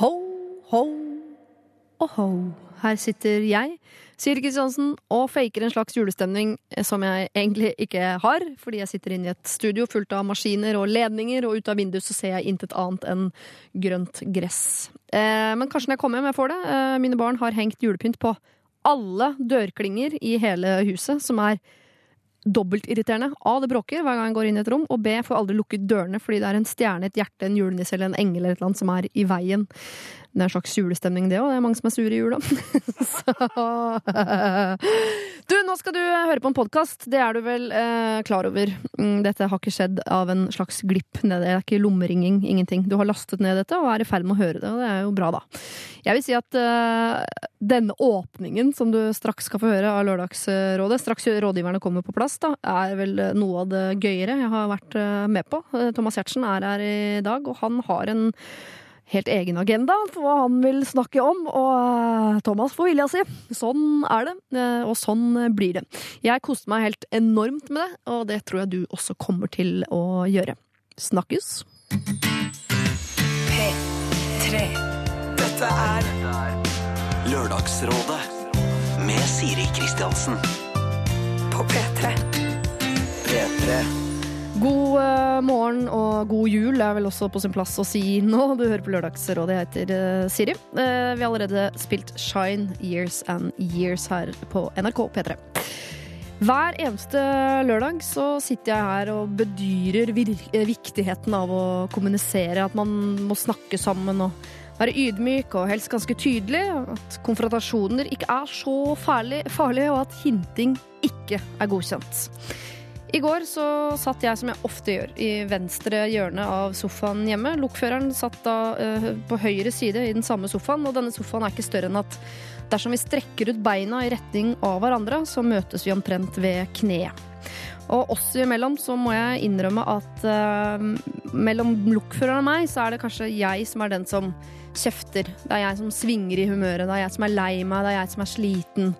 Ho, ho og ho. Her sitter jeg, Siri Kristiansen, og faker en slags julestemning som jeg egentlig ikke har, fordi jeg sitter inne i et studio fullt av maskiner og ledninger, og ut av vinduet så ser jeg intet annet enn grønt gress. Eh, men kanskje når jeg kommer hjem, jeg får det. Eh, mine barn har hengt julepynt på alle dørklinger i hele huset, som er dobbeltirriterende. A, det bråker hver gang jeg går inn i et rom, og B, får aldri lukket dørene fordi det er en stjerne, et hjerte, en julenisse eller en engel eller et eller annet som er i veien. Det er en slags julestemning, det òg. Det er mange som er sure i jula. du, nå skal du høre på en podkast. Det er du vel eh, klar over. Mm, dette har ikke skjedd av en slags glipp. Det er ikke lommeringing, ingenting. Du har lastet ned dette og er i ferd med å høre det, og det er jo bra, da. Jeg vil si at eh, denne åpningen som du straks skal få høre av Lørdagsrådet, straks rådgiverne kommer på plass, da, er vel noe av det gøyere jeg har vært uh, med på. Thomas Giertsen er her i dag, og han har en helt egen agenda for hva han vil snakke om, og eh, Thomas får vilja si. Sånn er det, eh, og sånn blir det. Jeg koste meg helt enormt med det, og det tror jeg du også kommer til å gjøre. Snakkes! P3. Dette er Lørdagsrådet med Siri Kristiansen. på P3. P3. God eh, morgen og god jul er vel også på sin plass å si nå. Du hører på Lørdagsrådet. Jeg heter eh, Siri. Eh, vi har allerede spilt Shine Years and Years her på NRK P3. Hver eneste lørdag så sitter jeg her og bedyrer viktigheten av å kommunisere. At man må snakke sammen og være ydmyk og helst ganske tydelig. At konfrontasjoner ikke er så farlig, farlige, og at hinting ikke er godkjent. I går så satt jeg, som jeg ofte gjør, i venstre hjørne av sofaen hjemme. Lokføreren satt da uh, på høyre side i den samme sofaen, og denne sofaen er ikke større enn at dersom vi strekker ut beina i retning av hverandre, så møtes vi omtrent ved kneet. Og oss imellom så må jeg innrømme at uh, mellom lokføreren og meg, så er det kanskje jeg som er den som kjefter. Det er jeg som svinger i humøret, det er jeg som er lei meg, det er jeg som er sliten.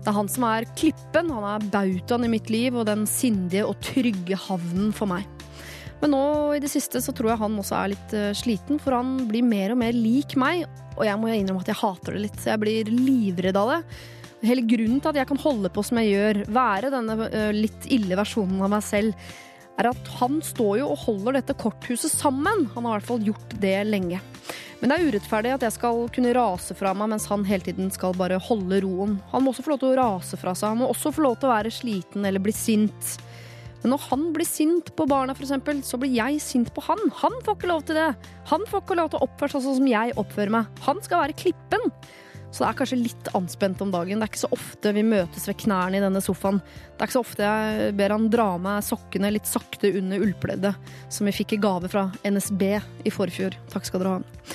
Det er han som er klippen, han er bautaen i mitt liv og den sindige og trygge havnen for meg. Men nå i det siste så tror jeg han også er litt eh, sliten, for han blir mer og mer lik meg. Og jeg må innrømme at jeg hater det litt. Så jeg blir livredd av det. Hele grunnen til at jeg kan holde på som jeg gjør, være denne eh, litt ille versjonen av meg selv, er at han står jo og holder dette korthuset sammen. Han har i hvert fall gjort det lenge. Men det er urettferdig at jeg skal kunne rase fra meg mens han hele tiden skal bare holde roen. Han må også få lov til å rase fra seg. Han må også få lov til å være sliten eller bli sint. Men når han blir sint på barna, eksempel, så blir jeg sint på han. Han får ikke lov til det. Han får ikke lov til å oppføre seg sånn som jeg oppfører meg. Han skal være klippen. Så det er kanskje litt anspent om dagen. Det er ikke så ofte vi møtes ved knærne i denne sofaen. Det er ikke så ofte jeg ber han dra med sokkene litt sakte under ullpleddet, som vi fikk i gave fra NSB i forfjor. Takk skal dere ha.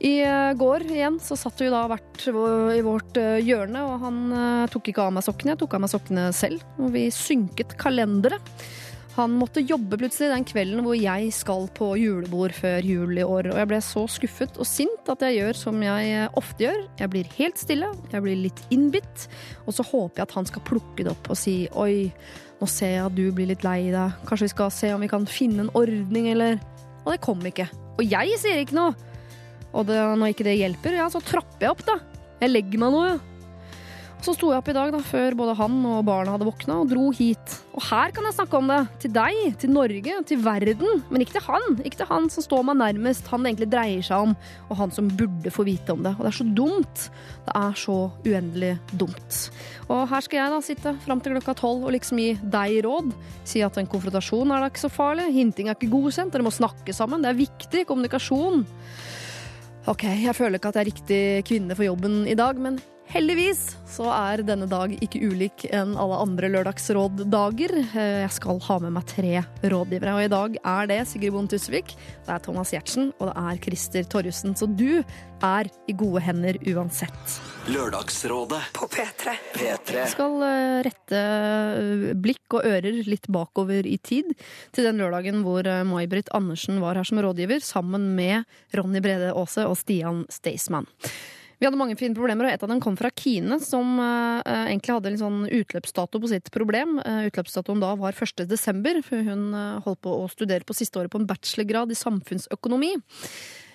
I eh, går igjen så satt vi da hvert i vårt eh, hjørne, og han eh, tok ikke av meg sokkene. Jeg tok av meg sokkene selv, og vi synket kalendere. Han måtte jobbe plutselig den kvelden hvor jeg skal på julebord før jul i år. Og jeg ble så skuffet og sint at jeg gjør som jeg ofte gjør. Jeg blir helt stille, jeg blir litt innbitt, og så håper jeg at han skal plukke det opp og si oi, nå ser jeg at du blir litt lei deg, kanskje vi skal se om vi kan finne en ordning, eller Og det kom ikke. Og jeg sier ikke noe. Og det, når ikke det hjelper, ja, så trapper jeg opp, da. Jeg legger meg nå, ja. Så sto jeg opp i dag, da, før både han og barna hadde våkna, og dro hit. Og her kan jeg snakke om det. Til deg, til Norge, til verden. Men ikke til han. Ikke til han som står meg nærmest, han det egentlig dreier seg om, og han som burde få vite om det. Og det er så dumt. Det er så uendelig dumt. Og her skal jeg da sitte fram til klokka tolv og liksom gi deg råd. Si at en konfrontasjon er da ikke så farlig. Hinting er ikke godkjent. Dere må snakke sammen. Det er viktig. Kommunikasjon. Ok, jeg føler ikke at jeg er riktig kvinne for jobben i dag, men heldigvis så er denne dag ikke ulik enn alle andre lørdagsråddager. Jeg skal ha med meg tre rådgivere, og i dag er det Sigrid Bonde Tusvik, det er Thomas Giertsen og det er Christer Torjussen. Så du er i gode hender uansett. Lørdagsrådet På P3. P3. Jeg skal eh, rette eh, blikk og ører litt bakover i tid, til den lørdagen hvor eh, May-Britt Andersen var her som rådgiver, sammen med Ronny Brede Aase og Stian Staysman. Vi hadde mange fine problemer, og et av dem kom fra Kine, som uh, egentlig hadde en sånn utløpsdato på sitt problem. Uh, utløpsdatoen da var 1. desember, for hun uh, holdt på å studere på siste året på en bachelorgrad i samfunnsøkonomi.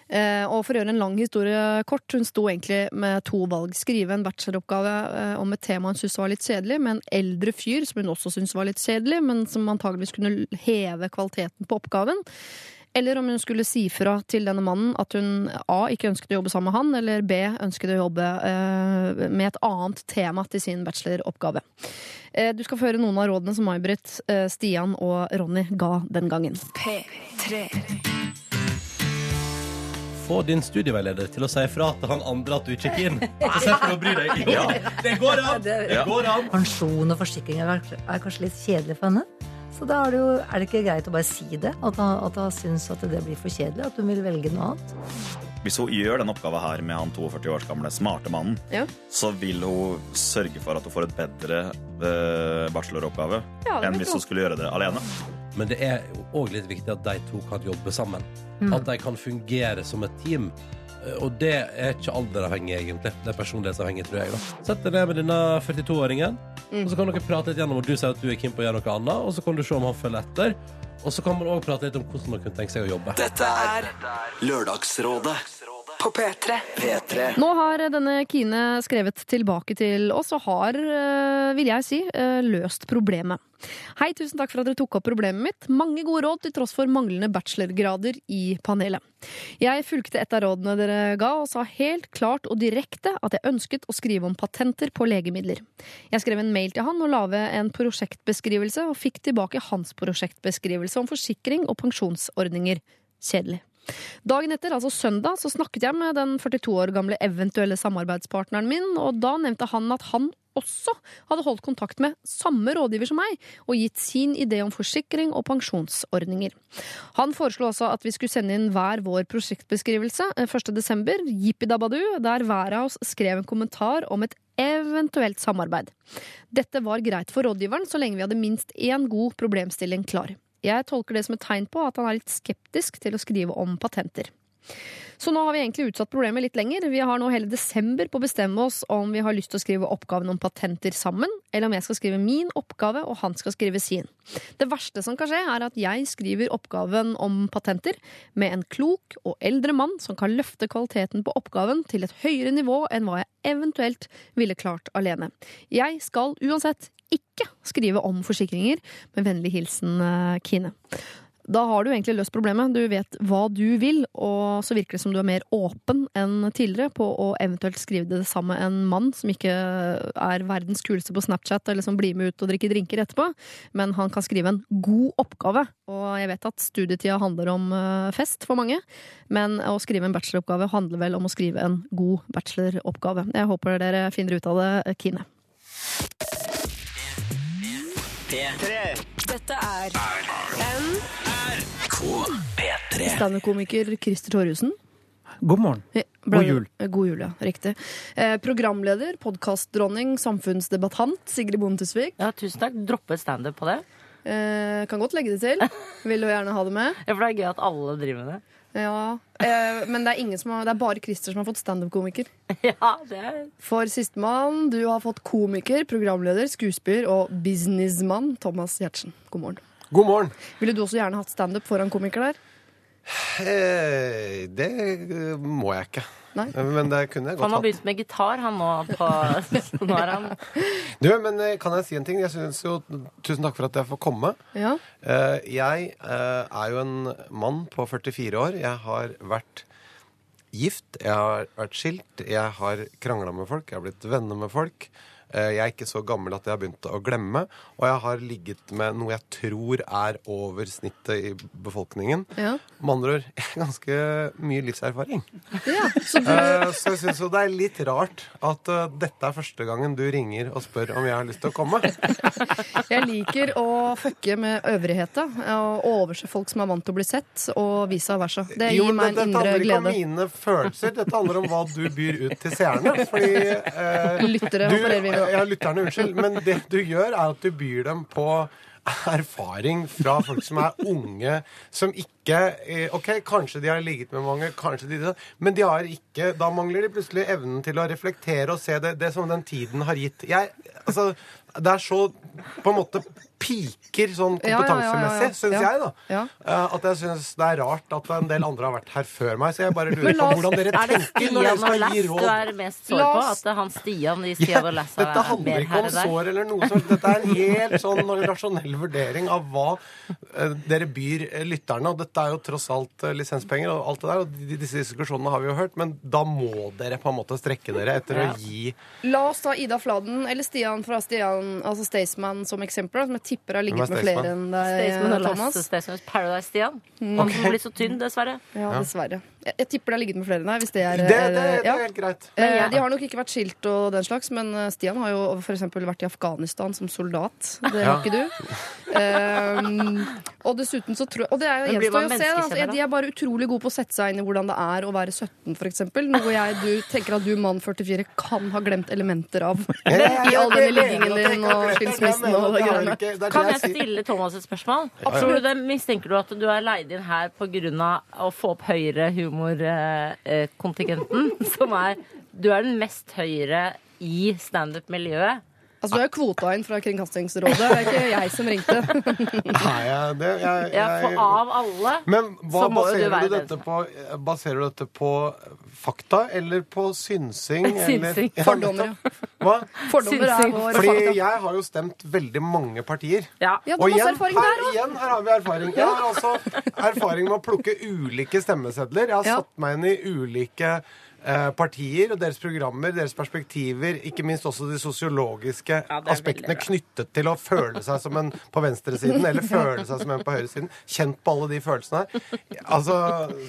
Eh, og for å gjøre en lang historie kort, hun sto egentlig med to valg. Skrive en bacheloroppgave eh, om et tema hun syntes var litt kjedelig, med en eldre fyr som hun også syntes var litt kjedelig, men som antageligvis kunne heve kvaliteten på oppgaven. Eller om hun skulle si fra til denne mannen at hun A. ikke ønsket å jobbe sammen med han, eller B. ønsket å jobbe eh, med et annet tema til sin bacheloroppgave. Eh, du skal få høre noen av rådene som May-Britt, eh, Stian og Ronny ga den gangen. P3. Få din studieveileder til å si fra til han andre at du ikke er keen. Så slipper du å bry deg. Jo, det går an! Det går an. Pensjon og forsikring er, er kanskje litt kjedelig for henne. Så da er det, jo, er det ikke greit å bare si det? At hun, at hun syns at det blir for kjedelig? At hun vil velge noe annet? Hvis hun gjør den oppgaven her med han 42 års gamle smarte mannen, Ja. så vil hun sørge for at hun får et bedre eh, bacheloroppgave Ja, enn hvis hun. skulle gjøre det alene. Men det er òg litt viktig at de to kan jobbe sammen. At de kan fungere som et team. Eh, Og det er ikke alderavhengig, egentlig. Det er personlighetsavhengig, tror jeg. da. Sett deg ned med denne 42-åringen, og så kan dere prate litt gjennom og du sier at du er keen på å gjøre noe annet, og så kan du se om han følger etter. Og så kan man òg prate litt om hvordan man kunne tenke seg å jobbe. Dette er Lørdagsrådet På P3. P3. Nå har denne Kine skrevet tilbake til oss og har, eh, vil jeg si, eh, løst problemet. Hei, tusen takk for at dere tok opp problemet mitt. Mange gode råd til tross for manglende bachelorgrader i panelet. Jeg fulgte et av rådene dere ga, og sa helt klart og direkte at jeg ønsket å skrive om patenter på legemidler. Jeg skrev en mail til han og la ved en prosjektbeskrivelse, og fikk tilbake hans prosjektbeskrivelse om forsikring og pensjonsordninger. Kjedelig. Dagen etter, altså søndag, så snakket jeg med den 42 år gamle eventuelle samarbeidspartneren min, og da nevnte han at han også hadde holdt kontakt med samme rådgiver som meg, og gitt sin idé om forsikring og pensjonsordninger. Han foreslo også at vi skulle sende inn hver vår prosjektbeskrivelse eh, 1. desember, jippidabadu, der hver av oss skrev en kommentar om et eventuelt samarbeid. Dette var greit for rådgiveren så lenge vi hadde minst én god problemstilling klar. Jeg tolker det som et tegn på at han er litt skeptisk til å skrive om patenter. Så nå har vi egentlig utsatt problemet litt lenger. Vi har nå hele desember på å bestemme oss om vi har lyst til å skrive oppgaven om patenter sammen, eller om jeg skal skrive min oppgave og han skal skrive sin. Det verste som kan skje, er at jeg skriver oppgaven om patenter med en klok og eldre mann som kan løfte kvaliteten på oppgaven til et høyere nivå enn hva jeg eventuelt ville klart alene. Jeg skal uansett ikke skrive om forsikringer. Med vennlig hilsen eh, Kine. Da har du egentlig løst problemet. Du vet hva du vil, og så virker det som du er mer åpen enn tidligere på å eventuelt skrive det sammen med en mann som ikke er verdens kuleste på Snapchat, eller som blir med ut og drikker drinker etterpå, men han kan skrive en god oppgave. Og jeg vet at studietida handler om eh, fest for mange, men å skrive en bacheloroppgave handler vel om å skrive en god bacheloroppgave. Jeg håper dere finner ut av det, Kine. Dette er P3. Standup-komiker Christer Thorhusen. God morgen. Ja, God jul. God jul, ja. Riktig. Eh, programleder, podkastdronning, samfunnsdebattant Sigrid Bonde Tusvik. Ja, tusen takk. Droppe standup på det. Eh, kan godt legge det til. Vil du gjerne ha det med? Ja, For det er gøy at alle driver med det. Ja. Eh, men det er, ingen som har, det er bare Christer som har fått standup-komiker. Ja, det er For sistemann, du har fått komiker, programleder, skuespiller og businessmann Thomas Giertsen. God morgen. God morgen. Ville du også gjerne hatt standup foran komikere der? Eh, det eh, må jeg ikke. Nei. Men det kunne jeg Han godt har hatt. begynt med gitar, han nå. På, nå er han Du, men eh, kan jeg si en ting? Jeg synes jo, Tusen takk for at jeg får komme. Ja. Eh, jeg eh, er jo en mann på 44 år. Jeg har vært gift, jeg har vært skilt, jeg har krangla med folk, jeg har blitt venner med folk. Eh, Jeg er ikke så gammel at jeg har begynt å glemme, og jeg har ligget med noe jeg tror er over snittet i befolkningen. Ja. Med andre ord, ganske mye livserfaring. ja. Så du, Eh, Så jeg syns jo det er litt rart at eh, dette er første gangen du ringer og spør om jeg har lyst til å komme. jeg liker å fucke med øvrigheta og overse folk som er vant til å bli sett, og vice versa. Det Jo, gir men meg en indre glede. dette handler ikke om mine følelser, dette handler om hva du byr ut til seerne. Fordi eh, Lyttere du, opererer vi med. Ja, lytterne, unnskyld. Men det du gjør, er at du byr dem på erfaring fra folk som er unge, som ikke eh, OK, kanskje de har ligget med mange, kanskje de Men de har ikke Da mangler de plutselig evnen til å reflektere og se det, det som den tiden har gitt. Jeg, altså, det er så på en måte piker sånn kompetansemessig, ja, ja, ja, syns Ja. jeg, da. Ja. Eh, At jeg syns det er rart at en del andre har vært her før meg. Så jeg bare lurer på hvordan dere Er tenker når dere skal gi gi du råd. er mest sår på? At han Stian i Stian og Lass Dette handler ikke om sår eller noe sånt. Dette er en helt sånn rasjonell vurdering av hva eh, dere byr eh, lytterne. Og dette er jo tross alt lisenspenger og alt det der. Og disse diskusjonene har vi jo hørt. Men da må dere på en måte strekke dere etter Ja. å gi La oss ta Ida Fladen eller Stian fra Stian, altså Staysman som eksempel, som jeg tipper har ligget med flere enn deg, Staysman og Thomas. Lasse Paradise Stian. Han som blir så tynn, dessverre. Ja, dessverre. Jeg, jeg tipper det har ligget med flere enn deg. Hvis det er Det, det, det eh, ja. er helt greit. Eh, De har nok ikke vært skilt og den slags, men eh, Stian har jo for eksempel vært i Afghanistan som soldat. Det har Ja. ikke du. Um, og dessuten så tror jeg Og det er jo gjenstår jo å se. Altså, De er bare utrolig gode på å sette seg inn i hvordan det er å være 17, for eksempel. Noe jeg du, tenker at du, mann 44, kan ha glemt elementer av. I all denne liggingen din og skilsmissen og det greiene. Kan jeg stille Thomas et spørsmål? Det, Mistenker du at du er leid inn her pga. å få opp høyere humorkontingenten? Som er Du er den mest høyere i standup-miljøet. Altså, du er kvota inn fra Kringkastingsrådet. Det er ikke jeg som ringte. Nei, jeg, det, jeg, Ja, for av alle. men hva så må jo du være du, dette på? Baserer du dette på fakta eller på synsing? Synsing. Eller, Fordommer, ja. Hva? Fordommer er Synsing. vår Fordi fakta. jeg har jo stemt veldig mange partier. Ja. Ja, du Og igjen erfaring her, der igjen, her har vi erfaring. Jeg har også erfaring med å plukke ulike stemmesedler. Jeg har Ja. satt meg inn i ulike partier og deres programmer, deres perspektiver, ikke minst også de sosiologiske Ja, aspektene veldig knyttet til å føle seg som en på venstresiden, eller føle seg som en på høyresiden. Kjent på alle de følelsene her. Altså,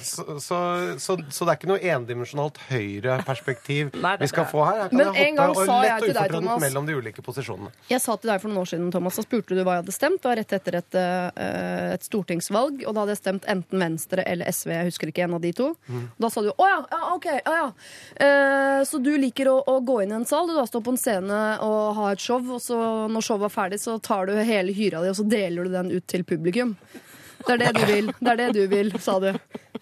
så, så, så, så det er ikke noe endimensjonalt høyreperspektiv er vi skal få her. Her kan Men jeg hoppe og lett og ufortrødent mellom de ulike posisjonene. Jeg sa til deg for noen år siden, Thomas, da spurte du hva jeg hadde stemt. Det var rett etter et, eh, et stortingsvalg, og da hadde jeg stemt enten Venstre eller SV. Jeg husker ikke en av de to. Da sa du å ja, ja, ok, ja, Eh, så du liker å, å gå inn i en sal, du da står på en scene og har et show, og så når showet er ferdig, så tar du hele hyra di, og så deler du den ut til publikum. Det er det du vil. Det er det du vil, sa du.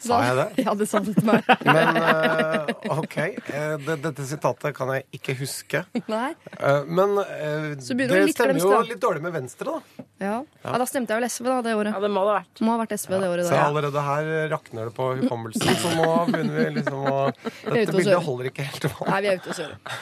Sa jeg det? Ja, det sa du til meg. Men uh, OK. Uh, det, dette sitatet kan jeg ikke huske. Nei. Uh, men det stemmer jo litt dårlig med Venstre, da. Ja. ja, da stemte jeg vel SV da, det året. ja, det må det ha vært. Må ha vært SV det året. Da, Så allerede her rakner det på hukommelsen, så nå begynner vi liksom å Dette bildet holder ikke helt vann. Nei, vi er ute og kjører.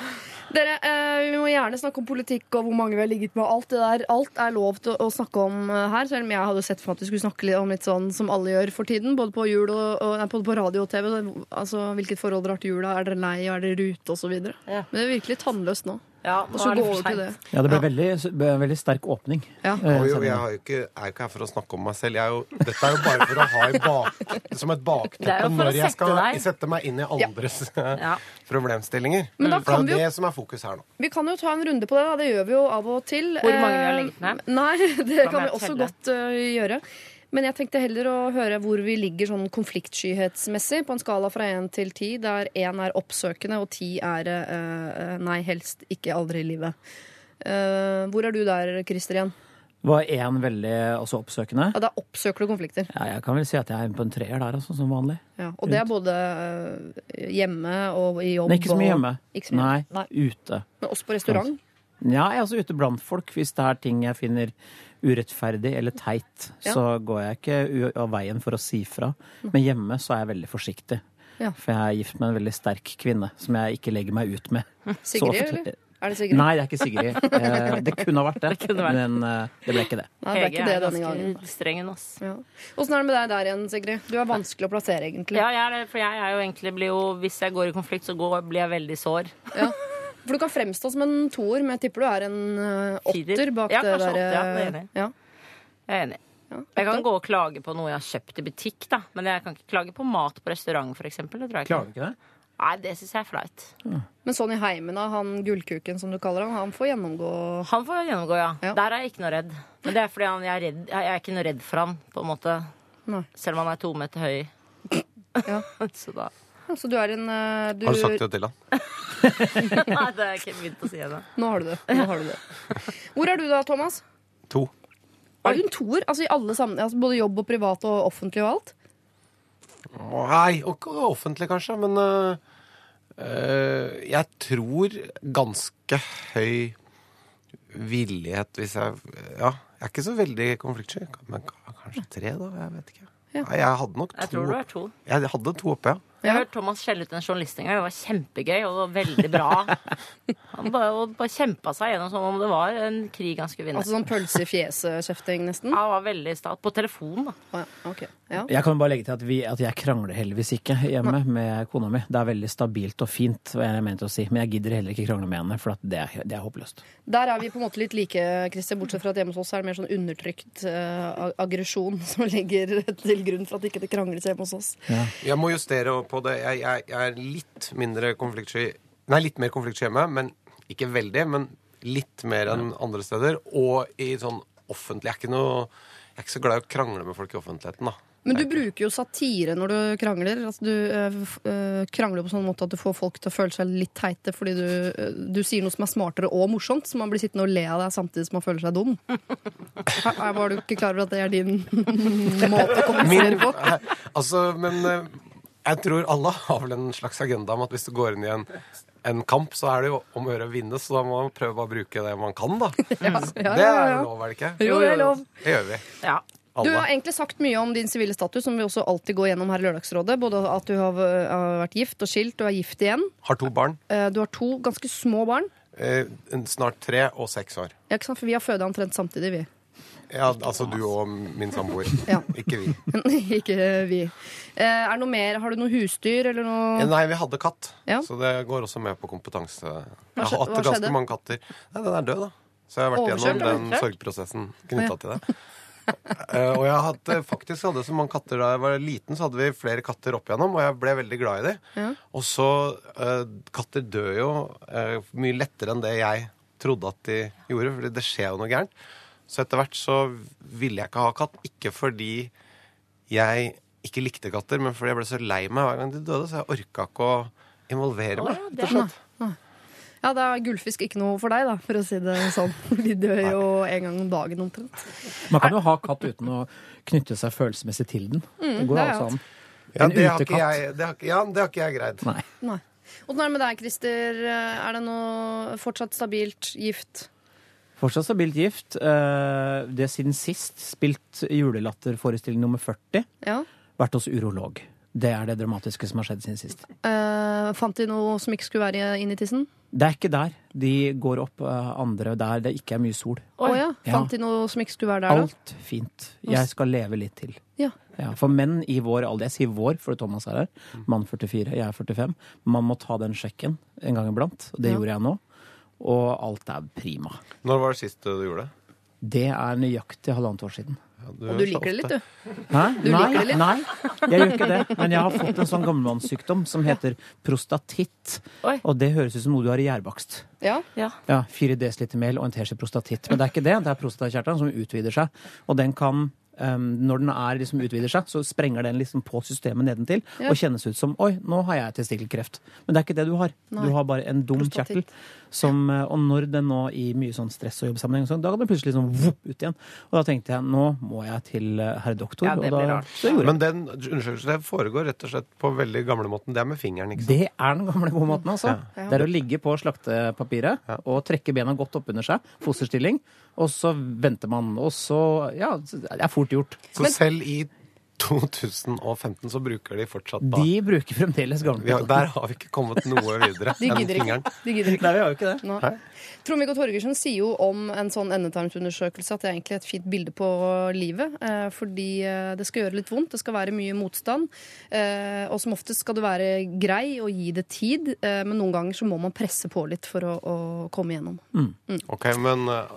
Dere, eh, Vi må gjerne snakke om politikk og hvor mange vi har ligget med. Alt det der, alt er lov til å, snakke om eh, her. Selv om jeg hadde sett for meg at vi skulle snakke litt om litt sånn som alle gjør for tiden. Både på jul og, og nei, både på radio og TV. Altså, Hvilket forhold dere har til jula. Er dere lei, er dere rute, osv. Ja. Men det er virkelig tannløst nå. Ja, Og så er det gå for over til det. Ja, det ble veldig, en veldig sterk åpning. Ja. Eh, Og jo, jeg har jo ikke, er jo ikke her for å snakke om meg selv. Jeg er jo, dette er jo bare for å ha i bak, som et bakteppe når jeg skal sette deg. sette meg inn i andres eh, Ja. problemstillinger. Men da For kan det er jo det som er fokus her nå. Vi kan jo ta en runde på det. da, Det gjør vi jo av og til. Hvor mange vi har Eh, ligget med? Nei, det kan vi også godt uh, gjøre. Men jeg tenkte heller å høre hvor vi ligger sånn konfliktskyhetsmessig på en skala fra én til ti, der én er oppsøkende og ti er eh, nei, helst ikke aldri i livet. Eh, hvor er du der, Christer, igjen? Var én veldig også oppsøkende. Ja, Da oppsøker du konflikter. Ja, jeg kan vel si at jeg er på en treer der, altså, som vanlig. Ja, og det er både eh, hjemme og i jobb. Nei, ikke så mye og- hjemme. Ikke så mye. Nei. ute. Men også på restaurant. Ja, jeg er også ute blant folk. Hvis det er ting jeg finner urettferdig eller teit, Ja. så går jeg ikke av veien for å si fra. Men hjemme så er jeg veldig forsiktig. Ja. For jeg er gift med en veldig sterk kvinne som jeg ikke legger meg ut med. Sigrid, eller? Er det Sigrid? Nei, det er ikke Sigrid. Eh, Det kunne ha vært det, Det vært. men eh, det ble ikke det. Nei, det er ikke det denne gangen. ganske streng. Ja. Åssen er det med deg der igjen, Sigrid? Du er vanskelig å plassere, egentlig. Ja, jeg er det, for jeg er jo egentlig blir jo, Hvis jeg går i konflikt, så går, blir jeg veldig sår. Ja. For du kan fremstå som en toer, men jeg tipper du er en eh, åtter bak Ja, det der. ja, det er enig. ja. Jeg er enig. Ja, Jeg kan gå og klage på noe jeg har kjøpt i butikk, da. Men jeg kan ikke klage på mat på restaurant, for eksempel. Det tror jeg ikke. du ikke det? Nei, det syns jeg er flaut. Men sånn i heimen, da, han gullkuken som du kaller han, han får gjennomgå Han får gjennomgå, ja. Ja. Der er jeg ikke noe redd. Men det er fordi han, jeg, er redd, jeg er ikke noe redd for han, på en måte. Nei. Selv om han er to meter høy. Ja. Så da Ja, Så du er en eh, du, Har du sagt det til han? Nei, det har jeg ikke begynt å si ennå. Nå har du det. Nå har du det. Hvor er du da, Thomas? To. Er du en toer? Altså i alle sammenhenger, altså både jobb og privat og offentlig og alt? Nei, ikke offentlig kanskje, men øh, øh, jeg tror ganske høy villighet hvis jeg Ja, jeg er ikke så veldig konfliktsky. Men k- kanskje tre, da? Jeg vet ikke. Ja. Nei, jeg hadde nok to. Jeg tror du er to. Jeg hadde to oppe, ja. Jeg har hørt Thomas skjelle ut en journalist en gang. Det var kjempegøy og det var veldig bra. Han bare, bare kjempa seg gjennom som om det var en krig han skulle vinne. Altså sånn pølse i fjeset-kjefting, nesten? Han var veldig stat. På telefon, da. Ah, ja. Ok. Ja. Jeg kan bare legge til at, vi, at jeg krangler heldigvis ikke hjemme med kona mi. Det er veldig stabilt og fint, hva jeg mente å si. Men jeg gidder heller ikke krangle med henne, for at det, er, det er håpløst. Der er vi på en måte litt like, Christer, bortsett fra at hjemme hos oss er det mer sånn undertrykt uh, aggresjon som ligger til grunn for at ikke det krangles hjemme hos oss. Jeg må justere på det. Jeg, jeg, jeg er litt mindre konfliktsky Nei, litt mer konfliktsky hjemme, men ikke veldig. Men litt mer enn andre steder. Og i sånn offentlig Jeg er ikke noe Jeg er ikke så glad i å krangle med folk i offentligheten, da. Men du bruker jo satire når du krangler. Altså, du øh, krangler på sånn måte at du får folk til å føle seg litt teite fordi du, øh, du sier noe som er smartere og morsomt, så man blir sittende og le av deg samtidig som man føler seg dum. Her, var du ikke klar over at det er din måte å kommunisere på? Altså, men jeg tror alle har vel en slags agenda om at hvis du går inn i en, en kamp, så er det jo om å gjøre å vinne, så da må man prøve å bruke det man kan, da. Ja, ja, Det er lov, er det ikke? Jo, det er lov. Det gjør vi. Ja. Du har egentlig sagt mye om din sivile status, som vi også alltid går gjennom her i Lørdagsrådet. Både at du har vært gift og skilt og er gift igjen. Har to barn. Eh, Du har to ganske små barn. Eh, snart tre og seks år. Ja, ikke sant? For vi har føda omtrent samtidig, vi. Ja, altså du og min samboer. Ja. Ikke vi. ikke vi. Eh, Er det noe mer? Har du noe husdyr eller noe Eh, Nei, vi hadde katt, Ja. så det går også med på kompetanse. Jeg har hatt ganske mange katter. Nei, den er død, da. Så jeg har vært Overkjørt, gjennom den sorgprosessen knytta til det. uh, og jeg hadde, faktisk hadde så mange katter da jeg var liten, så hadde vi flere katter opp igjennom, og jeg ble veldig glad i dem. Ja. Og så uh, Katter dør jo uh, mye lettere enn det jeg trodde at de gjorde, fordi det skjer jo noe gærent. Så etter hvert så ville jeg ikke ha katt. Ikke fordi jeg ikke likte katter, men fordi jeg ble så lei meg hver gang de døde, så jeg orka ikke å involvere meg. det rett og slett. Ja, da er gullfisk ikke noe for deg, da, for å si det sånn. De dør jo en gang om dagen omtrent. Man kan jo ha katt uten å knytte seg følelsesmessig til den. det går det er altså an. Ja, En det har ikke utekatt. jeg, det har, ikke- ja, det har ikke jeg greid. Nei. Nei. Åssen er det med deg, Christer? Er det noe fortsatt stabilt gift? Fortsatt stabilt gift. Eh, Det er siden sist spilt julelatterforestilling nummer 40. Ja. Vært hos urolog. Det er det dramatiske som har skjedd siden sist. Eh, fant de noe som ikke skulle være inn i tissen? Det er ikke der. De går opp eh, andre der det ikke er mye sol. Å ja. Ja. Fant de noe som ikke skulle være der, da? Alt fint. Jeg skal leve litt til. Ja. Ja, for menn i vår alder, jeg sier vår, for Thomas er her, mann 44, jeg er 45, man må ta den sjekken en gang iblant. Og det gjorde jeg nå. Og alt er prima. Når var det sist du gjorde det? Det er nøyaktig halvannet år siden. Ja, Og du liker det litt, du. Hæ? Du nei, liker det litt? nei, jeg gjør ikke det. Men jeg har fått en sånn gammelmannssykdom som heter prostatitt. Oi. Og det høres ut som noe du har i gjærbakst. Ja. Ja. Ja, 4 dl mel og en teskje prostatitt. Men det er ikke det. Det er prostatakjertelen som utvider seg. Og den kan um, når den er, liksom utvider seg, så sprenger den liksom på systemet nedentil Ja. og kjennes ut som Oi, nå har jeg testikkelkreft. Men det er ikke det du har. Nei. Du har bare en dum Prostatitt. kjertel. Som, eh, og når den nå i mye sånn stress og jobbsammenheng, så, da kan den plutselig sånn vopp ut igjen. Og da tenkte jeg nå må jeg til eh, herr doktor. Ja, det og da, blir rart. Så gjorde jeg Men den undersøkelsen det foregår rett og slett på veldig gamlemåten. Det er med fingeren, ikke sant? Det er den gamle gode måten, altså. Ja. Det er å ligge på slaktepapiret og trekke bena godt opp under seg, fosterstilling, og så venter man. Og så Ja, det er fort gjort. Så selv i 2015 så bruker de fortsatt da. De bruker fremdeles gamle har, der har vi ikke kommet noe videre De enn fingeren. De gidder ikke. Nei, vi har jo ikke det. Trond-Viggo Torgersen sier jo om en sånn endetarmsundersøkelse at det er egentlig et fint bilde på livet. Eh, fordi eh, det skal gjøre litt vondt, det skal være mye motstand. Eh, og som oftest skal du være grei og gi det tid, eh, men noen ganger så må man presse på litt for å, å komme igjennom. Ok, Men uh,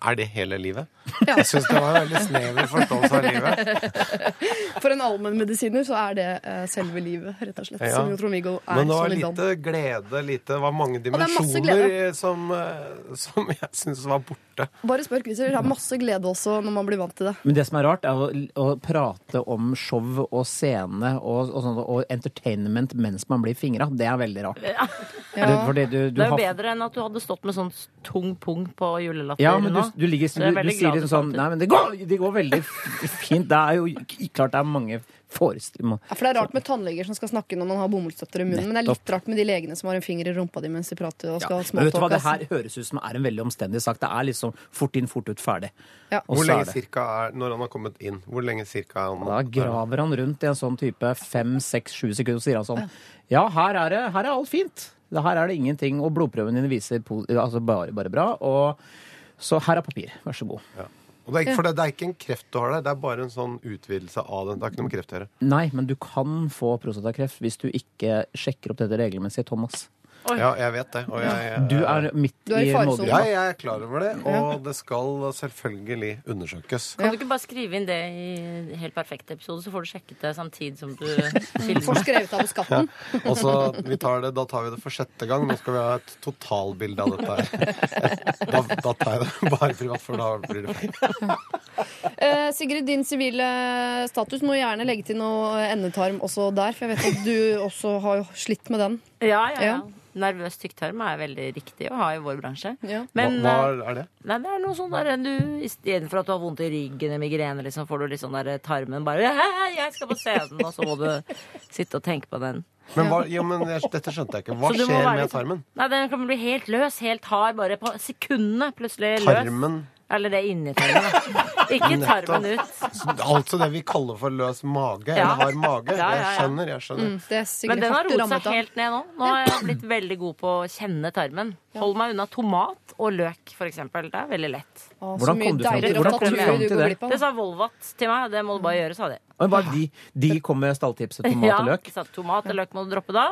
er det hele livet? Ja. Jeg syns det var en veldig snever forståelse av livet. For en allmennmedisiner så er det eh, selve livet, rett og slett. Ja. Som jo Trond-Viggo er Men det var lite glede, lite Det var mange er dimensjoner som, uh, som jeg syns var borte. Bare spør Christer. Det er masse glede også når man blir vant til det. Men det som er rart, er å, å prate om show og scene og, og, sånt, og entertainment mens man blir fingra. Det er veldig rart. Ja. Det, fordi du, du Det er jo har- bedre enn at du hadde stått med sånn tung pung på julelatter Ja, men du, nå. Du, ligger, er du, du sier liksom sånn. Nei, men det går, det går veldig fint. Det er jo klart det er mange forestillinger Ja, for Det er rart med tannleger som skal snakke når man har bomullsdotter i munnen. Men det er litt rart med de legene som har en finger i rumpa di mens de prater og skal ja. Men vet du hva, det her høres ut som er en veldig omstendig sak. Det er liksom fort inn, fort ut, ferdig. Ja. Hvor så er lenge cirka er Når han har kommet inn, hvor lenge cirka er han Da graver han rundt i en sånn type fem, seks, sju sekunder og sier han sånn Ja, her er det, her er alt fint. Her er det ingenting, og blodprøvene dine viser altså bare, bare bra. Og så her er papir. Vær så god. Og det er, for det, det er ikke en kreft du har der, det er bare en sånn utvidelse av den. Det har ikke noe med kreft å gjøre. Nei, men du kan få prostatakreft hvis du ikke sjekker opp dette regelmessig, Thomas. Ja, jeg vet det. Og jeg, Du er midt Du er i i målgruppa. Ja, jeg er klar over det, og det skal selvfølgelig undersøkes. Kan du ikke bare skrive inn det i Helt perfekt episode, så får du sjekket det samtidig som du Får filmer? skrevet av skatten. Og så vi tar det, Da tar vi det for sjette gang. Nå skal vi ha et totalbilde av dette her. Da, da tar jeg det bare privat, for da blir det feil. Eh, Sigrid, din sivile status må gjerne legge til noe endetarm også der, for jeg vet at du også har slitt med den. Ja, ja, Ja. ja. Nervøs tykktarm er veldig riktig å ha i vår bransje. Ja. Men Hva, eh, hva er det? Nei, det er noe sånn der du Istedenfor at du har vondt i ryggen eller migrene, liksom, får du litt sånn der tarmen bare Jeg skal på scenen, og så må du sitte og tenke på den. Men, hva, ja, men jeg, dette skjønte jeg ikke. Hva skjer være med tarmen? Nei, Den kan bli helt løs, helt hard, bare på sekundene plutselig løs. Tarmen. Eller det er inni tarmen, da. Ikke tarmen ut. Altså det vi kaller for løs mage. Ja. Eller hard mage. Ja, ja, Jeg skjønner, jeg skjønner. Mm, det er Men den har roet seg helt ned nå. Nå har jeg blitt veldig god på å kjenne tarmen. Hold meg unna tomat og løk, for eksempel. Det er veldig lett. Å, Hvordan kom du fram til- hvordan kom du fram til det? Det sa Volvat til meg. Det må du bare gjøre, sa de. Men bare de, de kom med stalltipset tomat Ja, og løk. Ja. Tomat og løk må du droppe da.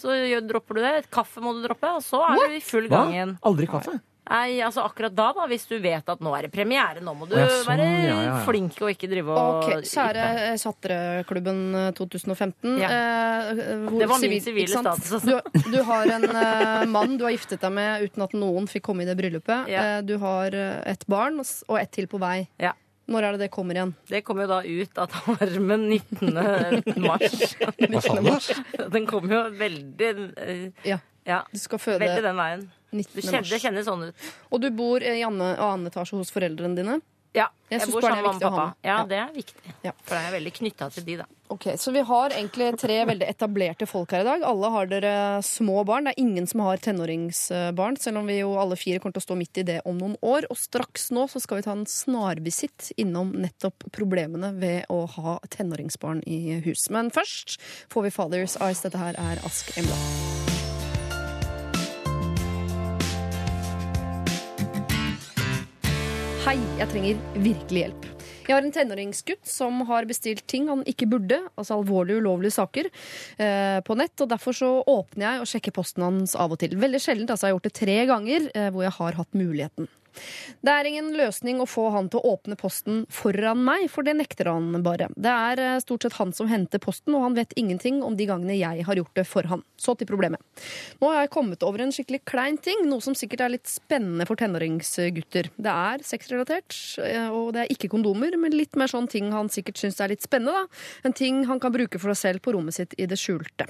Så dropper du det. Kaffe må du droppe, og så er du i full gang igjen. Aldri kaffe? Nei, altså akkurat da, da, hvis du vet at nå er det premiere, nå må du ja, sånn, være ja, ja, ja. flink og ikke drive og Ok, Kjære Chatreklubben 2015. Ja. eh, hvor Det var min sivil- sivile status, Du, du har en eh, mann du har giftet deg med uten at noen fikk komme i det bryllupet. Ja. Eh, du har eh, et barn og ett til på vei. Ja. Når er det det kommer igjen? Det kommer jo da ut av tarmen 19. mars. 19. mars. Den kommer jo veldig eh, Ja, Ja, du skal føde veldig den veien. 19. Det kjenner, mars. det kjennes sånn ut. Og du bor i andre, annen etasje hos foreldrene dine. Ja, Jeg jeg, bor sammen med mamma og pappa. Ja, Ja. det er viktig. Ja. For jeg er veldig knytta til de, da. Ok, Så vi har egentlig tre veldig etablerte folk her i dag. Alle har dere små barn. Det er ingen som har tenåringsbarn, selv om vi jo alle fire kommer til å stå midt i det om noen år. Og straks nå så skal vi ta en snarvisitt innom nettopp problemene ved å ha tenåringsbarn i hus. Men først får vi Father's Eyes. Dette her er Ask Embla. Hei, jeg trenger virkelig hjelp. Jeg har en tenåringsgutt som har bestilt ting han ikke burde, altså alvorlige, ulovlige saker, eh, på nett. og Derfor så åpner jeg og sjekker posten hans av og til. Veldig sjelden, altså jeg har gjort det tre ganger eh, hvor jeg har hatt muligheten. Det er ingen løsning å få han til å åpne posten foran meg, for det nekter han bare. Det er eh, stort sett han som henter posten, og han vet ingenting om de gangene jeg har gjort det for han. Så til problemet. Nå har jeg kommet over en skikkelig klein ting, noe som sikkert er litt spennende for tenåringsgutter. Det er sexrelatert, eh, og det er ikke kondomer, men litt mer sånn ting han sikkert syns er litt spennende. da. En ting han kan bruke for seg selv på rommet sitt i det skjulte.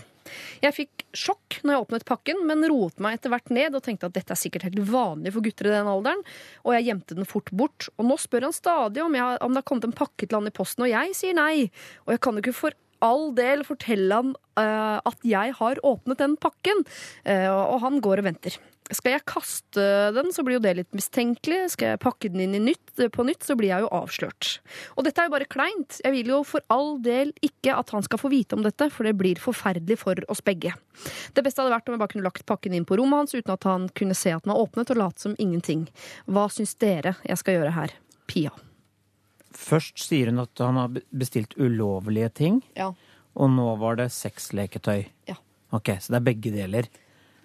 Jeg fikk sjokk når jeg åpnet pakken, men roet meg etter hvert ned og tenkte at dette er sikkert helt vanlig for gutter i den alderen, og jeg gjemte den fort bort. Og nå spør han stadig om, jeg, om det har kommet en pakke til han i posten, og jeg sier nei. Og jeg kan jo ikke for all del fortelle han uh, at jeg har åpnet den pakken, uh, og han går og venter. Skal jeg kaste den, så blir jo det litt mistenkelig. Skal jeg pakke den inn i nytt, på nytt, så blir jeg jo avslørt. Og dette er jo bare kleint. Jeg vil jo for all del ikke at han skal få vite om dette, for det blir forferdelig for oss begge. Det beste hadde vært om jeg bare kunne lagt pakken inn på rommet hans uten at han kunne se at den var åpnet, og late som ingenting. Hva syns dere jeg skal gjøre her? Pia. Først sier hun at han har bestilt ulovlige ting, Ja. og nå var det sexleketøy. Ja. Ok, så det er begge deler.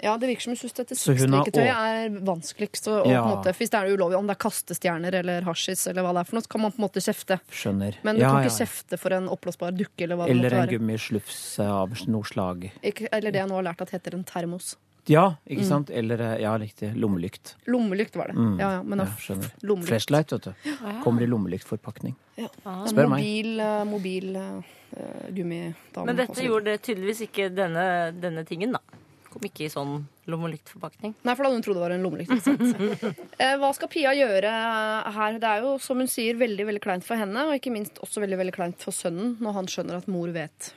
Ja, det virker som hun syns dette Så hun er vanskeligst å, å Ja. på en måte, Hvis det er ulovlig, om det er kastestjerner eller hasjis eller hva det er for noe, så kan man på en måte kjefte. Skjønner. Men du Ja, kan ja, ikke ja. kjefte for en oppblåsbar dukke eller hva det Eller måtte en være. gummislufse av noe slag. Ikke, eller det jeg nå har lært at heter en termos. Ja, ikke Mm. sant? Eller, eh, ja, riktig. Lommelykt. Lommelykt var det. Mm. Ja, ja, men Ja, skjønner. lommelykt. Flashlight, vet du. Kommer i lommelyktforpakning. Ja. Spør meg. Mobil, eh, mobil eh, gummidame. Men dette gjorde tydeligvis ikke denne, denne tingen, da. Kom ikke i sånn lommelyktforpakning. Nei, for da hadde hun trodd det var en lommelykt. ikke sant? Eh, Hva skal Pia gjøre her? Det er jo, som hun sier, veldig veldig kleint for henne, og ikke minst også veldig veldig kleint for sønnen når han skjønner at mor vet.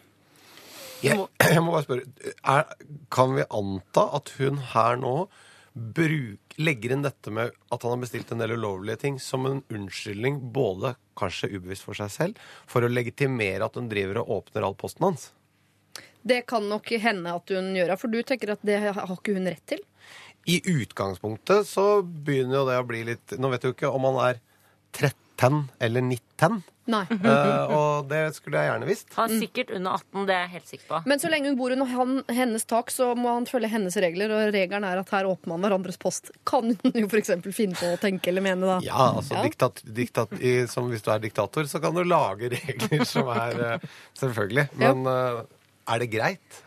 Jeg, jeg må bare spørre, er, kan vi anta at hun her nå bruk, legger inn dette med at han har bestilt en del ulovlige ting som en unnskyldning, både kanskje ubevisst for seg selv, for å legitimere at hun driver og åpner all posten hans? Det kan nok hende at hun gjør, for du tenker at det har ikke hun rett til? I utgangspunktet så begynner jo det å bli litt Nå vet du ikke om han er 13 eller 19, Nei. Uh, og det skulle jeg gjerne visst. Han er sikkert under 18, det er jeg helt sikker på. Men så lenge hun bor under han, hennes tak, så må han følge hennes regler. Og regelen er at her åpner man hverandres post. Kan hun jo f.eks. finne på å tenke eller mene, da. Ja, altså Ja. Diktat, diktat, i, som Hvis du er diktator, så kan du lage regler som er uh, Selvfølgelig. Men eh, er det greit?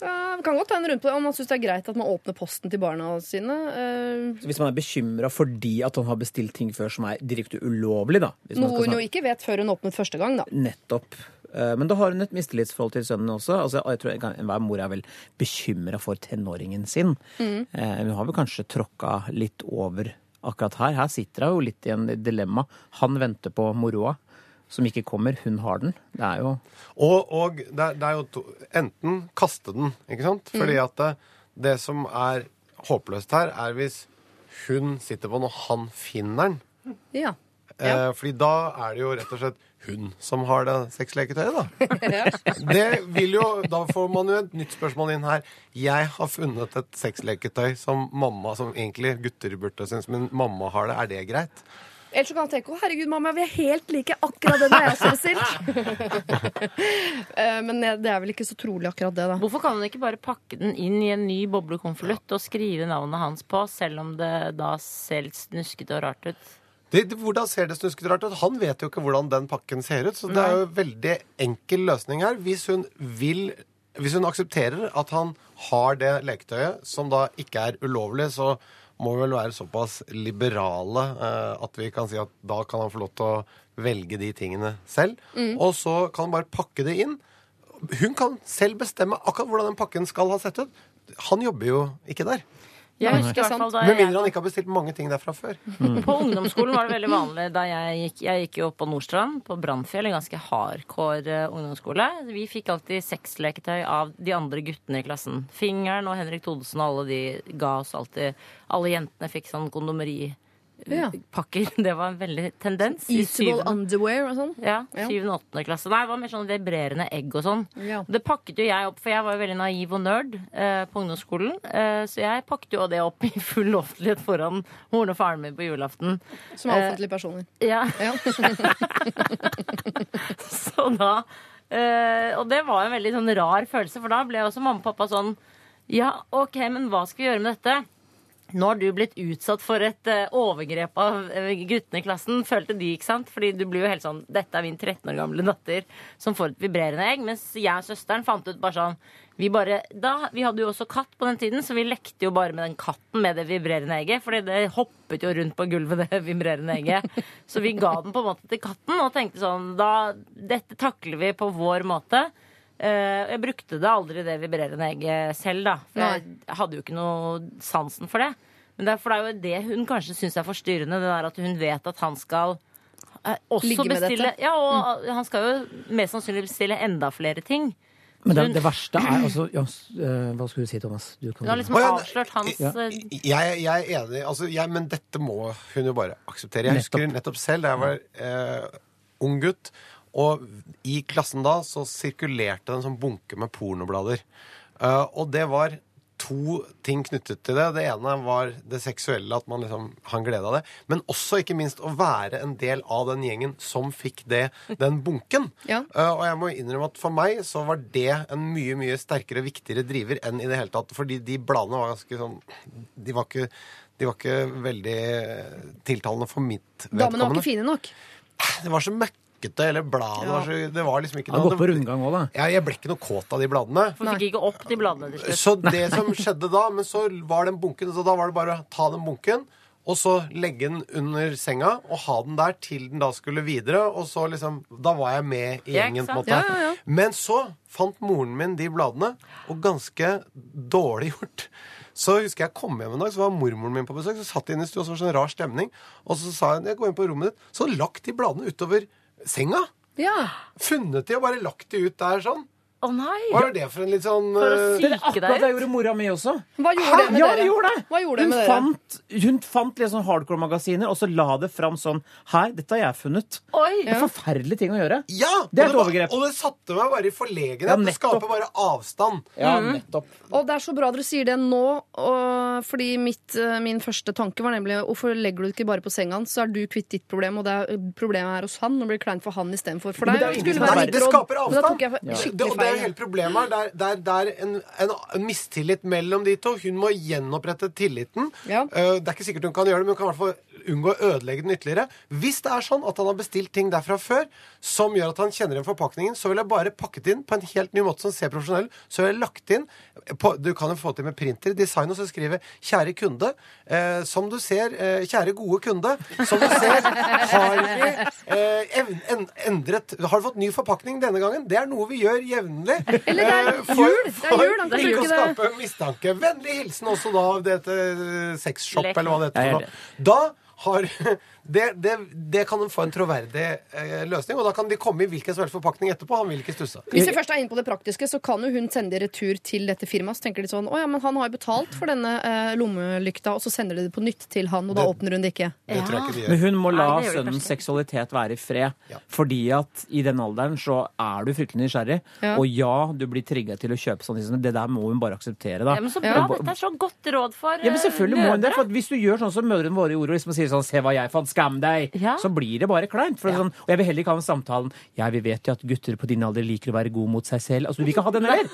Ja, vi kan godt ta en runde på det, om man syns det er greit at man åpner posten til barna sine. Eh, Så Hvis man er bekymra fordi at han har bestilt ting før som er direkte ulovlig, da hvis noe hun jo ikke vet før hun åpnet første gang, da. Nettopp. Eh, Men da har hun et mistillitsforhold til sønnen også. Altså, jeg tror en- Enhver mor er vel bekymra for tenåringen sin. Mm. Eh, Hun har vel kanskje tråkka litt over akkurat her. Her sitter hun jo litt i en dilemma. Han venter på moroa, som ikke kommer. Hun har den. Det er jo Og, og det, er- det er jo to, enten kaste den, ikke sant? Fordi Mm. at det, det som er håpløst her, er hvis hun sitter på den, og han finner den. Ja. Eh, fordi da er det jo rett og slett hun som har det sexleketøyet, da. Det vil jo, Da får man jo et nytt spørsmål inn her. Jeg har funnet et sexleketøy som mamma, som egentlig gutter burde synes, men mamma har det. Er det greit? Ellers så kan han tenke å herregud, mamma, vi er helt like. Akkurat den har jeg også bestilt. Eh, Men det er vel ikke så trolig akkurat det, da. Hvorfor kan hun ikke bare pakke den inn i en ny boblekonvolutt og skrive navnet hans på, selv om det da ser litt snuskete og rart ut? Det, det, hvordan ser det snuskete rart ut? Han vet jo ikke hvordan den pakken ser ut. Så det er jo en veldig enkel løsning her. Hvis hun vil Hvis hun aksepterer at han har det leketøyet, som da ikke er ulovlig, så må vel være såpass liberale eh, at vi kan si at da kan han få lov til å velge de tingene selv. Og så kan han bare pakke det inn. Hun kan selv bestemme akkurat hvordan den pakken skal ha sett ut. Han jobber jo ikke der. Jeg husker i hvert fall da Med mindre han ikke har bestilt mange ting derfra før. På ungdomsskolen var det veldig vanlig da jeg gikk Jeg gikk jo opp på Nordstrand, på Brannfjell, en ganske hardcore eh, ungdomsskole. Vi fikk alltid sexleketøy av de andre guttene i klassen. Fingeren og Henrik Thodesen og alle de ga oss alltid Alle jentene fikk sånn kondomeripakker. Ja. Det var en veldig tendens. i Eatable underwear og sånn. ja, Ja. syvende og åttende klasse. Nei, det var mer sånn vibrerende egg og sånn. Ja. Det pakket jo jeg opp, for jeg var jo veldig naiv og nerd eh, på ungdomsskolen. Eh, så jeg pakket jo det opp i full offentlighet foran moren og faren min på julaften. Som er offentlige personer. Ja, Ja. så da eh, Og det var en veldig sånn rar følelse, for da ble også mamma og pappa sånn Ja, OK, men hva skal vi gjøre med dette? Nå har du blitt utsatt for et eh, overgrep av eh, guttene i klassen. Følte de, ikke sant? Fordi du blir jo helt sånn Dette er min 13 år gamle datter som får et vibrerende egg. Mens jeg og søsteren fant ut bare sånn vi, bare, da, vi hadde jo også katt på den tiden, så vi lekte jo bare med den katten med det vibrerende egget. Fordi det hoppet jo rundt på gulvet, det vibrerende egget. Så vi ga den på en måte til katten og tenkte sånn da, Dette takler vi på vår måte. Eh, jeg brukte det aldri, det vibrerende egget selv, da. For jeg hadde jo ikke noe sansen for det. Men det er, det er jo det hun kanskje syns er forstyrrende, det der at hun vet at han skal eh, også Ligge med bestille dette. Ja, og han skal jo mest sannsynlig bestille enda flere ting. Men det, det verste er altså ja, eh, Hva skulle du si, Thomas? Du kan Hun har liksom avslørt hans Ja. Jeg, jeg er enig, altså, jeg, men dette må hun jo bare akseptere. Jeg husker nettopp selv da jeg var eh, ung gutt, og i klassen da så sirkulerte det en sånn bunke med pornoblader. Uh, og det var to ting knyttet til det. Det ene var det seksuelle, at man liksom har glede av det. Men også ikke minst å være en del av den gjengen som fikk det, den bunken. Ja. Uh, og jeg må innrømme at for meg så var det en mye mye sterkere, viktigere driver enn i det hele tatt. Fordi de bladene var ganske sånn De var ikke, de var ikke veldig tiltalende for mitt Damene var ikke fine nok. Det var så møkkete, eller bladet var så Det var liksom ikke Han har gått på rundgang òg, da. ja, jeg ble ikke noe kåt av de bladene. For fikk ikke opp de bladene til slutt. Så det som skjedde da, men så var den bunken, så da var det bare å ta den bunken, og så legge den under senga og ha den der til den da skulle videre. Og så liksom Da var jeg med i Ja, gjengen, på en sant? måte. Ja, ja, ja. Men så fant moren min de bladene, og ganske dårlig gjort. Så husker jeg kom hjem en dag, så var mormoren min på besøk. Så satt de inne i stua, så var det sånn rar stemning. Og så sa hun jeg går inn på rommet ditt. Så hadde hun lagt de bladene utover senga. Ja. Funnet de og bare lagt de ut der sånn. Å nei! Hva er det for en litt sånn For å eh, Det er Ikke akkurat deg det ut? gjorde mora mi også. Hva gjorde det med ja, dere? det gjorde det. Hva gjorde det hun med dere? Fant, hun fant litt sånn hardcore-magasiner, og så la det fram sånn Her, dette har jeg funnet. Oi! En forferdelig ting å gjøre. Ja! Det er et og var- overgrep. Og det satte meg bare i forlegenhet. Ja, det nettopp. skaper bare avstand. Ja, Mm. nettopp. Og det er så bra dere sier det nå, og, fordi mitt, eh, min første tanke var nemlig hvorfor legger du det ikke bare på senga hans, så er du kvitt ditt problem, og det er, problemet er hos han, og blir kleint for han istedenfor for Men deg. det er jo ingen skulle som være er et Det skaper men Da tok avstand. jeg Det, skikkelig det er jo hele problemet her. Det er, det er, det en, en, en mistillit mellom de to. Hun må gjenopprette tilliten. Ja. Eh, Det er ikke sikkert hun kan gjøre det, men hun kan i hvert fall unngå å ødelegge den ytterligere. Hvis det er sånn at han har bestilt ting derfra før som gjør at han kjenner igjen forpakningen, så vil jeg bare pakket inn på en helt ny måte som ser profesjonell. Så vil jeg lagt inn på, Du kan jo få til med printer, design, og så skrive 'Kjære kunde'. Eh, som du ser, eh, kjære gode kunde, som du ser, har vi eh, en, endret Har du fått ny forpakning denne gangen? Det er noe vi gjør jevnlig. Eller det er eh, for- jul. Det er for jul, han ikke å skape mistanke. Vennlig hilsen også da av dette sexshop, eller hva det er heter. Da har det, det, det kan få en troverdig eh, løsning, og da kan de komme i hvilken som helst forpakning etterpå. Han vil ikke stusse. Hvis vi først er inne på det praktiske, så kan jo hun sende det retur til dette firmaet. Så tenker de sånn Å ja, men han har jo betalt for denne eh, lommelykta, og så sender de det på nytt til han, og da åpner hun det ikke. Det tror jeg ikke de Men hun må la Nei, det det sønnens seksualitet være i fred. Ja. Fordi at i den alderen så er du fryktelig nysgjerrig. Ja. Og ja, du blir trigga til å kjøpe sånne ting. Det der må hun bare akseptere, da. Ja, men så Ja. bra. Dette er så godt råd for Ja, men selvfølgelig må hun det, for at Hvis du gjør sånn som mødrene våre gjorde, og liksom sier sånn 'se hva jeg fant, skam deg', Ja. så blir det bare kleint. Er sånn, og jeg vil heller ikke ha den samtalen 'ja, vi vet jo at gutter på din alder liker å være gode mot seg selv'. Altså, Du vil ikke ha den heller.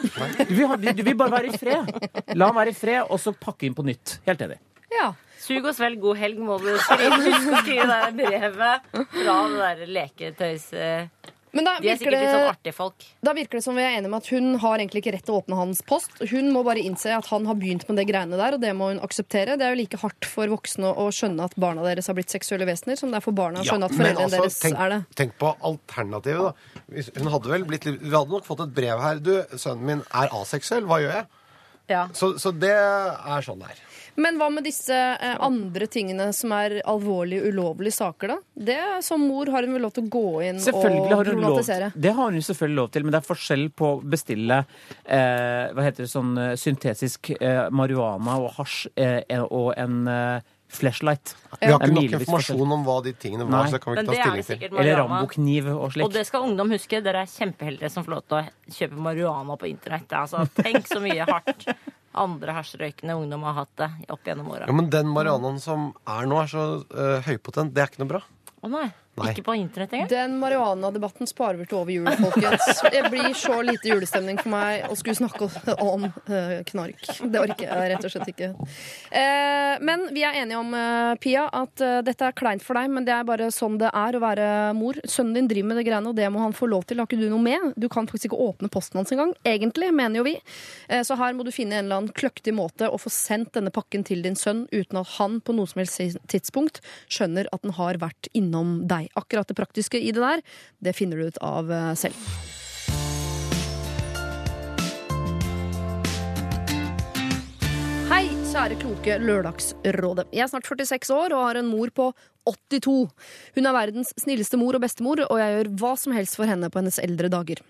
Du vil, ha, du vil bare være i fred. La ham være i fred, og så pakke inn på nytt. Helt enig. Ja. Sug og svelg god helg, må du skrive. Husk å skrive det brevet fra det der leketøys... Men da De er virker, sikkert litt sånn artige folk. da virker det som vi er enige om at hun har egentlig ikke rett til å åpne hans post. Hun må bare innse at han har begynt med det greiene der, og det må hun akseptere. Det er jo like hardt for voksne å skjønne at barna deres har blitt seksuelle vesener, som det er for barna å Ja, skjønne at foreldrene altså, deres tenk, er det. tenk på alternativet, da. Hun hadde vel blitt Vi hadde nok fått et brev her. Du, sønnen min er aseksuell. Hva gjør jeg? Ja. Så, så det er sånn det er. Men hva med disse eh, andre tingene som er alvorlige, ulovlige saker, da? Det Som mor har hun vel lov til å gå inn og problematisere? lov? Det har hun selvfølgelig lov til, men det er forskjell på å bestille eh, hva heter det, sånn eh, syntetisk eh, marihuana og hasj eh, og en eh, flashlight. Vi har ikke nok informasjon om hva de tingene var, Nei. så det kan vi ikke ta stilling til. Eller rambokniv og slikt. Og det skal ungdom huske. Dere er kjempeheldige som får lov til å kjøpe marihuana på internett. Altså, tenk så mye hardt andre hasjrøykende ungdom har hatt det opp gjennom åra. Ja, men den marihuanaen som er nå, er så uh, høypotent. Det er ikke noe bra. Å nei. Nei. Ikke på internett engang? Den marihuana-debatten sparer vi til over jul, folkens. Det blir så lite julestemning for meg å skulle snakke om eh, knark. Det orker jeg rett og slett ikke. Eh, men vi er enige om, eh, Pia, at dette er kleint for deg, men det er bare sånn det er å være mor. Sønnen din driver med det greiene, og det må han få lov til. Har ikke du noe med. Du kan faktisk ikke åpne posten hans engang. Egentlig, mener jo vi. Så her må du finne en eller annen kløktig måte å få sendt denne pakken til din sønn uten at han på noe som helst tidspunkt skjønner at den har vært innom deg. Akkurat det praktiske i det der, det finner du ut av eh, selv. Hei, kjære kloke Lørdagsrådet. Jeg er snart 46 år og har en mor på 82. Hun er verdens snilleste mor og bestemor, og jeg gjør hva som helst for henne på hennes eldre dager.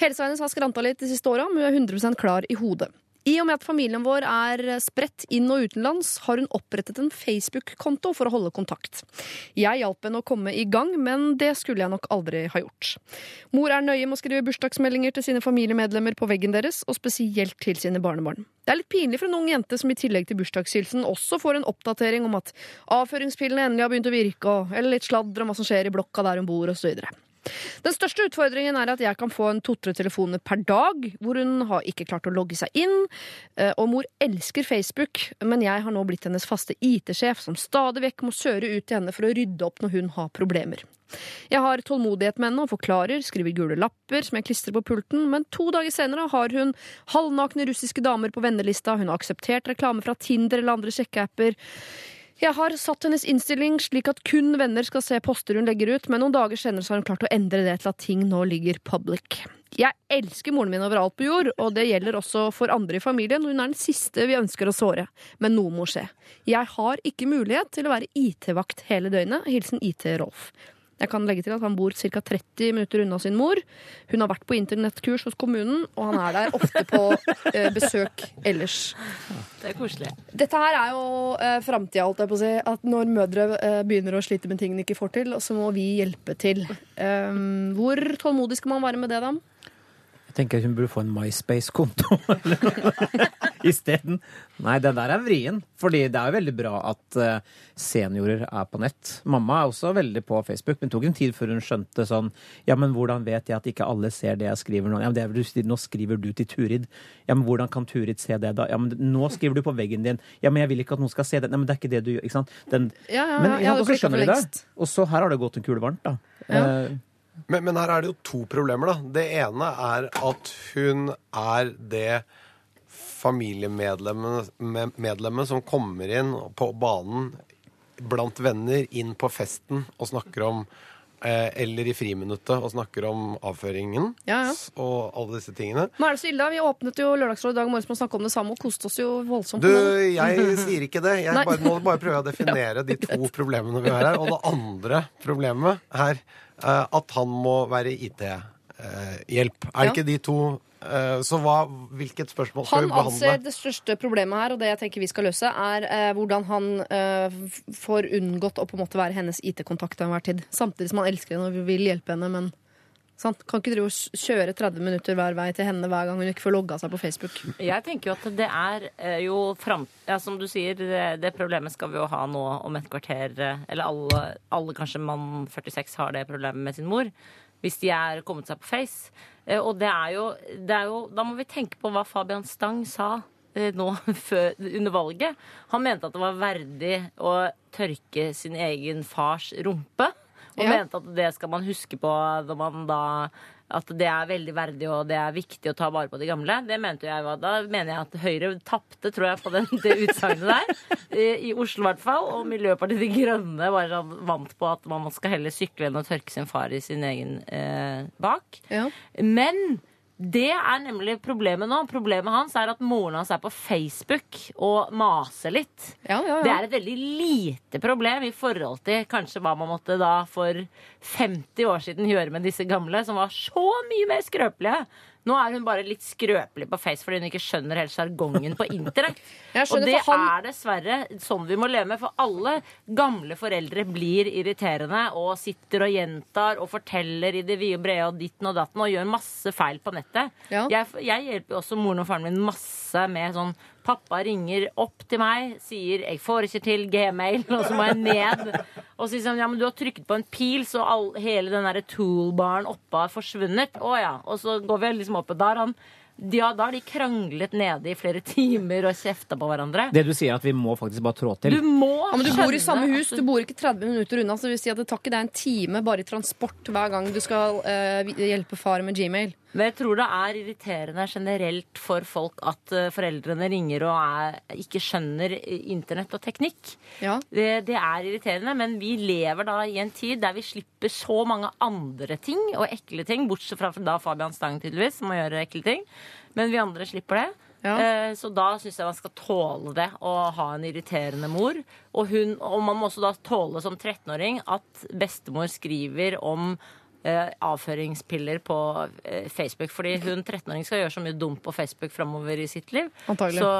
Helsa hennes har skranta litt de siste åra, men hun er 100% klar i hodet. I og med at familien vår er spredt inn- og utenlands, har hun opprettet en Facebook-konto for å holde kontakt. Jeg hjalp henne å komme i gang, men det skulle jeg nok aldri ha gjort. Mor er nøye med å skrive bursdagsmeldinger til sine familiemedlemmer på veggen deres, og spesielt til sine barnebarn. Det er litt pinlig for en ung jente som i tillegg til bursdagshilsen også får en oppdatering om at avføringspillene endelig har begynt å virke, og, eller litt sladder om hva som skjer i blokka der hun bor, osv. Den største utfordringen er at jeg kan få en to-tre telefoner per dag, hvor hun har ikke klart å logge seg inn. Eh, Og mor elsker Facebook, men jeg har nå blitt hennes faste IT-sjef, som stadig vekk må søre ut til henne for å rydde opp når hun har problemer. Jeg har tålmodighet med henne og forklarer, skriver gule lapper som jeg klistrer på pulten, men to dager senere har hun halvnakne russiske damer på vennelista, hun har akseptert reklame fra Tinder eller andre sjekkeapper. Jeg har satt hennes innstilling slik at kun venner skal se poster hun legger ut, men noen dager senere har hun klart å endre det til at ting nå ligger public. Jeg elsker moren min overalt på jord, og det gjelder også for andre i familien. Hun er den siste vi ønsker å såre, men noe må skje. Jeg har ikke mulighet til å være IT-vakt hele døgnet. Hilsen IT-Rolf. Jeg kan legge til at han bor ca. 30 minutter unna sin mor. Hun har vært på internettkurs hos kommunen, og han er der ofte på eh, besøk ellers. Det er koselig. Dette her er jo eh, framtida, holdt jeg på å si. At når mødre eh, begynner å slite med ting de ikke får til, så må vi hjelpe til. Um, hvor tålmodig skal man være med det, da? Jeg tenker hun burde få en MySpace-konto isteden. Nei, den der er vrien. Fordi det er jo veldig bra at eh, seniorer er på nett. Mamma er også veldig på Facebook, men tok en tid før hun skjønte sånn Ja, men hvordan vet jeg at ikke alle ser det jeg skriver nå? Ja, men det er vel Nå skriver du til Turid. Ja, men hvordan kan Turid se det da? Ja, men nå skriver du på veggen din. Ja, men jeg vil ikke at noen skal se det. Nei, men det er ikke det du gjør. Ikke sant? Den, Ja, ja, men ja, og så skjønner de det. Og så her har det gått en kule varmt, da. Ja. Eh, Men, men her er det jo to problemer, da. Det ene er at hun er det familiemedlemmet som kommer inn på banen blant venner inn på festen og snakker om eh, Eller i friminuttet og snakker om avføringen Ja, ja. og alle disse tingene. Nå er det så ille. da. Vi åpnet jo Lørdagsrådet i dag morges med å snakke om det samme og koste oss jo voldsomt. Du, jeg sier ikke det. Jeg bare, må bare prøve å definere de to problemene vi har her. Og det andre problemet er eh, at han må være IT-hjelp. er Ja. ikke de to eh, Så hva, hvilket spørsmål skal Han vi anser det største problemet her, og det jeg tenker vi skal løse, er eh, hvordan han eh, får unngått å på en måte være hennes IT-kontakt til enhver tid. Samtidig som han elsker henne og vil hjelpe henne, men sant? kan ikke drive og kjøre 30 minutter hver vei til henne hver gang hun ikke får logga seg på Facebook. Jeg tenker jo at det er eh, jo fram... Ja, som du sier, det, det problemet skal vi jo ha nå om et kvarter. eh, Eller alle, alle kanskje mann 46 har det problemet med sin mor. Hvis de er kommet seg på Face. Eh, Og det er jo, det er jo Da må vi tenke på hva Fabian Stang sa eh, nå før, under valget. Han mente at det var verdig å tørke sin egen fars rumpe. Og Ja. mente at det skal man huske på når man da at det er veldig verdig og det er viktig å ta vare på de gamle. Det mente jeg var, Da mener jeg at Høyre tapte, tror jeg, på den, det utsagnet der. I, I Oslo i hvert fall. Og Miljøpartiet De Grønne var sånn vant på at man skal heller sykle enn å tørke sin far i sin egen eh, bak. Ja. Men det er nemlig problemet nå. Problemet hans er at moren hans er på Facebook og maser litt. Ja, ja, ja. Det er et veldig lite problem i forhold til kanskje hva man måtte da for 50 år siden gjøre med disse gamle, som var så mye mer skrøpelige. Nå er hun bare litt skrøpelig på Face fordi hun ikke skjønner helt sjargongen på internett. Og det han- er dessverre sånn vi må leve med, for alle gamle foreldre blir irriterende og sitter og gjentar og forteller i det vide og brede og ditten og datten og gjør masse feil på nettet. Ja. Jeg, jeg hjelper jo også moren og faren min masse med sånn Pappa ringer opp til meg, sier 'jeg får ikke til Gmail', og så må jeg ned. Og så sier han ja, men du har trykket på en pil, så all, hele den derre toolbaren oppe har forsvunnet. Å ja. Og så går vi liksom opp, og da har han ja, da har de kranglet nede i flere timer og kjefta på hverandre. Det du sier, er at vi må faktisk bare trå til. Du må Ja, men du bor i samme hus, du bor ikke 30 minutter unna. Så det vil si at det tar ikke deg en time bare i transport hver gang du skal eh, hjelpe far med Gmail. Men jeg tror det er irriterende generelt for folk at eh, foreldrene ringer og er, ikke skjønner eh, internett og teknikk. Ja. Det, det er irriterende, men vi lever da i en tid der vi slipper så mange andre ting og ekle ting, bortsett fra da Fabian Stang tydeligvis, som må gjøre ekle ting. Men vi andre slipper det. Ja. Eh, Så da syns jeg man skal tåle det å ha en irriterende mor. Og, hun, og man må også da tåle som 13-åring at bestemor skriver om avføringspiller på eh, Facebook. Fordi hun 13-åring skal gjøre så mye dumt på Facebook framover i sitt liv. Antagelig. Så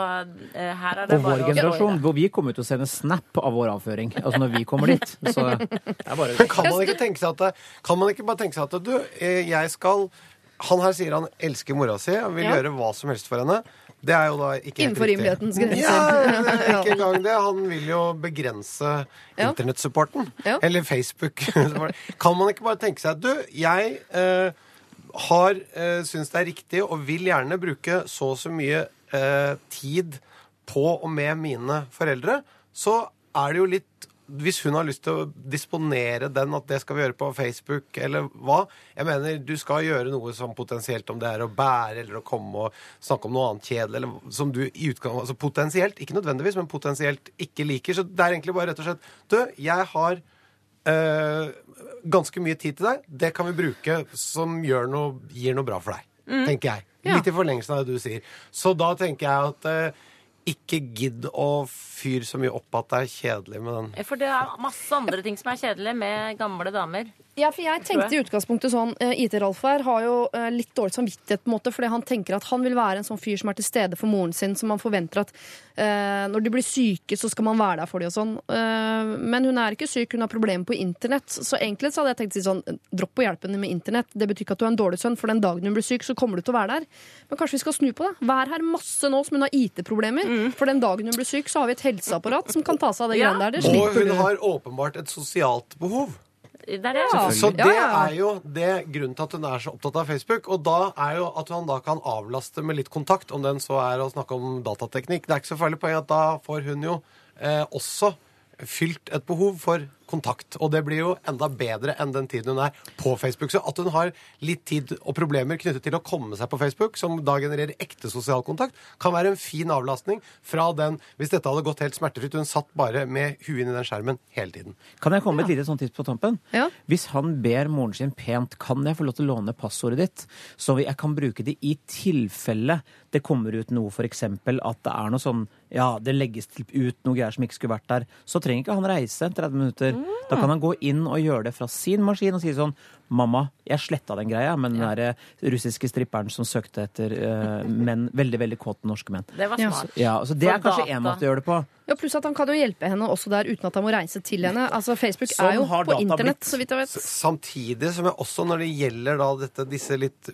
eh, her er det Og bare vår generasjon, hvor vi kommer til å sende snap av vår avføring. Altså når vi kommer dit. Så bare kan man ikke tenke seg at Kan man ikke bare tenke seg at du, eh, jeg skal Han her sier han elsker mora si og vil Ja. gjøre hva som helst for henne. Det er jo da ikke Innenfor rimelighetens grenser. Ja, ikke engang det. Han vil jo begrense Ja. internettsupporten. Ja. Eller Facebook. kan man ikke bare tenke seg du, jeg eh, har eh, syns det er riktig og vil gjerne bruke så og så mye eh, tid på og med mine foreldre, så er det jo litt hvis hun har lyst til å disponere den, at det skal vi gjøre på Facebook, eller hva Jeg mener, du skal gjøre noe som potensielt, om det er å bære eller å komme og snakke om noe annet kjedelig, eller som du i utgang, altså potensielt, ikke nødvendigvis, men potensielt ikke liker. Så det er egentlig bare rett og slett Du, jeg har øh, ganske mye tid til deg. Det kan vi bruke som gjør noe, gir noe bra for deg. Tenker jeg. Litt i forlengelsen av det du sier. Så da tenker jeg at eh, ikke gidd å fyre så mye opp at det er kjedelig med den. For det er masse andre ting som er kjedelig med gamle damer. Ja, for jeg tenkte i utgangspunktet sånn eh, IT-Ralf her har jo eh, litt dårlig samvittighet på en måte, fordi han tenker at han vil være en sånn fyr som er til stede for moren sin, som man forventer at uh, når de blir syke, så skal man være der for dem og sånn. Uh, men hun er ikke syk, hun har problemer på internett. Så egentlig så hadde jeg tenkt å si sånn, dropp å hjelpe henne med internett. Det betyr ikke at du er en dårlig sønn, for den dagen hun blir syk, så kommer du til å være der. Men kanskje vi skal snu på det. Vær her masse nå som hun har IT-problemer. For den dagen hun blir syk, så har vi et helseapparat som kan ta seg av det Ja. greiene der. Det Og hun du. har åpenbart et sosialt behov. Det er det. Ja. Så det er jo det grunnen til at hun er så opptatt av Facebook. Og da er jo at han da kan avlaste med litt kontakt, om den så er å snakke om datateknikk. Det er ikke så farlig poeng at da får hun jo eh, også fylt et behov for kontakt. Og det blir jo enda bedre enn den tiden hun er på Facebook. Så at hun har litt tid og problemer knyttet til å komme seg på Facebook, som da genererer ekte sosial kontakt, kan være en fin avlastning fra den Hvis dette hadde gått helt smertefritt, hun satt bare med huet inn i den skjermen hele tiden. Kan jeg komme med et lite sånt tips på tampen? Ja. Hvis han ber moren sin pent, kan jeg få lov til å låne passordet ditt, så jeg kan bruke det i tilfelle det kommer ut noe, f.eks. at det er noe sånn Ja, det legges ut noe greier som ikke skulle vært der. Så trenger ikke han reise 30 minutter. Da kan han gå inn og gjøre det fra sin maskin og si sånn Mamma, jeg sletta den greia, men den der eh, russiske stripperen som søkte etter uh, menn, veldig, veldig kåte norske menn. Det var smart. Ja, så Det For er kanskje én måte å gjøre det på. Ja, Pluss at han kan jo hjelpe henne også der uten at han må reise til henne. Altså, Facebook Sånn er jo på internett, så vidt jeg vet. Samtidig som jeg også, når det gjelder da dette, disse litt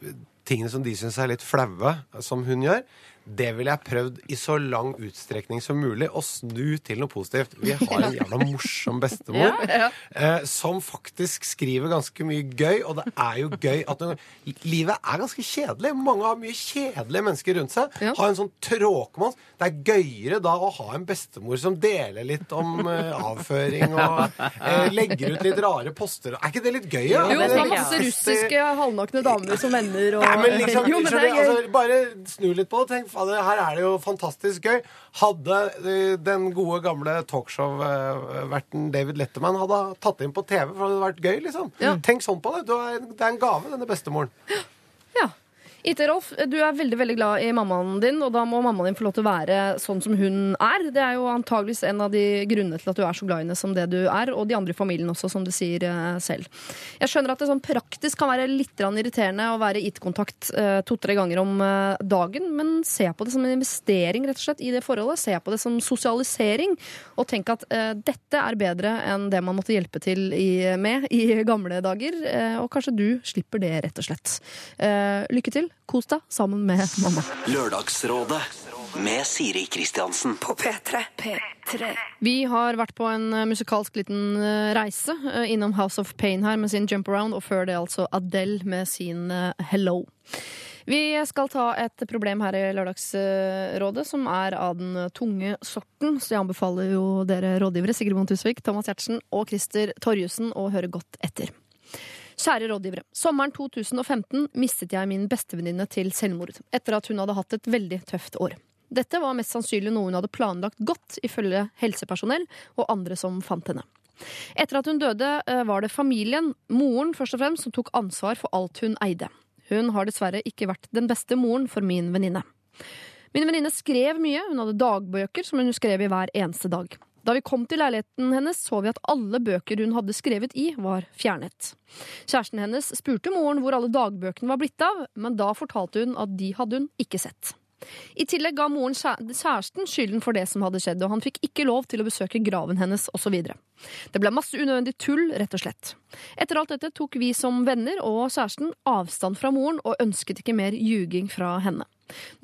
tingene som de syns er litt flaue, som hun gjør, det ville jeg prøvd i så lang utstrekning som mulig å snu til noe positivt. Vi har en jævla morsom bestemor eh, som faktisk skriver ganske mye gøy, og det er jo gøy at hun, Livet er ganske kjedelig. Mange har mye kjedelige mennesker rundt seg. Ja. Har en sånn tråkmann. Det er gøyere da å ha en bestemor som deler litt om eh, avføring og eh, legger ut litt rare poster. Er ikke det litt gøy? Ja? Jo, Det er masse russiske halvnakne damer som venner og Nei, men liksom, Jo, men det skjønner er altså, bare snu litt på det. Tenk, fader, her er det jo fantastisk gøy. Hadde eh, den gode, gamle talkshow-verten David Letterman hadde tatt inn på TV, for det hadde vært gøy, liksom. Ja. Tenk sånn på det. Det er en gave, denne bestemoren. Ja. IT-Rolf, du er veldig veldig glad i mammaen din, og da må mammaen din få lov til å være sånn som hun er. Det er jo antageligvis en av de grunnene til at du er så glad i henne som det du er, og de andre i familien også, som du sier eh, selv. Jeg skjønner at det sånn praktisk kan være litt irriterende å være IT-kontakt eh, to-tre ganger om eh, dagen, men se på det som en investering rett og slett i det forholdet. Se på det som sosialisering, og tenk at dette er bedre enn det man måtte hjelpe til med i gamle dager, og kanskje du slipper det, rett og slett. Lykke til. Kos deg sammen med mamma. Lørdagsrådet med Siri Kristiansen. På P3. P3. Vi har vært på en eh, musikalsk liten eh, reise eh, innom House of Pain her med sin Jump Around, og før det altså Adele med sin Hello. Vi skal ta et problem her i Lørdagsrådet som er av den tunge sorten, så jeg anbefaler jo dere rådgivere Sigrid Bonde Tusvik, Thomas Giertsen og Christer Torjussen å høre godt etter. Kjære rådgivere. Sommeren 2015 mistet jeg min bestevenninne til selvmord, etter at hun hadde hatt et veldig tøft år. Dette var mest sannsynlig noe hun hadde planlagt godt, ifølge helsepersonell og andre som fant henne. Etter at hun døde, eh, var det familien, moren først og fremst, som tok ansvar for alt hun eide. Hun har dessverre ikke vært den beste moren for min venninne. Min venninne skrev mye, hun hadde dagbøker som hun skrev i hver eneste dag. Da vi kom til leiligheten hennes, så vi at alle bøker hun hadde skrevet i, var fjernet. Kjæresten hennes spurte moren hvor alle dagbøkene var blitt av, men da fortalte hun at de hadde hun ikke sett. I tillegg ga moren kjæresten skylden for det som hadde skjedd, og han fikk ikke lov til å besøke graven hennes, osv. Det ble masse unødvendig tull, rett og slett. Etter alt dette tok vi som venner og kjæresten avstand fra moren og ønsket ikke mer ljuging fra henne.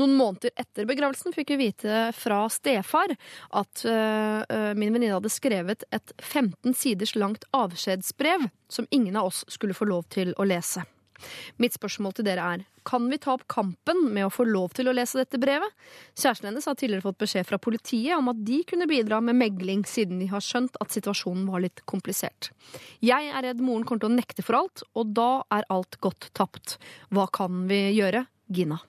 Noen måneder etter begravelsen fikk vi vite fra stefar at øh, min venninne hadde skrevet et 15 siders langt avskjedsbrev som ingen av oss skulle få lov til å lese. Mitt spørsmål til dere er kan vi ta opp kampen med å få lov til å lese dette brevet? Kjæresten hennes har tidligere fått beskjed fra politiet om at de kunne bidra med megling, siden de har skjønt at situasjonen var litt komplisert. Jeg er redd moren kommer til å nekte for alt, og da er alt godt tapt. Hva kan vi gjøre? Gina.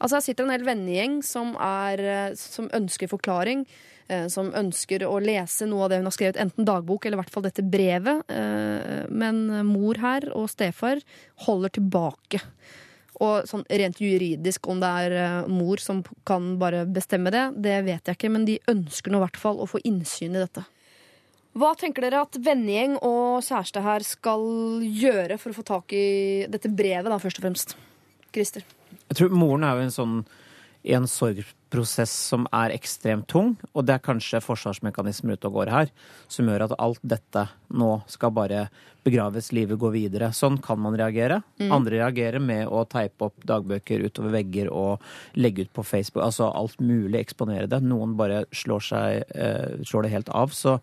Altså Her sitter en hel vennegjeng som, eh, som ønsker forklaring. eh, Som ønsker å lese noe av det hun har skrevet, enten dagbok eller i hvert fall dette brevet. eh, Men mor her og stefar holder tilbake. Og sånn rent juridisk, om det er mor som kan bare bestemme det, det vet jeg ikke, men de ønsker nå i hvert fall å få innsyn i dette. Hva tenker dere at vennegjeng og kjæreste her skal gjøre for å få tak i dette brevet, da, først og fremst? Christer. Jeg tror moren er jo en sånn i en sorgprosess som er ekstremt tung, og det er kanskje forsvarsmekanismer ute og går her som gjør at alt dette nå skal bare begraves, livet går videre. Sånn kan man reagere. Andre reagerer med å teipe opp dagbøker utover vegger og legge ut på Facebook. Altså alt mulig, eksponere det. Noen bare slår, seg, eh, slår det helt av. Så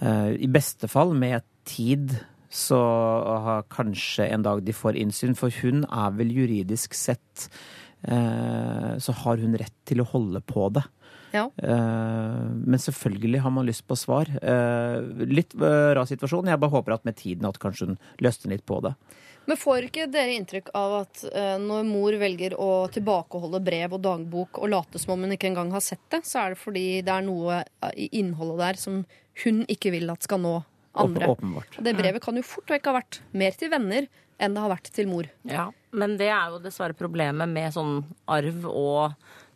eh, i beste fall med tid så har kanskje en dag de får innsyn, for hun er vel juridisk sett eh, så har hun rett til å holde på det. Ja. Eh, men selvfølgelig har man lyst på svar. Eh, litt rar situasjon. Jeg bare håper at med tiden at kanskje hun løsner litt på det. Men får ikke dere inntrykk av at når mor velger å tilbakeholde brev og dagbok og late som om hun ikke engang har sett det, så er det fordi det er noe i innholdet der som hun ikke vil at skal nå andre. Åpenbart. Og det brevet kan jo fort vekk ha vært mer til venner enn det har vært til mor. Ja, men det er jo dessverre problemet med sånn arv og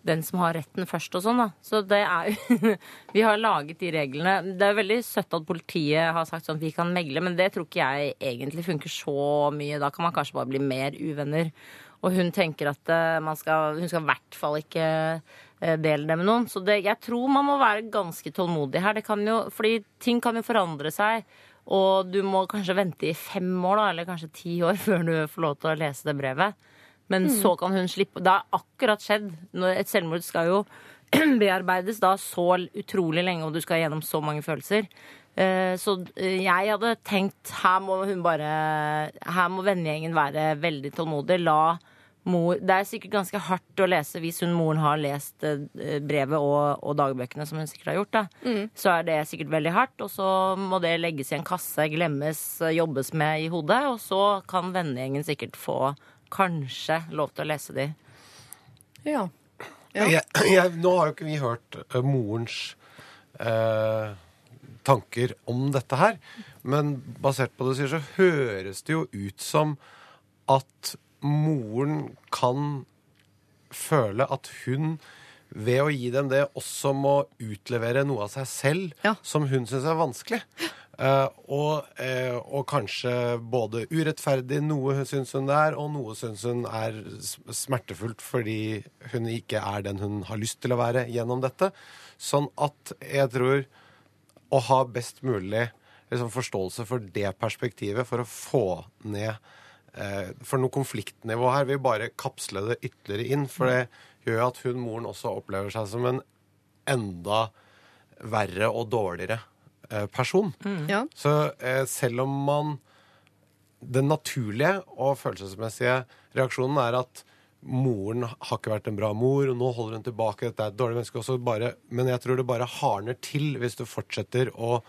den som har retten først og sånn, da. Så det er jo Vi har laget de reglene. Det er veldig søtt at politiet har sagt sånn at vi kan megle, men det tror ikke jeg egentlig funker så mye. Da kan man kanskje bare bli mer uvenner. Og hun tenker at eh, man skal, hun skal i hvert fall ikke eh, dele det med noen. Så det, jeg tror man må være ganske tålmodig her. Det kan jo, fordi ting kan jo forandre seg. Og du må kanskje vente i fem år, da, eller kanskje ti år, før du får lov til å lese det brevet. Men så kan hun slippe. Det har akkurat skjedd. Et selvmord skal jo bearbeides da så utrolig lenge, og du skal gjennom så mange følelser. Eh, Så eh, jeg hadde tenkt her må hun bare Her må vennegjengen være veldig tålmodig. La mor Det er sikkert ganske hardt å lese hvis hun moren har lest eh, brevet og, og dagbøkene, som hun sikkert har gjort. da Så er det sikkert veldig hardt, og så må det legges i en kasse, glemmes, eh, jobbes med i hodet, og så kan vennegjengen sikkert få kanskje lov til å lese de. Ja. Jeg, jeg, nå har jo ikke vi hørt uh, morens uh, tanker om dette her, men basert på det du sier, så høres det jo ut som at moren kan føle at hun ved å gi dem det også må utlevere noe av seg selv Ja. som hun syns er vanskelig. Uh, og, uh, og kanskje både urettferdig, noe hun syns hun er, og noe syns hun er smertefullt fordi hun ikke er den hun har lyst til å være gjennom dette. Sånn at jeg tror å ha best mulig liksom, forståelse for det perspektivet for å få ned For noe konfliktnivå her vil bare kapsle det ytterligere inn. For det gjør at hun moren også opplever seg som en enda verre og dårligere eh, person. Ja. Så eh, selv om man Den naturlige og følelsesmessige reaksjonen er at moren har ikke vært en bra mor, og nå holder hun tilbake, dette er et dårlig menneske også, bare, Men jeg tror det bare hardner til hvis du fortsetter å,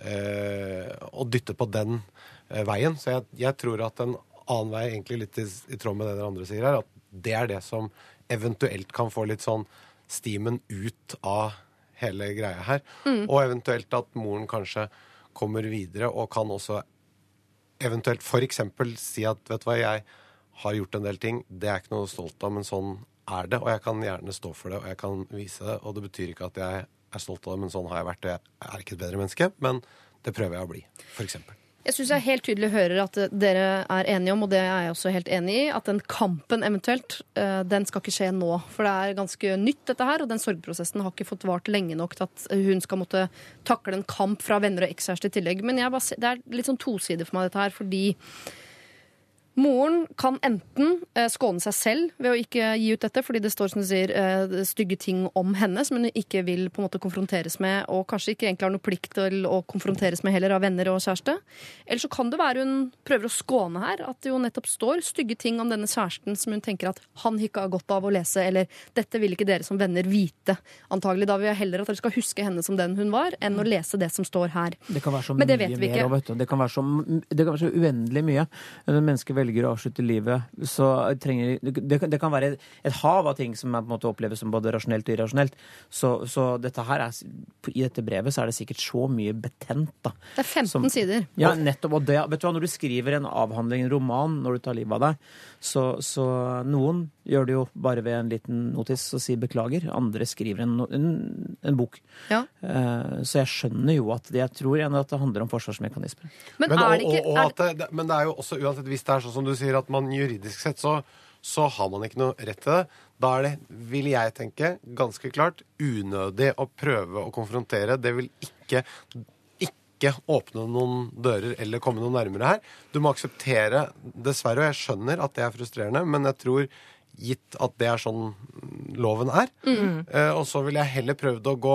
eh, å dytte på den eh, veien. Så jeg, jeg tror at en annen vei, egentlig litt i, i tråd med det dere andre sier her, at det er det som eventuelt kan få litt sånn stimen ut av hele greia her. Og eventuelt at moren kanskje kommer videre og kan også eventuelt f.eks. si at vet du hva, jeg har gjort en del ting, det er jeg ikke noe stolt av, men sånn er det, og jeg kan gjerne stå for det, og jeg kan vise det, og det betyr ikke at jeg er stolt av det, men sånn har jeg vært, og jeg er ikke et bedre menneske, men det prøver jeg å bli, f.eks. Jeg syns jeg helt tydelig hører at dere er enige om, og det er jeg også helt enig i, at den kampen eventuelt, eh, den skal ikke skje nå. For det er ganske nytt, dette her, og den sorgprosessen har ikke fått vart lenge nok til at hun skal måtte takle en kamp fra venner og ekskjæreste i tillegg. Men bare, det er litt sånn tosider for meg, dette her, fordi Moren kan enten eh, skåne seg selv ved å ikke gi ut dette, fordi det står som du sier, eh, stygge ting om henne som hun ikke vil på en måte konfronteres med, og kanskje ikke egentlig har noe plikt til å konfronteres med heller av venner og kjæreste. Eller så kan det være hun prøver å skåne her, at det jo nettopp står stygge ting om denne kjæresten som hun tenker at han ikke har godt av å lese, eller dette vil ikke dere som venner vite. Antagelig da vil jeg heller at dere skal huske henne som den hun var, enn å lese det som står her. Det kan være så mye vet mer. vet du, Det kan være så, det kan være så uendelig mye. Mennesker velger å avslutte livet, så trenger det, kan- det kan være et hav av ting som er, på en måte oppleves som både rasjonelt og irrasjonelt. Så, så dette her er, i dette brevet så er det sikkert så mye betent, da. Det er 15 Som- sider. Ja, nettopp. Og det, vet du hva, når du skriver en avhandling, en roman, når du tar livet av deg, så, så noen gjør det jo bare ved en liten notis og sier beklager. Andre skriver en, en, en bok. Ja. Eh, så jeg skjønner jo at det, jeg tror igjen at det handler om forsvarsmekanismer. Men, Men, er og, det ikke og, og at det, det, men det er jo også uansett hvis det er sånn som du sier, at man juridisk sett så, så har man ikke noe rett til det. Da er det, vil jeg tenke, ganske klart unødig å prøve å konfrontere. Det vil ikke ikke åpne noen dører eller komme noe nærmere her. Du må akseptere, dessverre, og jeg skjønner at det er frustrerende, men jeg tror gitt at det er sånn loven er. Eh, og så ville jeg heller prøvd å gå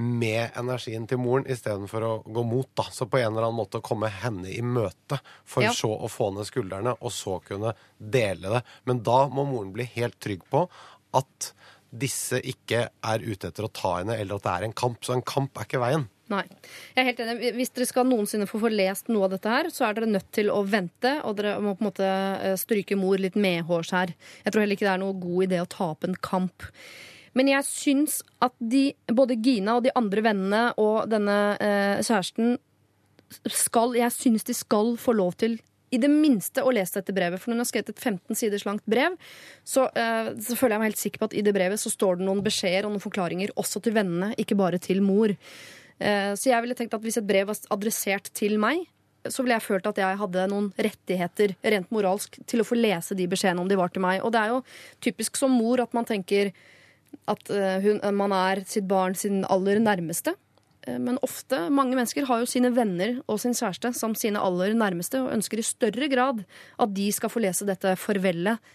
med energien til moren istedenfor å gå mot. da. Så på en eller annen måte komme henne i møte, for Ja. så å få ned skuldrene, og så kunne dele det. Men da må moren bli helt trygg på at disse ikke er ute etter å ta henne, eller at det er en kamp. Så en kamp er ikke veien. Nei. Jeg er helt enig. Hvis dere skal noensinne få få lest noe av dette her, så er dere nødt til å vente, og dere må på en måte eh, stryke mor litt medhårs her. Jeg tror heller ikke det er noe god idé å tape en kamp. Men jeg syns at de, både Gina og de andre vennene og denne eh, kjæresten skal Jeg syns de skal få lov til i det minste å lese dette brevet. For når hun har skrevet et 15 siders langt brev, så, eh, så føler jeg meg helt sikker på at i det brevet så står det noen beskjeder og noen forklaringer også til vennene, ikke bare til mor. Eh, så jeg ville tenkt at hvis et brev var adressert til meg, så ville jeg følt at jeg hadde noen rettigheter rent moralsk til å få lese de beskjedene om de var til meg. Og det er jo typisk som mor at man tenker at eh, hun, man er sitt barn sin aller nærmeste. Eh, Men ofte, mange mennesker har jo sine venner og sin kjæreste som sine aller nærmeste, og ønsker i større grad at de skal få lese dette farvelet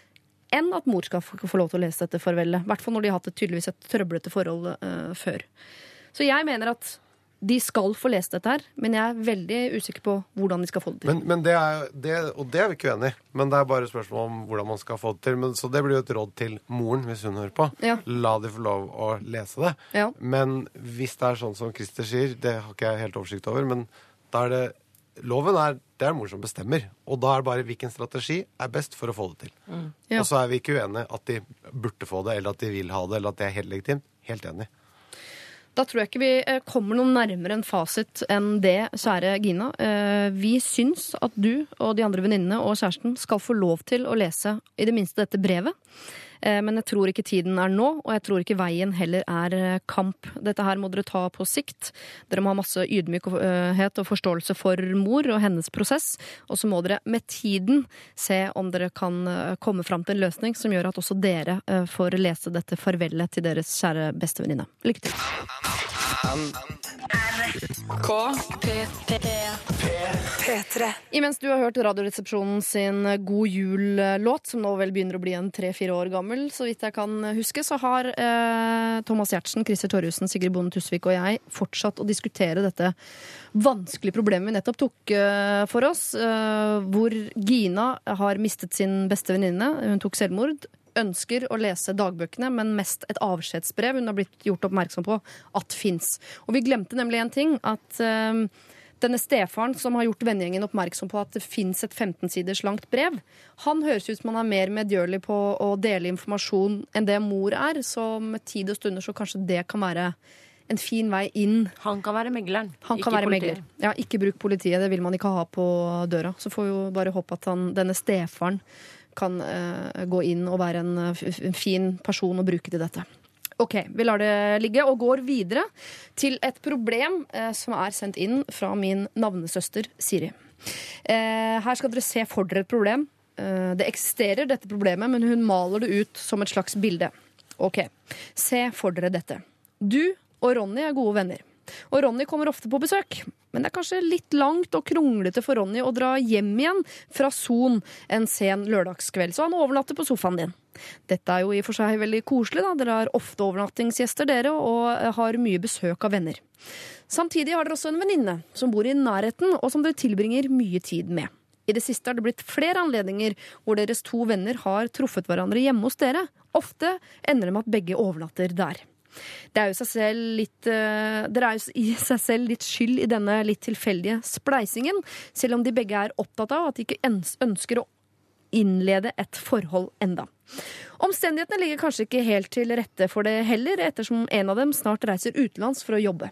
enn at mor skal få lov til å lese dette farvelet. I hvert fall når de har hatt et, tydeligvis et trøblete forhold uh, før. Så jeg mener at de skal få lese dette her, men jeg er veldig usikker på hvordan de skal få det til. Men, men det er, det, og det er vi ikke uenig i. Men det er bare spørsmål om hvordan man skal få det til. Men, så det blir jo et råd til moren, hvis hun hører på. Ja. La de få lov å lese det. Ja. Men hvis det er sånn som Christer sier, det har ikke jeg helt oversikt over, men da er det Loven er det er mor som bestemmer. Og da er det bare hvilken strategi er best for å få det til. Ja. Og så er vi ikke uenige at de burde få det, eller at de vil ha det, eller at det er helt legitimt. Helt enig. Da tror jeg ikke vi eh, kommer noe nærmere en fasit enn det, kjære Gina. Eh, Vi syns at du og de andre venninnene og kjæresten skal få lov til å lese i det minste dette brevet. Eh, Men jeg tror ikke tiden er nå, og jeg tror ikke veien heller er eh, kamp. Dette her må dere ta på sikt. Dere må ha masse ydmykhet og forståelse for mor og hennes prosess. Og så må dere med tiden se om dere kan eh, komme fram til en løsning som gjør at også dere eh, får lese dette farvelet til deres kjære bestevenninne. Lykke til. P3. Imens du har hørt Radioresepsjonen sin God jul-låt, som nå vel begynner å bli en tre-fire år gammel, så vidt jeg kan huske, så har eh, Thomas Giertsen, Christer Torjussen, Sigrid Bonde Tusvik og jeg fortsatt å diskutere dette vanskelige problemet vi nettopp tok eh, for oss, eh, hvor Gina har mistet sin beste venninne. Hun tok selvmord. Ønsker å lese dagbøkene, men mest et avskjedsbrev hun har blitt gjort oppmerksom på at fins. Og vi glemte nemlig en ting. at... eh, denne stefaren som har gjort vennegjengen oppmerksom på at det fins et 15-siders langt brev, han høres ut som han er mer medgjørlig på å dele informasjon enn det mor er. Så med tid og stunder så kanskje det kan være en fin vei inn. Han kan være megleren, Han ikke kan være politiet. megler. Ja, ikke bruk politiet, det vil man ikke ha på døra. Så får vi jo bare håpe at han, denne stefaren kan uh, gå inn og være en, eh, en fin person å bruke til dette. Ok, vi lar det ligge og går videre til et problem eh, som er sendt inn fra min navnesøster Siri. Eh, her skal dere se for dere et problem. Eh, det eksisterer, dette problemet, men hun maler det ut som et slags bilde. Ok, se for dere dette. Du og Ronny er gode venner. Og Ronny kommer ofte på besøk. Men det er kanskje litt langt og kronglete for Ronny å dra hjem igjen fra Son en sen lørdagskveld, så han overnatter på sofaen din. Dette er jo i og for seg veldig koselig, da. Dere har ofte overnattingsgjester, dere, og har mye besøk av venner. Samtidig har dere også en venninne som bor i nærheten, og som dere tilbringer mye tid med. I det siste har det blitt flere anledninger hvor deres to venner har truffet hverandre hjemme hos dere. Ofte ender det med at begge overnatter der. Det er jo seg selv litt, eh, dere er jo i seg selv litt skyld i denne litt tilfeldige spleisingen, selv om de begge er opptatt av at de ikke ønsker å innlede et forhold enda. Omstendighetene ligger kanskje ikke helt til rette for det heller, ettersom en av dem snart reiser utenlands for å jobbe.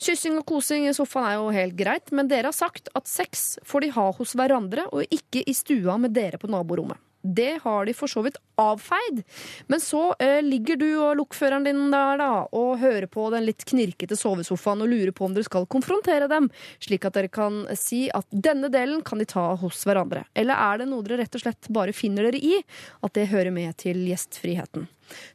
Kyssing og kosing i sofaen er jo helt greit, men dere har sagt at sex får de ha hos hverandre og ikke i stua med dere på naborommet. Det har de for så vidt avfeid. Men så eh, ligger du og lokføreren din der da, og hører på den litt knirkete sovesofaen og lurer på om dere skal konfrontere dem, slik at dere kan si at denne delen kan de ta hos hverandre. Eller er det noe dere rett og slett bare finner dere i, at det hører med til gjestfriheten?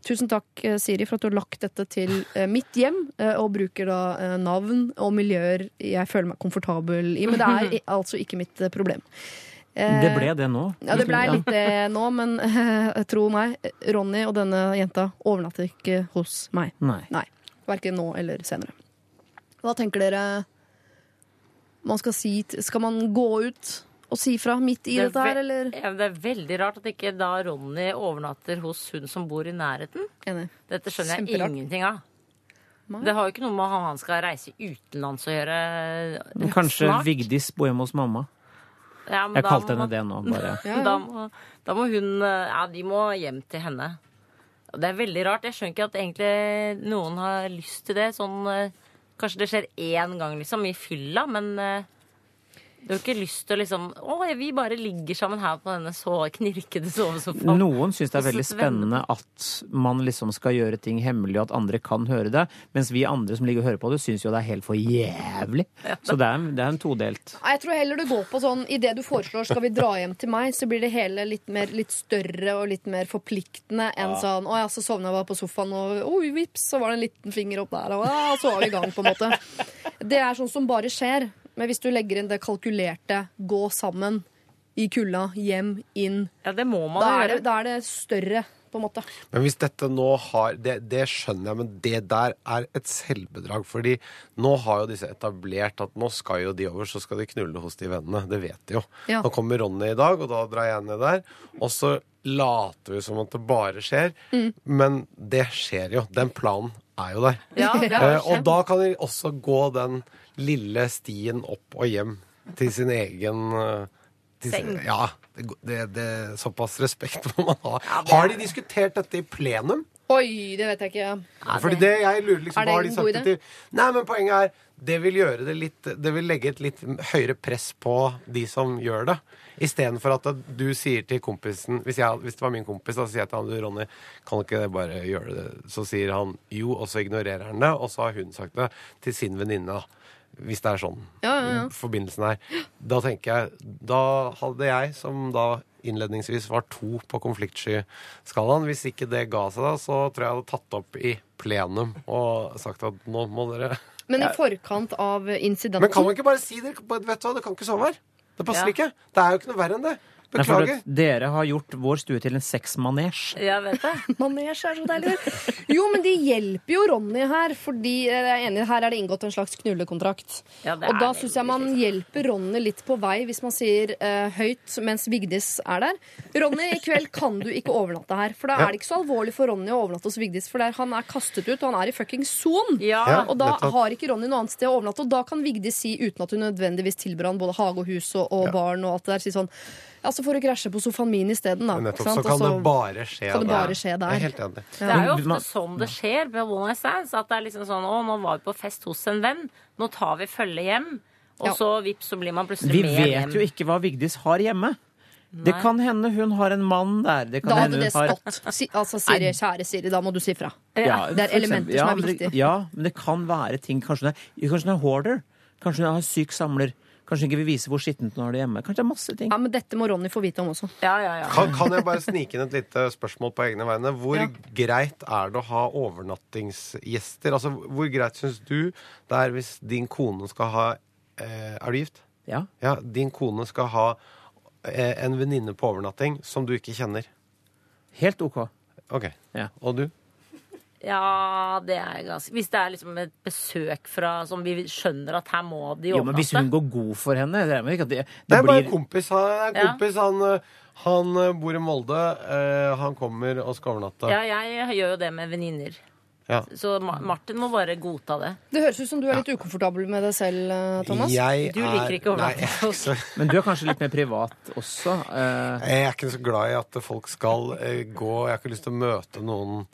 Tusen takk, eh, Siri, for at du har lagt dette til eh, mitt hjem, eh, og bruker da navn og miljøer jeg føler meg komfortabel i. Men det er altså ikke mitt problem. Eh, Det ble det nå. ja, det blei litt det nå, men tro meg, Ronny og denne jenta overnatter ikke hos meg. Nei. Nei. Verken nå eller senere. Hva tenker dere man skal si? Skal man gå ut og si fra midt i Det dette her, eller? Ja, men det er veldig rart at ikke da Ronny overnatter hos hun som bor i nærheten. Enig. Dette skjønner jeg Kjemperart. ingenting av. Nei. Det har jo ikke noe med at han skal reise utenlands å gjøre. Kanskje snart. Vigdis bor hjemme hos mamma. Ja, men Jeg da kalte må- henne det nå, bare. Ja. Da, må, da må hun Ja, de må hjem til henne. Og Det er veldig rart. Jeg skjønner ikke at egentlig noen har lyst til det. Sånn, eh, kanskje det skjer én gang, liksom, i fylla, men eh, du har ikke lyst til å liksom Å, vi bare ligger sammen her på denne så knirkede sovesofaen. Noen syns det er veldig spennende at man liksom skal gjøre ting hemmelig, og at andre kan høre det. Mens vi andre som ligger og hører på det, syns jo det er helt for jævlig. Så det er, det er en todelt. Jeg tror heller du går på sånn Idet du foreslår 'skal vi dra hjem til meg', så blir det hele litt, mer, litt større og litt mer forpliktende enn sånn 'Å ja, så sovna jeg bare på sofaen, og oi, vips, så var det en liten finger opp der', og ja, så var vi i gang, på en måte. Det er sånn som bare skjer. Men hvis du legger inn det kalkulerte 'gå sammen' i kulda, hjem, inn, Ja, det må man da er, det, da er det større, på en måte. Men hvis dette nå har det, det skjønner jeg, men det der er et selvbedrag. Fordi nå har jo disse etablert at nå skal jo de over, så skal de knulle hos de vennene. Det vet de jo. Ja. Nå kommer Ronny i dag, og da drar jeg ned der. Og så later vi som at det bare skjer. Men det skjer jo. Den planen er jo der. Ja, Eh, er og da kan de også gå den lille stien opp og hjem til sin egen eh, til sin. Ja. Det, det, det, såpass respekt må man ha. Har de diskutert dette i plenum? Oi, det vet jeg ikke. Fordi det jeg lurer liksom Er det hva har de sagt god det idé? til Nei, men poenget er det vil gjøre det litt Det vil legge et litt høyere press på de som gjør det. Istedenfor at du sier til kompisen hvis, jeg, hvis det var min kompis, da sier jeg til han du, Ronny, kan du ikke bare gjøre det? Så sier han jo, og så ignorerer han det. Og så har hun sagt det til sin venninne. Hvis det er sånn Ja, ja, ja. forbindelsen er. Da tenker jeg Da hadde jeg, som da innledningsvis var to på konfliktsky-skalaen Hvis ikke det ga seg, da, så tror jeg jeg hadde tatt opp i plenum og sagt at nå må dere Men i forkant av incidenten Men kan man ikke bare si det? Vet du hva, det kan ikke sove her. Det passer Ja. ikke. Det er jo ikke noe verre enn det. Nei, for Beklager. at dere har gjort vår stue til en sexmanesj. Ja, vet det. Manesj er så deilig. Jo, men de hjelper jo Ronny her, fordi jeg er enig, her er det inngått en slags knullekontrakt. Ja, Og da syns jeg man hjelper Ronny litt på vei hvis man sier uh, høyt mens Vigdis er der. Ronny, i kveld kan du ikke overnatte her. For da Ja. er det ikke så alvorlig for Ronny å overnatte hos Vigdis, for der han er kastet ut, og han er i fucking son. Ja, Ja. Og da har ikke Ronny noe annet sted å overnatte, og da kan Vigdis si, uten at hun nødvendigvis tilbyr han både hage og hus og, og barn og alt det der, si sånn Ja, så får du krasje på sofaen min isteden, da. Nettopp. Sant? Så kan det bare skje kan det bare skje der. Jeg er helt enig. Det er jo ofte sånn det skjer på One Night Stands. At det er liksom sånn Å, nå var vi på fest hos en venn. Nå tar vi følge hjem. Og Ja. så vips, så blir man plutselig Vi med vet jo ikke hva Vigdis har hjemme. Det kan hende hun har en mann der. Det kan Da hadde det stått. har. Si, altså, Siri, kjære Siri, da må du si fra. Ja, Det er elementer eksempel. som er viktige. Ja, men det kan være ting Kanskje hun er, kanskje hun er hoarder. Kanskje hun er syk samler. Kanskje hun ikke vil vise hvor skittent hun har det hjemme. Kanskje det er masse ting. Ja, Men dette må Ronny få vite om også. Ja, ja, ja. Kan, kan jeg bare snike inn et lite spørsmål på egne vegne? Hvor Ja. greit er det å ha overnattingsgjester? Altså, Hvor greit syns du det er hvis din kone skal ha eh, Er du gift? Ja. Ja, din kone skal ha eh, en venninne på overnatting som du ikke kjenner. Helt OK. Ok. Ja. Og du? Ja, det er ganske Hvis det er liksom et besøk fra som vi skjønner at her må de Jo, men Hvis hun går god for henne det er ikke at det, Det det er bare en kompis. Han, er Ja. han, eh, han eh, bor i Molde. eh, Han kommer og skal overnatte. Ja, jeg gjør jo det med venninner. Ja. Så Martin må bare godta det. Det høres ut som du er litt ukomfortabel med det selv, eh, Thomas. Jeg Du liker ikke overnatting. er Men du er kanskje litt mer privat også. eh, Jeg er ikke så glad i at folk skal gå Jeg har ikke lyst til å møte noen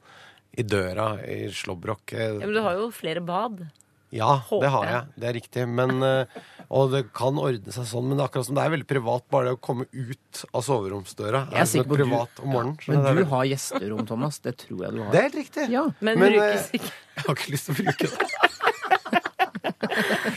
i døra i slåbrok. Eh, Ja, men du har jo flere bad. Ja, Håper det har jeg. Det er riktig. Men, eh, og det kan ordne seg sånn, men det er akkurat som det er veldig privat bare det å komme ut av soveromsdøra. Jeg er er sikker på du- om morgenen. Men du har gjesterom, Thomas. Det tror jeg du har. Det er helt riktig. Ja. Men, Men, brukes eh, ikke. Jeg har ikke lyst til å bruke det.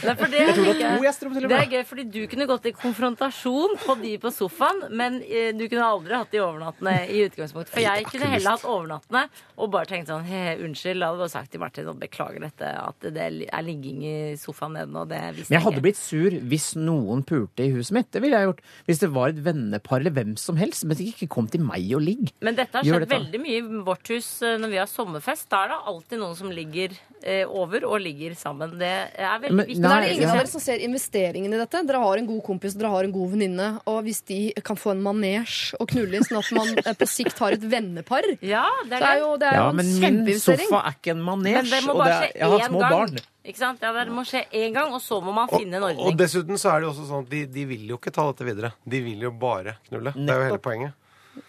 Nei, det, Jeg tror du har jeg. to gjesterom til og Det er gøy, fordi du kunne gått i konfrontasjon på de på sofaen, men eh, du kunne aldri hatt de overnattende i utgangspunktet. For jeg kunne heller hatt overnattende og bare tenkt sånn he, unnskyld, jeg hadde bare sagt til Martin og beklager dette, at det er ligging i sofaen nede nå, det visste Men jeg hadde blitt sur hvis noen pulte i huset mitt. Det ville jeg gjort. Hvis det var et vennepar eller hvem som helst. Men ikke kom til meg og ligg. Men dette har skjedd dette. veldig mye i vårt hus eh, når vi har sommerfest. Da er det alltid noen som ligger eh, over og ligger sammen. Det er veldig Men- viktig. Men er det ingen ja. av dere som ser investeringen i dette? Dere har en god kompis, dere har en god venninne. Og hvis de kan få en manesj og knulle inn sånn at man eh, på sikt har et vennepar Ja, det Det er er jo, det er Ja, jo en men min sofa er ikke en Men manesj. det må og bare det er, skje jeg har én små gang. barn. Ikke sant? Ja, det må skje én gang, og så må man finne en ordning. Og og dessuten så er det jo også sånn at de, de vil jo ikke ta dette videre. De vil jo bare knulle. Det er jo hele poenget.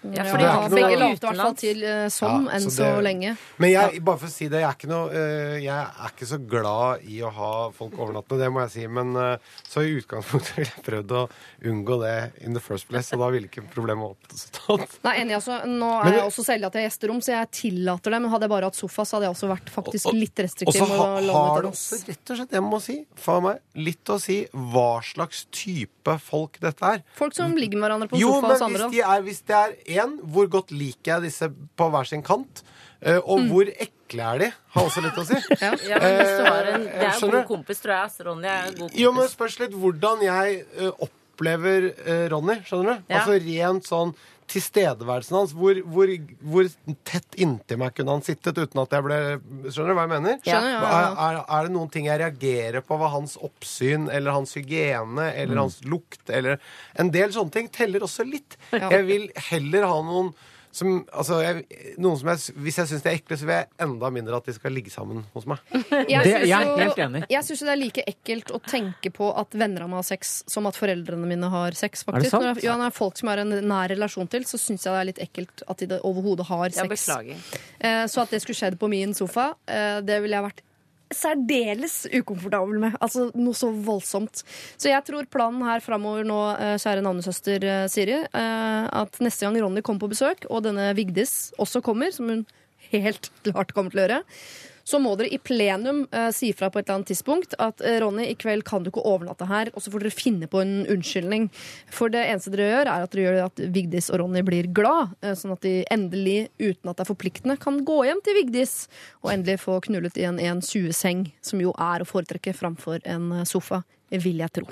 Ja, Ja, fordi er begge noe- skal i hvert fall til sånn, som Ja, enn så så lenge. Men jeg, bare for å si det, jeg er ikke, noe, eh, jeg er ikke så glad i å ha folk overnattende, det må jeg si. Men eh, så i utgangspunktet ville jeg prøvd å unngå det in the first place, og da ville ikke problemet oppstått. Nei, enig, altså. Nå er Men jeg også selv at jeg har gjesterom, så jeg tillater det. Men hadde jeg bare hatt sofa, så hadde jeg også vært faktisk Og- litt Og restriktiv. så ha, har det også rett og slett, jeg må si, faen meg, litt å si hva slags type folk dette er. Folk som ligger med hverandre på Jo, sofa men hvis, de er, hvis det er én, hvor godt liker jeg disse på hver sin kant? Eh, og Mm. hvor ekle er de? Har også litt å si. Ja, men hvis du har en, Det er en god kompis, tror jeg. ass. Ronny er en god kompis. Jo, men spørs litt hvordan jeg eh, opplever eh, Ronny, skjønner du? Ja. Altså rent sånn tilstedeværelsen hans. Hvor, hvor, hvor tett inntil meg kunne han sittet uten at jeg ble Skjønner du hva jeg mener? Ja, ja, ja. Er, er, er det noen ting jeg reagerer på ved hans oppsyn eller hans hygiene eller hans lukt eller En del sånne ting teller også litt. Ja. Jeg vil heller ha noen som, altså, jeg, noen som jeg, Hvis jeg syns de er ekle, så vil jeg enda mindre at de skal ligge sammen hos meg. Jeg Det- jeg er helt enig. Jeg syns det er like ekkelt å tenke på at venner av meg har sex, som at foreldrene mine har sex. Er det sant? Når jeg, ja, når det er folk som jeg har en nær relasjon til, så syns jeg det er litt ekkelt at de det overhodet har Ja, sex. beklager. Eh, Så at det skulle skjedd på min sofa, eh, det ville jeg vært særdeles ukomfortabel med. Altså noe så voldsomt. Så jeg tror planen her framover nå, eh, kjære navnesøster eh, Siri, eh, at neste gang Ronny kommer på besøk, og denne Vigdis også kommer, som hun helt klart kommer til å gjøre, så må dere i plenum eh, si fra på et eller annet tidspunkt at eh, Ronny, i kveld kan du ikke overnatte her, og så får dere finne på en unnskyldning. For det eneste dere gjør, er at dere gjør at Vigdis og Ronny blir glad, eh, sånn at de endelig, uten at det er forpliktende, kan gå hjem til Vigdis og endelig få knullet i en 1,20-seng, som jo er å foretrekke framfor en eh, sofa, vil jeg tro.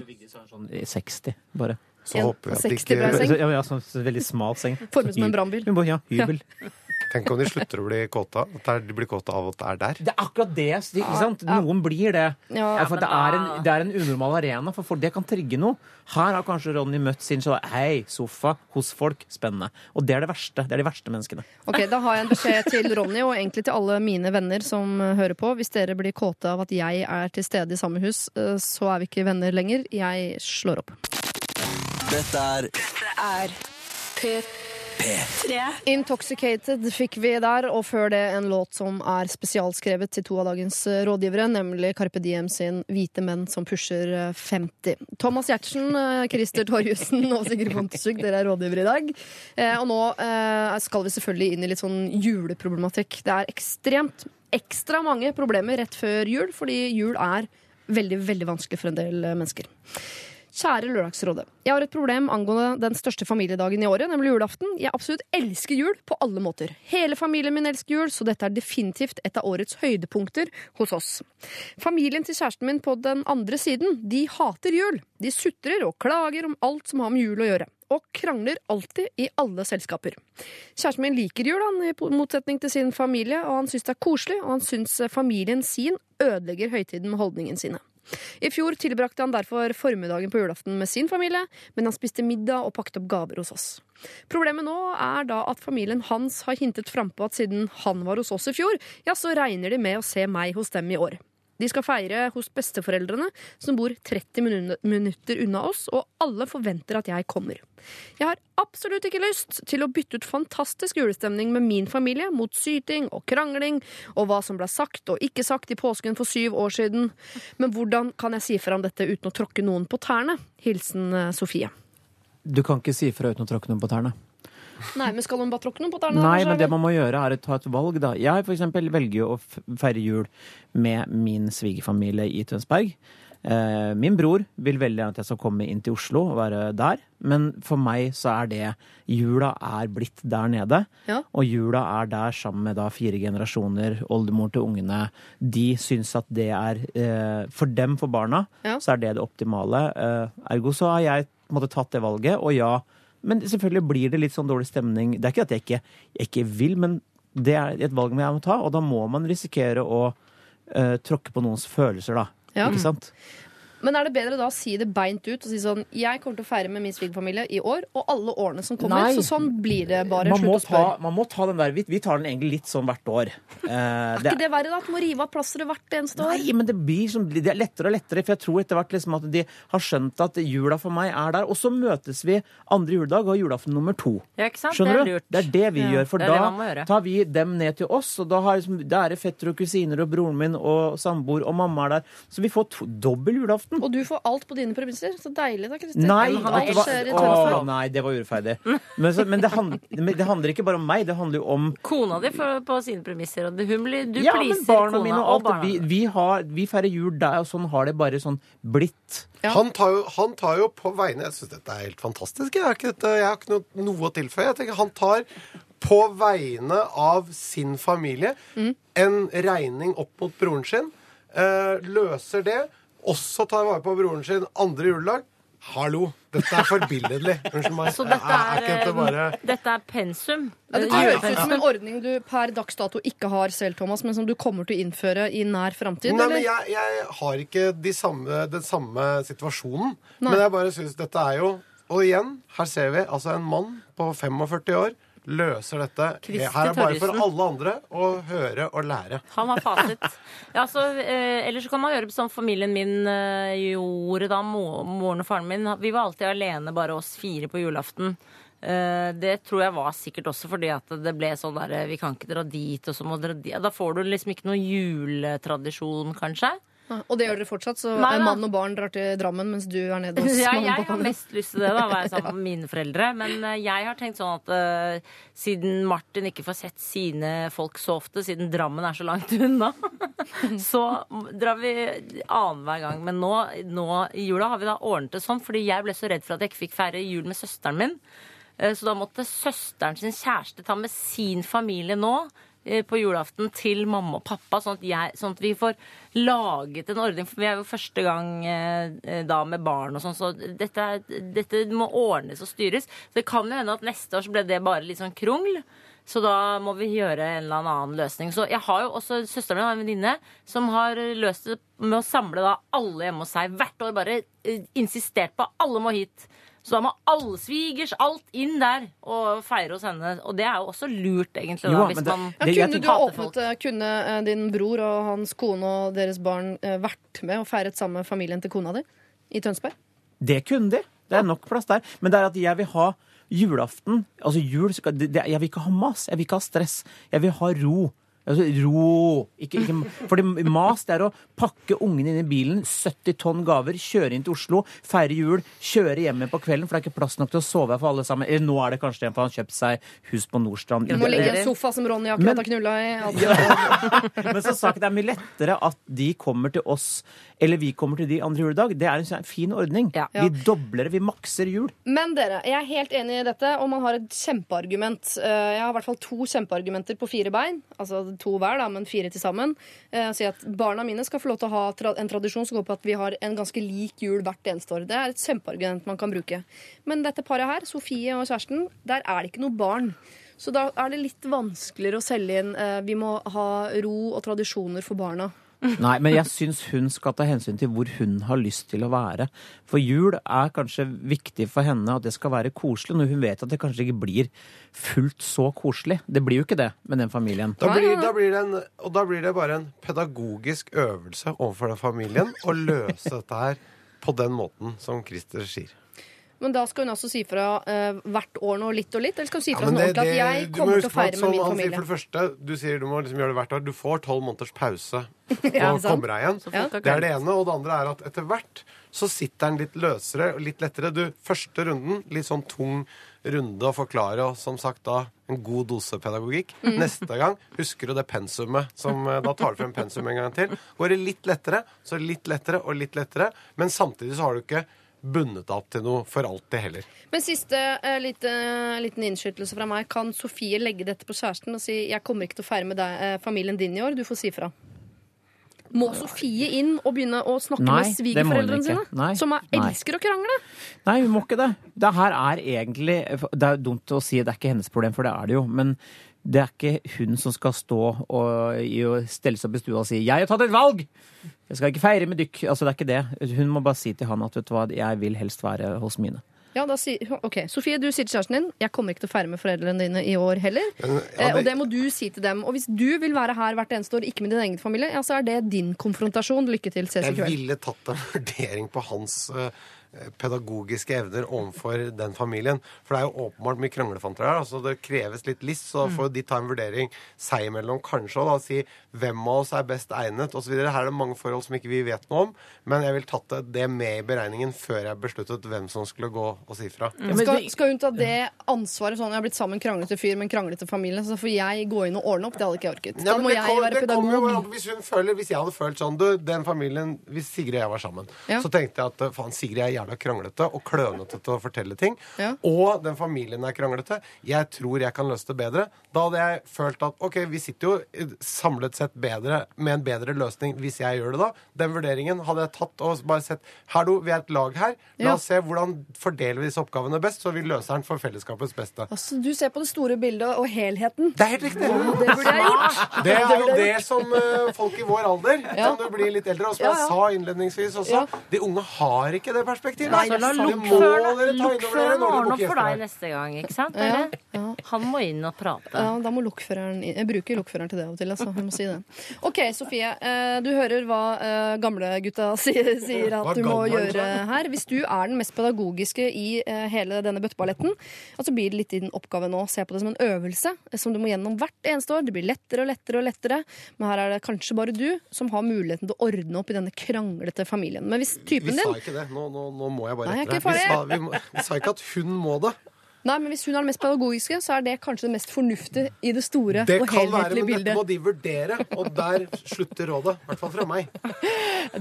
Sånn 60, bare. Så En håper vi at de 60 ble ikke seng. Ja, ja, sånn veldig smal seng. Formet som en brannbil. Ja, hybel. Ja. Tenk om de slutter å bli kåte. At de blir kåte av at det er der. Det er akkurat det. Ikke sant? Noen blir det. Ja, Ja, for det er, en, det er en unormal arena, for folk, det kan trigge noe. Her har kanskje Ronny møtt sin sånn Hei, sofa hos folk. Spennende. Og det er det verste. Det er de verste menneskene. Ok, Da har jeg en beskjed til Ronny, og egentlig til alle mine venner som eh, hører på. Hvis dere blir kåte av at jeg er til stede i samme hus, eh, så er vi ikke venner lenger. Jeg slår opp. Dette er Er P3. Intoxicated fikk vi der, og før det en låt som er spesialskrevet til to av dagens eh, rådgivere, nemlig Carpe Diem sin 'Hvite menn som pusher eh, 50'. Thomas Giertsen, eh, Christer Torjussen og Sigrid Fontesug, dere er rådgivere i dag. Eh, Og nå eh, skal vi selvfølgelig inn i litt sånn juleproblematikk. Det er ekstremt ekstra mange problemer rett før jul, fordi jul er veldig, veldig vanskelig for en del eh, mennesker. Kjære Lørdagsrådet. Jeg har et problem angående den største familiedagen i året, nemlig julaften. Jeg absolutt elsker jul på alle måter. Hele familien min elsker jul, så dette er definitivt et av årets høydepunkter hos oss. Familien til kjæresten min på den andre siden, de hater jul. De sutrer og klager om alt som har med jul å gjøre. Og krangler alltid i alle selskaper. Kjæresten min liker jul, han, i motsetning til sin familie, og han syns det er koselig, og han syns familien sin ødelegger høytiden med holdningen sine. I fjor tilbrakte han derfor formiddagen på julaften med sin familie, men han spiste middag og pakket opp gaver hos oss. Problemet nå er da at familien hans har hintet frampå at siden han var hos oss i fjor, ja, så regner de med å se meg hos dem i år. De skal feire hos besteforeldrene, som bor 30 minu- minutter unna oss, og alle forventer at jeg kommer. Jeg har absolutt ikke lyst til å bytte ut fantastisk julestemning med min familie mot syting og krangling og hva som ble sagt og ikke sagt i påsken for syv år siden. Men hvordan kan jeg si fra om dette uten å tråkke noen på tærne? Hilsen eh, Sofie. Du kan ikke si fra uten å tråkke noen på tærne. Nei, men skal hun bare tråkke noen på tærne? Nei, men det man må gjøre, er å ta et valg, da. Jeg for eksempel velger å feire jul med min svigerfamilie i Tønsberg. Eh, min bror vil veldig gjerne at jeg skal komme inn til Oslo og være der. Men for meg så er det Jula er blitt der nede. Ja. Og jula er der sammen med da fire generasjoner, oldemor til ungene. De syns at det er eh, For dem, for barna, Ja. så er det det optimale. Eh, ergo så har jeg på en måte tatt det valget, og ja. Men selvfølgelig blir det litt sånn dårlig stemning. Det er ikke at jeg ikke, jeg ikke vil, men det er et valg jeg må ta, og da må man risikere å uh, tråkke på noens følelser, da. Ja. Ikke sant? Men er det bedre da å si det beint ut og si sånn Jeg kommer til å feire med min svigerfamilie i år og alle årene som kommer. Nei. Så sånn blir det bare. Man må, Slutt å ta, man må ta den der, vi, vi tar den egentlig litt sånn hvert år. Eh, Er ikke det verre, da? At du må rive av plasteret hvert eneste år? Nei, men det blir som, det er lettere og lettere, for jeg tror etter hvert liksom at de har skjønt at jula for meg er der. Og så møtes vi andre juledag og julaften nummer to. Ja, ikke sant? Skjønner det er du? Det er det vi Ja, gjør, for da man tar vi dem ned til oss, og da, har liksom, da er det fetter og kusiner og broren min og samboer og mamma er der. Så vi får to, dobbel julaften. Og du får alt på dine premisser. Så deilig, da, Kristin. Nei, alt skjer i Tønsberg. nei, det var urettferdig. Men, så, men, det hand, det handler ikke bare om meg, det handler jo om Kona di får på sine premisser, og hun blir, du ja, men pleaser kona mine og og alt. barna. Vi, vi, har, vi feirer jul der, og sånn har det bare sånn blitt. Ja. Han, tar jo, han tar jo på vegne Jeg syns dette er helt fantastisk. Jeg har ikke, dette, jeg har ikke noe, noe å tilføye. Jeg tenker Han tar på vegne av sin familie en regning opp mot broren sin. Eh, løser det. Også tar vare på broren sin andre juledag. Hallo! Dette er forbilledlig. Unnskyld meg. Så dette er, er, dette bare eh, dette er pensum. Ja, det høres ut som en ordning du per dags dato ikke har selv, Thomas, men som du kommer til å innføre i nær framtid. Nei, men jeg, jeg har ikke de samme, den samme situasjonen. Nei. Men jeg bare syns dette er jo Og igjen, her ser vi altså en mann på 45 år løser dette. Kristi Her er bare for alle andre å høre og lære. Han har fasit. Ja, så, eh, ellers så kan man gjøre som familien min eh, gjorde da, moren og faren min. Vi var alltid alene, bare oss fire på julaften. Eh, det tror jeg var sikkert også fordi at det ble sånn der eh, Vi kan ikke dra dit, og så må dra dit. Da får du liksom ikke noe juletradisjon, kanskje. Og det gjør dere fortsatt, så Nei, da. mann og barn drar til Drammen mens du er nede hos Ja, mamma jeg har mest lyst til det, da, å være sammen med mine foreldre. Men eh, jeg har tenkt sånn at uh, siden Martin ikke får sett sine folk så ofte, siden Drammen er så langt unna, så drar vi annenhver gang. Men nå, nå i jula har vi da ordnet det sånn, fordi jeg ble så redd for at jeg ikke fikk feire jul med søsteren min. Eh, Så da måtte søsteren sin kjæreste ta med sin familie nå på julaften til mamma og pappa, sånn at, jeg, sånn at vi får laget en ordning. For vi er jo første gang eh, eh, da med barn og sånn, så dette, dette må ordnes og styres. Så Det kan jo hende at neste år så ble det bare litt sånn krongl. Så da må vi gjøre en eller annen løsning. Så jeg har jo også Søsteren min har en venninne som har løst det med å samle da alle hjemme hos seg hvert år. Bare eh, insistert på alle må hit. Så da må alle svigers, alt inn der og feire hos henne. Og det er jo også lurt, egentlig. Jo, Da, men hvis det- man Det- ja, kunne, du åpnet, eh, kunne eh, din bror og hans kone og deres barn eh, vært med og feiret sammen med familien til kona di i Tønsberg? Det kunne de. Det er nok plass der. Men det er at jeg vil ha julaften Altså jul skal, det, det, Jeg vil ikke ha mas. Jeg vil ikke ha stress. Jeg vil ha ro. Altså, ro! Ikke, ikke, fordi mas det er å pakke ungene inn i bilen, 70 tonn gaver, kjøre inn til Oslo, feire jul, kjøre hjem igjen på kvelden, for det er ikke plass nok til å sove her for alle sammen. Eller nå er det kanskje det, for han har kjøpt seg hus på Nordstrand. Må ligge i en sofa som Ronny akkurat Men- har knulla i. Altså. Men så det er mye lettere at de kommer til oss, eller vi kommer til de andre juledag. Det er en sånn fin ordning. Ja. Vi dobler det, vi makser jul. Men dere, jeg er helt enig i dette, og man har et kjempeargument. Eh, Jeg har i hvert fall to kjempeargumenter på fire bein. Altså to hver, da, men fire til sammen. Eh, Si at barna mine skal få lov til å ha tra en tradisjon som går på at vi har en ganske lik jul hvert eneste år. Det er et kjempeargument man kan bruke. Men dette paret her, Sofie og kjæresten, der er det ikke noe barn. Så da er det litt vanskeligere å selge inn eh, Vi må ha ro og tradisjoner for barna. Nei, men jeg syns hun skal ta hensyn til hvor hun har lyst til å være. For jul er kanskje viktig for henne at det skal være koselig, når hun vet at det kanskje ikke blir fullt så koselig. Det blir jo ikke det med den familien. Da blir, da blir det en, og da blir det bare en pedagogisk øvelse overfor den familien å løse dette her på den måten som Christer sier. Men da skal hun altså si fra uh, hvert år nå litt og litt? Eller skal hun si Ja, fra men sånn ordentlig at jeg kommer til å feire med sånn min familie? For det første, du sier du må liksom gjøre det hvert år. Du får tolv måneders pause Ja, og kommer deg igjen. Ja. Det er det ene. Og det andre er at etter hvert så sitter den litt løsere og litt lettere. Du, første runden, litt sånn tung runde å forklare, og som sagt da en god dose pedagogikk. Mm. Neste gang husker du det pensumet, som eh, da tar du frem pensum en gang til. Går det litt lettere, så er litt lettere og litt lettere, men samtidig så har du ikke bundet opp til noe for alltid heller. Men siste uh, lite, liten innskytelse fra meg. Kan Sofie legge dette på kjæresten og si 'jeg kommer ikke til å feire med deg, uh, familien din i år'? Du får si fra. Må Sofie inn og begynne å snakke Nei, med svigerforeldrene sine? Nei, Som er, nei. elsker å krangle? Nei, hun må ikke det. Det her er egentlig Det er dumt å si det er ikke hennes problem, for det er det jo. Men det er ikke hun som skal stå og, og stelle seg opp i stua og si 'Jeg har tatt et valg! Jeg skal ikke feire med dykk'. Altså, det er ikke det. Hun må bare si til han at vet du hva, jeg vil helst være hos mine. Ja, da si, ok, Sofie, du sier til kjæresten din 'jeg kommer ikke til å feire med foreldrene dine i år heller'. Men, eh, og det må du si til dem. Og hvis du vil være her hvert eneste år, ikke med din egen familie, ja, så er det din konfrontasjon. Lykke til, ses i Jeg ville tatt en vurdering på hans eh, pedagogiske evner overfor den familien. For det er jo åpenbart mye kranglefanter her. altså Det kreves litt list, så Mm. får de ta en vurdering seg imellom kanskje, og da si hvem av oss er best egnet osv. Her er det mange forhold som ikke vi vet noe om, men jeg vil tatt det med i beregningen før jeg besluttet hvem som skulle gå og si fra. Mm. Skal, skal hun ta det ansvaret sånn jeg har blitt sammen kranglete fyr med en kranglete familie, så får jeg gå inn og ordne opp? Det hadde ikke jeg orket. Ja, Da må jeg kom, være pedagog. jo. Hvis, hun føler, hvis jeg hadde følt sånn du, den familien, Hvis Sigrid og jeg var sammen, Ja. så tenkte jeg at faen, Sigrid er jævla kranglete og klønete til å fortelle ting. Ja. Og den familien er kranglete. Jeg tror jeg kan løse det bedre. Da hadde jeg følt at ok, vi sitter jo samlet sett bedre med en bedre løsning hvis jeg gjør det da. Den vurderingen hadde jeg tatt og bare sett Hallo, vi er et lag her. La Ja. oss se hvordan fordeler vi disse oppgavene best, så vi løser den for fellesskapets beste. Altså, du ser på det store bildet og helheten. Det er helt riktig. Det burde jeg gjort. Det er jo det som uh, folk i vår alder, Ja. som du blir litt eldre, og som Ja, jeg ja. sa innledningsvis også, Ja. de unge har ikke det perspektivet. Nei, Så la. Det må lokføreren ordne opp for deg neste gang, ikke sant? Ja, ja. Han må inn og prate. Ja, da må lokføreren inn. Jeg bruker lokføreren til det av og til. Altså. Jeg må si det. OK, Sofie. eh, Du hører hva eh, gamlegutta sier, sier at du må gjøre her. Hvis du er den mest pedagogiske i eh, hele denne bøtteballetten, og så blir det litt i din oppgave nå se på det som en øvelse som du må gjennom hvert eneste år. Det blir lettere og lettere og lettere, men her er det kanskje bare du som har muligheten til å ordne opp i denne kranglete familien. Men hvis Vi typen sa din ikke det. Nå, nå, nå må jeg bare rette deg. Vi, vi, vi sa ikke at hun må det. Nei, men hvis hun er den mest pedagogiske, så er det kanskje det mest fornuftige i det store Det og kan være, men men dette må de vurdere. Og der slutter rådet. I hvert fall fra meg.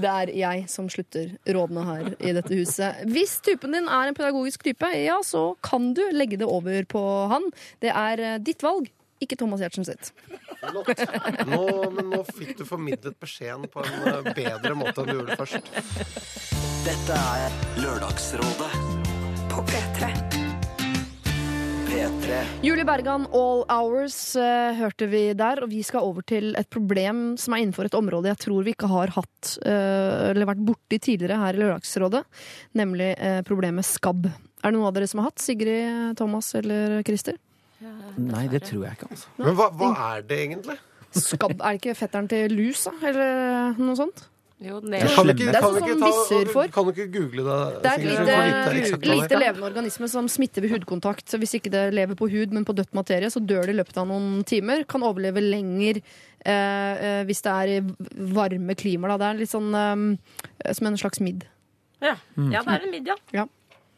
Det er jeg som slutter rådene her i dette huset. Hvis typen din er en pedagogisk type, ja, så kan du legge det over på han. Det er eh, ditt valg, ikke Thomas Giertsen sitt. Flott. Nå, men nå fikk du formidlet beskjeden på en eh, bedre måte enn du gjorde først. Dette er Lørdagsrådet På P3. P3. Julie Bergan, All Hours, eh, hørte vi der. Og vi skal over til et problem som er innenfor et område jeg tror vi ikke har hatt eh, eller vært borti tidligere her i Lørdagsrådet, nemlig eh, problemet skabb. Er det noen av dere som har hatt? Sigrid, Thomas eller Christer? Nei, det tror jeg ikke, altså. Men hva, hva er det egentlig? Skabb, Er det ikke fetteren til lus, da? Eller noe sånt? Jo, Det det er Kan ikke, Det er kan sånn du ikke, ta, får. kan du ikke google det? Det er et lite, lite levende organisme som smitter ved hudkontakt. Så hvis ikke det lever på hud, men på dødt materie, så dør det i løpet av noen timer. Kan overleve lenger eh, eh, hvis det er i varme klimaer. Det er litt sånn eh, som en slags midd. Ja. ja, det er en midd, ja.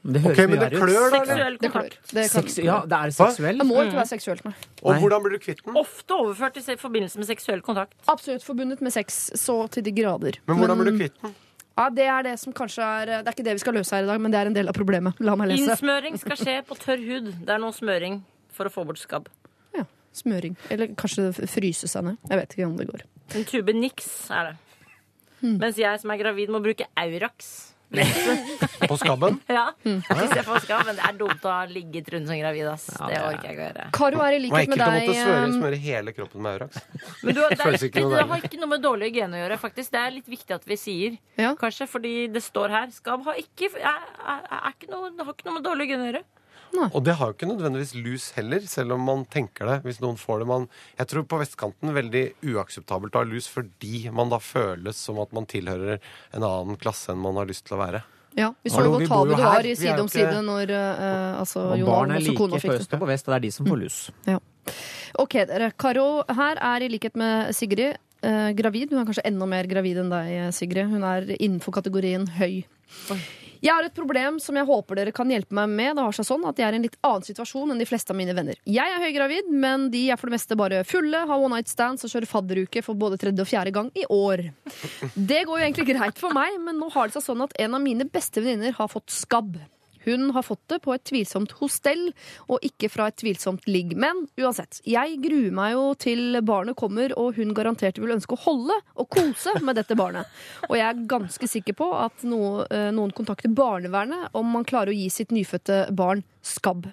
Det høres Ok, men mye det verre ut. klør, da? Seksuell Det klør. kontakt. Det, Sex, ja, det er seksuell. det må ikke være seksuelt, nei. Og hvordan blir du kvitt den? Ofte overført i forbindelse med seksuell kontakt. Absolutt forbundet med sex, så til de grader. Men hvordan blir du kvitt den? Ja, Det er det som kanskje er Det er ikke det vi skal løse her i dag, men det er en del av problemet. La meg lese. Innsmøring skal skje på tørr hud. Det er noe smøring for å få bort skabb. Ja, Smøring. Eller kanskje fryse seg ned. Jeg vet ikke om det går. En tube Nix er det. Mm. Mens jeg som er gravid, må bruke Aurax. På skabben? Ja, hvis jeg får skabben. Det er dumt å ha ligget rundt som gravid. Ass. Det orker jeg ikke å gjøre. Karo er i Det var likhet med ekkelt å deg måtte smøre, eh, smøre hele kroppen med Aurax. Men du, det, er, det, ikke det har ikke noe med dårlig hygiene å gjøre, faktisk. Det er litt viktig at vi sier, Ja. kanskje, fordi det står her. Skabb har ikke, er, er, er ikke noe, det har ikke noe med dårlig hygiene å gjøre. Og det har jo ikke nødvendigvis lus heller, selv om man tenker det. Hvis noen får det man, Jeg tror på vestkanten veldig uakseptabelt å ha lus fordi man da føles som at man tilhører en annen klasse enn man har lyst til å være. Ja, Vi så jo hvor tabu jo det var i Side om side når eh, altså, Og Jon barn er like kona på fikk øst det. og på vest, og det er de som får lus. Ok, dere. Karo her er i likhet med Sigrid eh, gravid. Hun er kanskje enda mer gravid enn deg, Sigrid. Hun er innenfor kategorien høy. Jeg har et problem som jeg håper dere kan hjelpe meg med. Det har seg sånn at Jeg er i en litt annen situasjon enn de fleste av mine venner. Jeg er høygravid, men de er for det meste bare fulle, har one night stands og kjører fadderuke for både tredje og fjerde gang i år. Det går jo egentlig greit for meg, men nå har det seg sånn at en av mine beste venninner har fått skabb. Hun har fått det på et tvilsomt hostell, og ikke fra et tvilsomt ligg. Men uansett, jeg gruer meg jo til barnet kommer, og hun garantert vil ønske å holde og kose med dette barnet. Og jeg er ganske sikker på at eh, noen kontakter barnevernet om man klarer å gi sitt nyfødte barn skabb.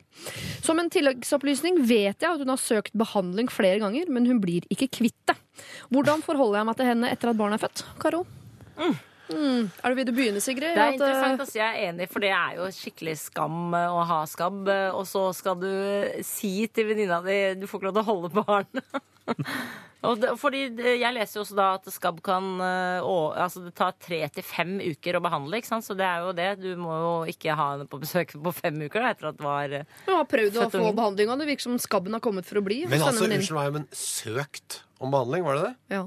Som en tilleggsopplysning vet jeg at hun har søkt behandling flere ganger, men hun blir ikke kvitt det. Hvordan forholder jeg meg til henne etter at barnet er født? Karo? Mm. Er det, vil du begynne, Sigrid? Det er eh, interessant å si, jeg er enig, for det er jo skikkelig skam eh, å ha skabb. eh, Og så skal du si til venninna di du får ikke lov til å holde barn. Fordi Jeg leser jo også da at skabb kan å, altså Det tar tre til fem uker å behandle. ikke sant? Så det er jo det. Du må jo ikke ha henne på besøk på fem uker da, etter at det var Du har prøvd å få unge. behandling, og det virker som skabben har kommet for å bli. Men altså, unnskyld meg, men søkt om behandling, var det det? Ja.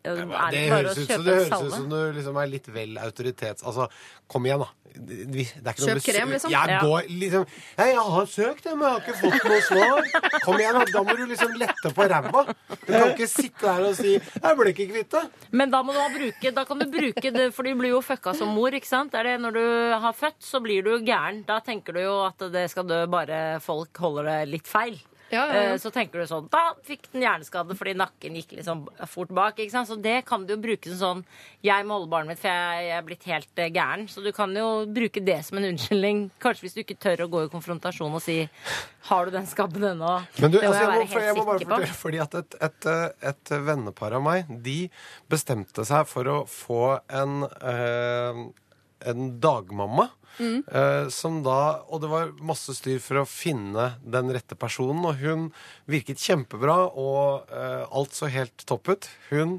Det det høres ut det høres ut som du liksom er litt vel autoritets... Altså, kom igjen, da. Det Kjøp krem, liksom. Jeg går liksom jeg har søkt, men jeg har ikke fått noe svar. Kom igjen, da. Da må du liksom lette på ræva. Du kan ikke sitte der og si 'Jeg ble ikke kvitt det'. Men da må du ha bruke, da kan du bruke det, for du blir jo fucka som mor, ikke sant? Er det når du har født, så blir du gæren. Da tenker du jo at det skal dø bare folk holder det litt feil. Ja, ja. Eh, Så tenker du sånn Da fikk den hjerneskade fordi nakken gikk liksom fort bak. ikke sant? Så det kan du jo bruke som sånn Jeg må holde barnet mitt, for jeg, er blitt helt eh, gæren. Så du kan jo bruke det som en unnskyldning. Kanskje hvis du ikke tør å gå i konfrontasjon og si Har du den skabben ennå? Men du, det må altså, jeg jeg, må, være for, helt jeg må bare fortelle, fordi at et, et, eh, et vennepar av meg, de bestemte seg for å få en, eh, en dagmamma. eh, som da, og det var masse styr for å finne den rette personen, og hun virket kjempebra, og uh, alt så helt topp ut. Hun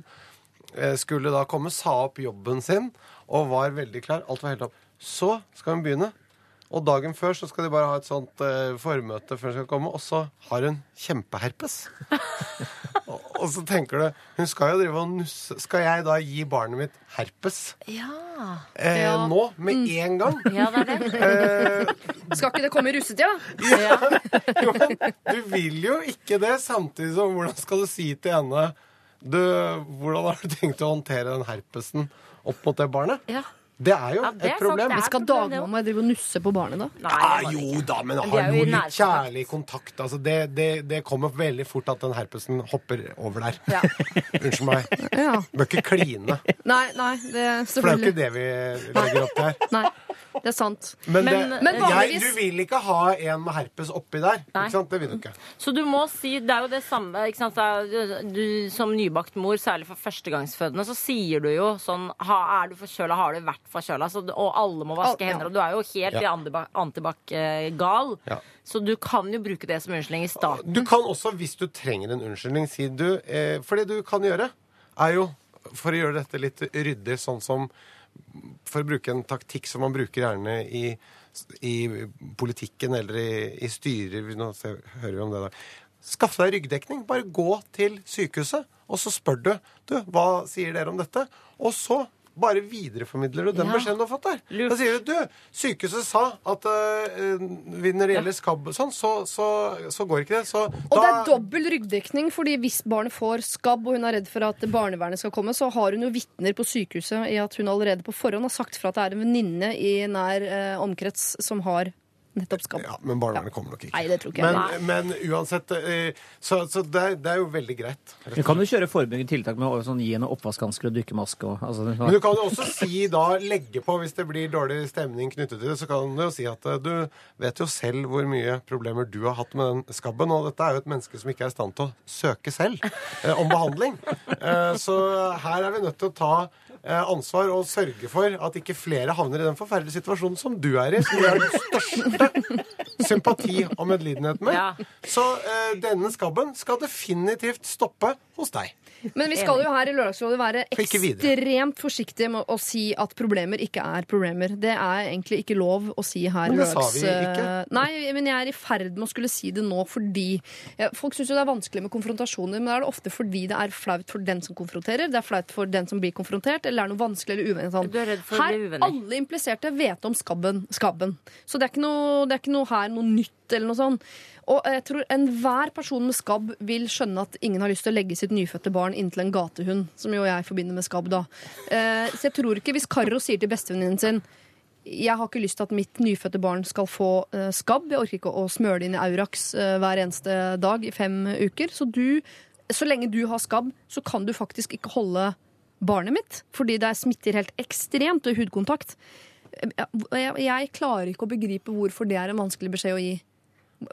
uh, skulle da komme, sa opp jobben sin, og var veldig klar. Alt var helt topp. Så skal hun begynne. Og dagen før så skal de bare ha et sånt formøte før hun skal komme, og så har hun kjempeherpes. og, så tenker du Hun skal jo drive og nusse Skal jeg da gi barnet mitt herpes Ja. eh, Ja. nå? Med en gang? ja, det er det. Eh, Skal ikke det komme i russetida? Ja. jo, men du vil jo ikke det, samtidig som hvordan skal du si til henne du, Hvordan har du tenkt å håndtere den herpesen opp mot det barnet? Ja. Det er jo Ja, det er et problem. er- Skal dagmamma drive og nusse på barnet, da? Nei, Ja, jo da, men ha jo noe litt nærkontakt. kjærlig kontakt. Altså, det, det, det kommer veldig fort at den herpesen hopper over der. Ja. Unnskyld meg. Ja. Bør ikke kline. Nei, nei, det er For det er jo ikke det vi legger opp til her. Nei, det er sant. Men, Men- det, Men jeg, vanligvis- du vil ikke ha en med herpes oppi der. Nei. Ikke sant? Det vil du ikke. Så du må si, det er jo det samme ikke sant? Du Som nybakt mor, særlig for førstegangsfødende, så sier du jo sånn ha, Er du forkjøla, har du vært Så, og alle må vaske hender. Og du er jo helt Ja. antibac-gal. Ja. Så du kan jo bruke det som unnskyldning i starten. Du kan også, hvis du trenger en unnskyldning, si du eh, For det du kan gjøre, er jo for å gjøre dette litt ryddig, sånn som For å bruke en taktikk som man bruker gjerne i, i politikken eller i, i styrer Nå hører vi om det, da. Skaff deg ryggdekning. Bare gå til sykehuset, og så spør du du, hva sier dere om dette. Og så bare videreformidler du den Ja. beskjeden du har fått der. Lurt. Da sier du du, sykehuset sa at uh, når det gjelder skabb og sånn, så, så, så går ikke det. Så Og det er dobbel ryggdekning, fordi hvis barnet får skabb og hun er redd for at barnevernet skal komme, så har hun jo vitner på sykehuset i at hun allerede på forhånd har sagt fra at det er en venninne i nær uh, omkrets som har nettopp skabb. Ja, men barnevernet kommer nok ikke. Nei, det tror ikke jeg. Men, men uansett eh, Så, så det, er, det er jo veldig greit. Du kan jo kjøre forebyggende tiltak med å sånn, gi henne oppvaskhansker og dykkermaske. Og, altså, det- Men du kan jo også si da, legge på hvis det blir dårlig stemning knyttet til det, så kan du jo si at eh, du vet jo selv hvor mye problemer du har hatt med den skabben, og dette er jo et menneske som ikke er i stand til å søke selv eh, om behandling. Eh, så her er vi nødt til å ta ansvar å sørge for at ikke flere havner i den forferdelige situasjonen som du er i, som du har den største sympati og medlidenhet med. Ja. Så eh, denne skabben skal definitivt stoppe hos deg. Men vi skal jo her i Lørdagsrådet være ekstremt forsiktige med å si at problemer ikke er problemer. Det er egentlig ikke lov å si her. Men det sa vi ikke. Nei, men jeg er i ferd med å skulle si det nå fordi Folk syns jo det er vanskelig med konfrontasjoner, men da er det ofte fordi det er flaut for den som konfronterer, det er flaut for den som blir konfrontert, eller er noe vanskelig eller uvenner. Sånn. Er Her, alle impliserte vet om skabben. skabben. Så det er, ikke noe, det er ikke noe her noe nytt eller noe sånt. Og jeg tror enhver person med skabb vil skjønne at ingen har lyst til å legge sitt nyfødte barn inntil en gatehund, som jo jeg forbinder med skabb, da. Eh, så jeg tror ikke hvis Karo sier til bestevenninnen sin jeg har ikke lyst til at mitt nyfødte barn skal få eh, skabb. Jeg orker ikke å smøre det inn i Aurax eh, hver eneste dag i fem uker. Så du, så lenge du har skabb, så kan du faktisk ikke holde barnet mitt. Fordi det smitter helt ekstremt ved hudkontakt. Jeg, jeg klarer ikke å begripe hvorfor det er en vanskelig beskjed å gi.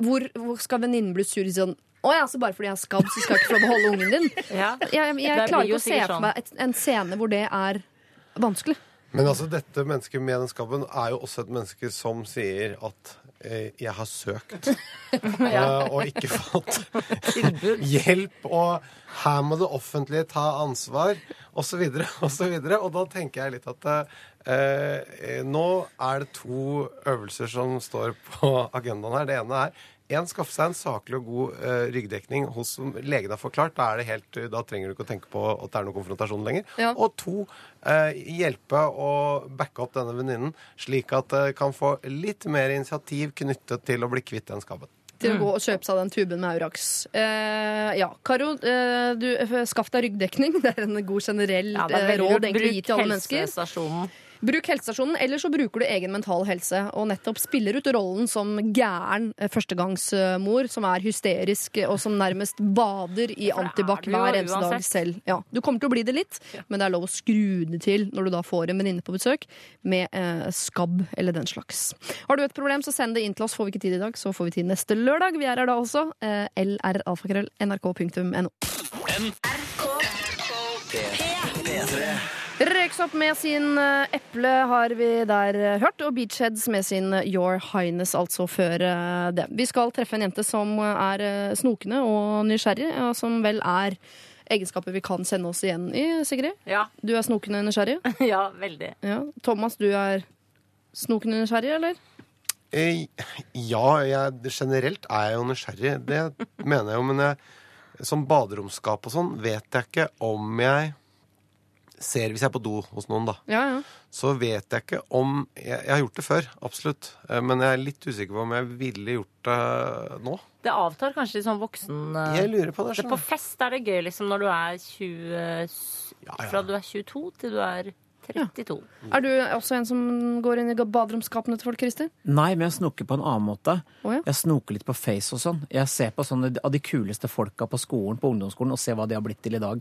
Hvor, hvor skal venninnen bli sur og sånn Å ja, så bare fordi jeg er skabb, så skal jeg ikke få lov å holde ungen din? Ja. Jeg, jeg, jeg klarer ikke å se for sånn. meg et, en scene hvor det er vanskelig. Men altså, dette mennesket med den skabben er jo også et menneske som sier at jeg har søkt ja. og ikke fått hjelp, og her må det offentlige ta ansvar, osv., osv. Og da tenker jeg litt at eh, nå er det to øvelser som står på agendaen her. Det ene er en, skaffe seg en saklig og god uh, ryggdekning hos som legen har forklart. Da, er det helt, da trenger du ikke å tenke på at det er noen konfrontasjon lenger. Ja. Og to, uh, hjelpe å backe opp denne venninnen, slik at det kan få litt mer initiativ knyttet til å bli kvitt den skabben. til å gå og kjøpe seg den tuben med Aurax. Eh, ja, Karo, eh, du, eh, skaff deg ryggdekning. Det er en god generell Ja, eh, råd mennesker. egentlig det er til alle Bruk mennesker. Bruk helsestasjonen, eller så bruker du egen mental helse og nettopp spiller ut rollen som gæren eh, førstegangsmor som er hysterisk eh, og som nærmest bader i antibac er hver eneste dag selv. Ja, du kommer til å bli det litt, men det er lov å skru det til når du da får en venninne på besøk med eh, skabb eller den slags. Har du et problem, så send det inn til oss. Får vi ikke tid i dag, så får vi tid neste lørdag. Vi er her da også. Eh, lralfakrøll nrk.no. P3. Røyksopp med sin eh, Eple har vi der eh, hørt, og Beachheads med sin eh, Your Highness, altså før det. Vi skal treffe en jente som er snokende og nysgjerrig, og som vel er egenskaper vi kan kjenne oss igjen i, Sigrid. Ja. Du er snokende nysgjerrig. ja, veldig. Ja. Thomas, du er snokende nysgjerrig, eller? Eh, ja, jeg, generelt er jeg jo nysgjerrig. Det mener jeg jo, men jeg, som baderomsskap og sånn vet jeg ikke om jeg ser Hvis jeg er på do hos noen, da, Ja, ja. så vet jeg ikke om Jeg, jeg har gjort det før, absolutt. Eh, Men jeg er litt usikker på om jeg ville gjort det nå. Det avtar kanskje i sånn voksen eh, Jeg lurer på det. det, På fest er det gøy liksom når du er 20 Ja, ja. Fra du er 22 til du er 32. Er du også en som går inn i baderomsskapene til folk, Christer? Nei, men jeg snoker på en annen måte. Oh, ja. Jeg snoker litt på Face og sånn. Jeg ser på sånne av de kuleste folka på skolen, på ungdomsskolen, og ser hva de har blitt til i dag.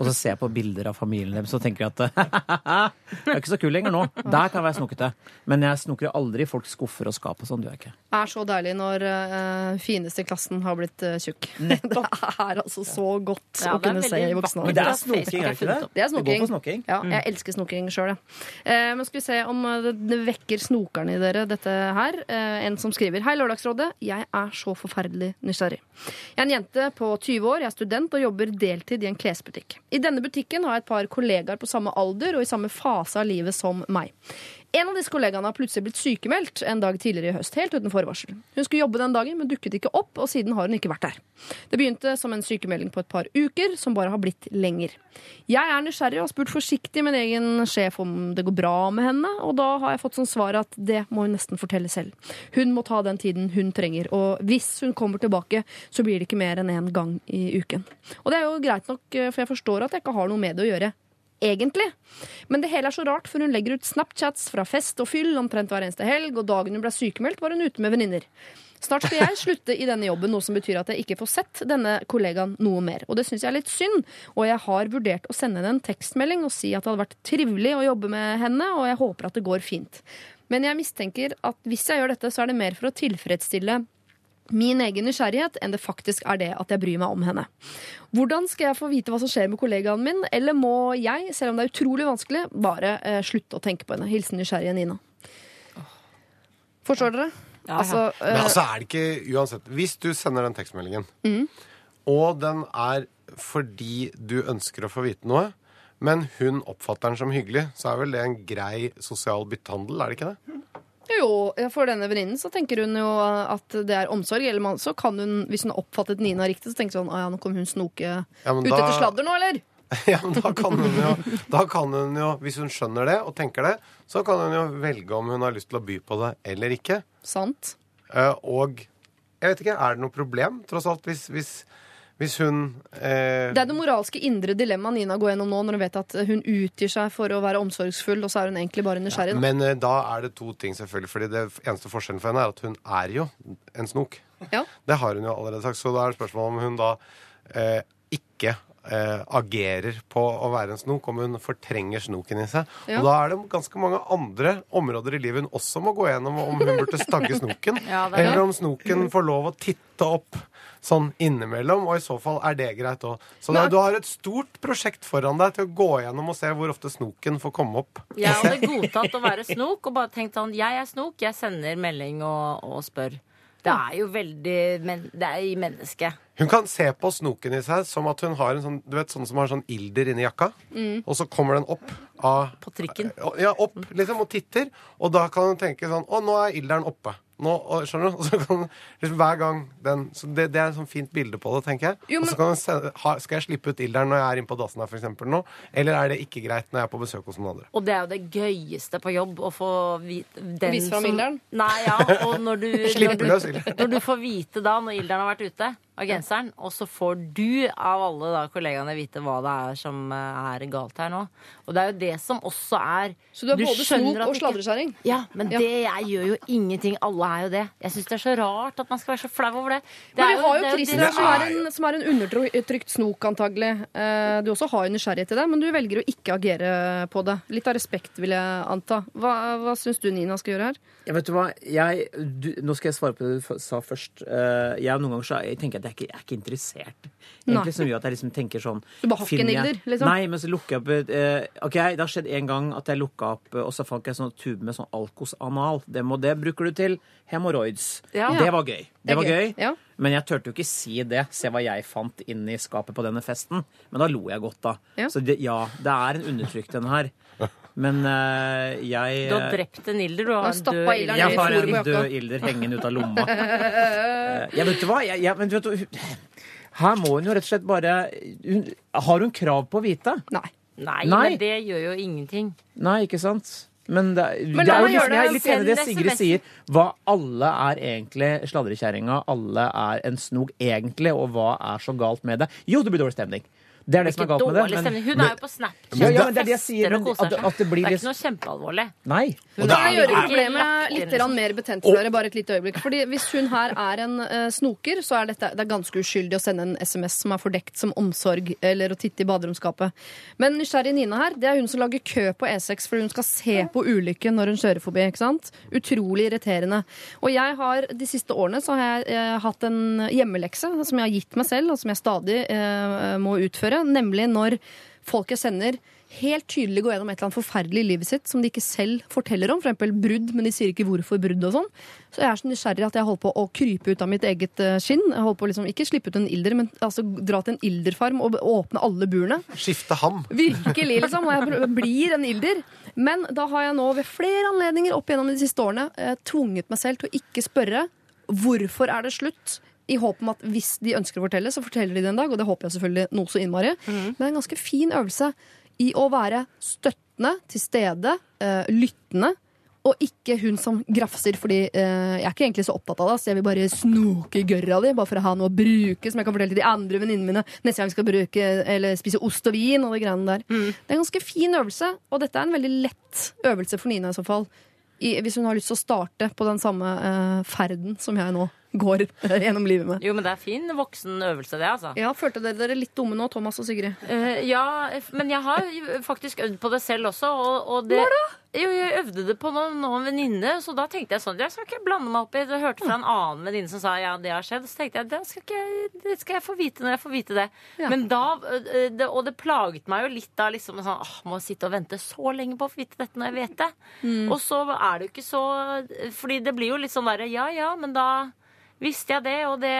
Og så ser jeg på bilder av familien deres og tenker at jeg er ikke så kul lenger nå. Der kan jeg være snokete. Men jeg snoker aldri i folks skuffer og skap og sånn. Det gjør jeg ikke. er så deilig når uh, fineste i klassen har blitt uh, tjukk. Det er altså så godt Ja, å er kunne se i voksen vakkert. Det er snoking, er det ikke det? Det er snoking. går på snoking. Ja, jeg elsker snoking sjøl, jeg. Uh, men skal vi se om det, det vekker snokerne i dere, dette her. En som skriver Hei, Lørdagsrådet. Jeg er så forferdelig nysgjerrig. Jeg er en jente på 20 år, jeg er student og jobber deltid i en klesbutikk. I denne butikken har jeg et par kollegaer på samme alder og i samme fase av livet som meg. En av disse kollegaene har plutselig blitt sykemeldt en dag tidligere i høst, helt uten forvarsel. Hun skulle jobbe den dagen, men dukket ikke opp, og siden har hun ikke vært der. Det begynte som en sykemelding på et par uker, som bare har blitt lenger. Jeg er nysgjerrig og har spurt forsiktig min egen sjef om det går bra med henne, og da har jeg fått som svar at det må hun nesten fortelle selv. Hun må ta den tiden hun trenger, og hvis hun kommer tilbake, så blir det ikke mer enn én gang i uken. Og det er jo greit nok, eh, for jeg forstår at jeg ikke har noe med det å gjøre egentlig. Men det hele er så rart, for hun legger ut Snapchats fra fest og fyll omtrent hver eneste helg, og dagen hun ble sykemeldt, var hun ute med venninner. Snart skal jeg slutte i denne jobben, noe som betyr at jeg ikke får sett denne kollegaen noe mer. Og det syns jeg er litt synd, og jeg har vurdert å sende henne en tekstmelding og si at det hadde vært trivelig å jobbe med henne, og jeg håper at det går fint. Men jeg mistenker at hvis jeg gjør dette, så er det mer for å tilfredsstille min egen nysgjerrighet enn det faktisk er det at jeg bryr meg om henne. Hvordan skal jeg få vite hva som skjer med kollegaen min, eller må jeg, selv om det er utrolig vanskelig, bare eh, slutte å tenke på henne? Hilsen nysgjerrige Nina. Forstår dere? Altså, Men eh, altså er det ikke uansett Hvis du sender den tekstmeldingen, Mm. og den er fordi du ønsker å få vite noe, men hun oppfatter den som hyggelig, så er vel det en grei sosial byttehandel, er det ikke det? Jo, for denne venninnen så tenker hun jo at det er omsorg. Eller man, så kan hun, hvis hun har oppfattet Nina riktig, så tenker hun sånn Å ja, nå kommer hun snoke Ja, ut da- etter sladder nå, eller? Ja, men da kan, hun jo, da kan hun jo, hvis hun skjønner det og tenker det, så kan hun jo velge om hun har lyst til å by på det eller ikke. Sant. Eh, og jeg vet ikke, er det noe problem, tross alt, hvis, hvis, hvis hun eh, Det er det moralske indre dilemmaet Nina går gjennom nå, når hun vet at hun utgir seg for å være omsorgsfull, og så er hun egentlig bare nysgjerrig. Ja, Men eh, da er det to ting, selvfølgelig. fordi det eneste forskjellen for henne er at hun er jo en snok. Ja. Det har hun jo allerede sagt. Så da er det spørsmålet om hun da eh, ikke eh, agerer på å være en snok, om hun fortrenger snoken i seg. Ja. Og da er det ganske mange andre områder i livet hun også må gå gjennom om hun burde stagge snoken. Ja, er eller om snoken får lov å titte opp sånn innimellom, og i så fall er det greit òg. Så da, du har et stort prosjekt foran deg til å gå gjennom og se hvor ofte snoken får komme opp. Jeg hadde godtatt å være snok og bare tenkt sånn Jeg er snok, jeg sender melding og, og spør. Det er jo veldig men, Det er i mennesket. Hun kan se på snoken i seg som at hun har en sånn Du vet sånn som har sånn ilder inni jakka, og så kommer den opp av På trikken. Ja, opp liksom og titter, og da kan hun tenke sånn Å, nå er ilderen oppe. Nå, og, skjønner du? Og så kan liksom hver gang den så det, det er et sånn fint bilde på det, tenker jeg. Jo, Og så kan ha, Skal jeg slippe ut ilderen når jeg er inne på dassen her, for eksempel, nå? Eller er det ikke greit når jeg er på besøk hos noen andre? Og det er jo det gøyeste på jobb å få vite den Vise fram som- ilderen? Nei, ja. Og når du, når, du, når du får vite da, når ilderen har vært ute av genseren, og så får du av alle da kollegaene vite hva det er som eh, er galt her nå. Og det er jo det som også er Så du er både snok og ikke- sladreskjæring? Ja, men Ja. det jeg gjør jo ingenting. Alle er jo det. Jeg syns det er så rart at man skal være så flau over det. det Men du vi har jo det Christer det her, som er en, som er en undertrykt snok, antagelig. Eh, Du også har jo nysgjerrighet til det, men du velger å ikke agere på det. Litt av respekt, vil jeg anta. Hva, hva syns du Nina skal gjøre her? Ja, vet du hva? Jeg, du, nå skal jeg svare på det du sa først. Eh, jeg Noen ganger så jeg tenker at at jeg, ikke, jeg er ikke interessert. Egentlig Som gjør at jeg liksom tenker sånn Du bare har ikke en liksom? Nei, men så lukker jeg opp eh, Ok, det har skjedd en gang at jeg lukka opp, eh, og så fant jeg sånn tube med sånn anal. Det, må, det bruker du til hemoroids. Ja. Det var gøy. Det var gøy. Ja. Men jeg turte jo ikke si det. Se hva jeg fant inni skapet på denne festen. Men da lo jeg godt, da. Ja. Så det, ja, det er en undertrykt denne her. Men uh, jeg Du har drept en ilder. Du Du har en død ilder. jeg har en død ilder hengende ut av lomma. uh, Jeg vet du hva? Jeg, jeg, men vet her må hun jo rett og slett bare hun, Har hun krav på å vite? Nei. Nei, Nei. men det gjør jo ingenting. Nei, ikke sant? Men det, Men det er jo liksom, jeg er det. litt enig i det Sigrid sier. Hva alle er egentlig sladrekjerringa, alle er en snog egentlig, og hva er så galt med det? Jo, det blir dårlig stemning. Det er det som er galt med det. Men, stemning. Hun er jo på Snapchat Ja, ja, og men det er det jeg sier, men, og koser seg. at det blir er litt- ikke noe kjempealvorlig. Nei. Hun kan er- gjøre er- problemet er- litt mer betent for dere, bare et lite øyeblikk. Fordi Hvis hun her er en uh, snoker, så er dette, det er ganske uskyldig å sende en SMS som er fordekt som omsorg, eller å titte i baderomsskapet. Men nysgjerrig Nina her, det er hun som lager kø på E6 fordi hun skal se på ulykken når hun kjører forbi. ikke sant? Utrolig irriterende. Og jeg har de siste årene så har jeg eh, hatt en hjemmelekse som jeg har gitt meg selv, og som jeg stadig eh, må utføre, nemlig når folk jeg sender helt tydelig går gjennom et eller annet forferdelig i livet sitt som de ikke selv forteller om, for eksempel brudd, men de sier ikke hvorfor brudd og sånn. Så jeg er så nysgjerrig at jeg holder på å krype ut av mitt eget eh, skinn. Jeg holder på å liksom, Ikke slippe ut en ilder, men altså dra til en ilderfarm og åpne alle burene. Skifte ham. Virkelig, liksom. Og jeg blir en ilder. Men da har jeg nå ved flere anledninger opp gjennom de siste årene eh, tvunget meg selv til å ikke spørre hvorfor er det slutt. I håp om at hvis de ønsker å fortelle, så forteller de det en dag. Og det håper jeg selvfølgelig noe så innmari. Men det er en ganske fin øvelse i å være støttende, til stede, uh, lyttende. Og ikke hun som grafser, fordi uh, jeg er ikke egentlig så opptatt av det. Så jeg vil bare snoke i gørra di, bare for å ha noe å bruke som jeg kan fortelle til de andre venninnene mine neste gang vi skal bruke eller spise ost og vin og de greiene der. Det er en ganske fin øvelse, og dette er en veldig lett øvelse for Nina i så fall. I, hvis hun har lyst til å starte på den samme uh, ferden som jeg nå går eh, gjennom livet med. Jo, men det er fin voksen øvelse, det, altså. Ja, Følte dere dere litt dumme nå, Thomas og Sigrid? Uh, ja, men jeg har faktisk øvd på det selv også. Og, og det, Når da? Jo, jeg øvde det på noen, noen venninne, så da tenkte jeg sånn Jeg skal ikke blande meg opp i det. Jeg hørte fra en annen venninne som sa ja, det har skjedd. Så tenkte jeg det skal, ikke, jeg- det skal jeg få vite når jeg får vite det. Ja. Men da, eh, det, Og det plaget meg jo litt da, liksom sånn åh, Må sitte og vente så lenge på å få vite dette når jeg vet det. Og så er det jo ikke så Fordi det blir jo litt sånn derre ja ja, men da visste jeg det, og det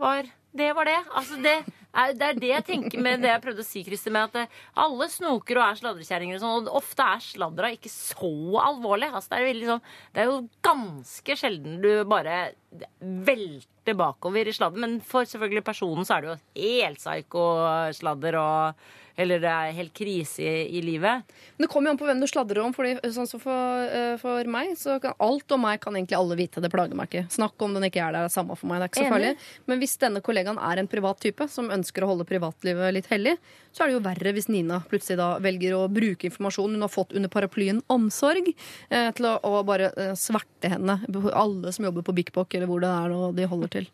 var det. Var det. Altså det er, det er det jeg tenker med det jeg prøvde å si, Christer, med at eh, alle snoker og er sladrekjerringer og sånn, og ofte er sladra ikke så alvorlig. Altså det, er veldig sånn, det er jo ganske sjelden du bare velter bakover i sladden, men for selvfølgelig personen så er det jo helt psyko-sladder og eller det er helt krise i, i livet. Men det kommer jo an på hvem du sladrer om. Fordi, sånn som for, eh, for meg, så kan alt om meg kan egentlig alle vite. Det plager meg ikke. Snakk om den ikke er der, det er samme for meg. Det er ikke så Enig. farlig. Men hvis denne kollegaen er en privat type som ønsker å holde privatlivet litt hellig, så er det jo verre hvis Nina plutselig da velger å bruke informasjon hun har fått under paraplyen omsorg, eh, til å, å bare eh, sverte henne. Alle som jobber på Bik Bok, eller hvor det er nå de holder til.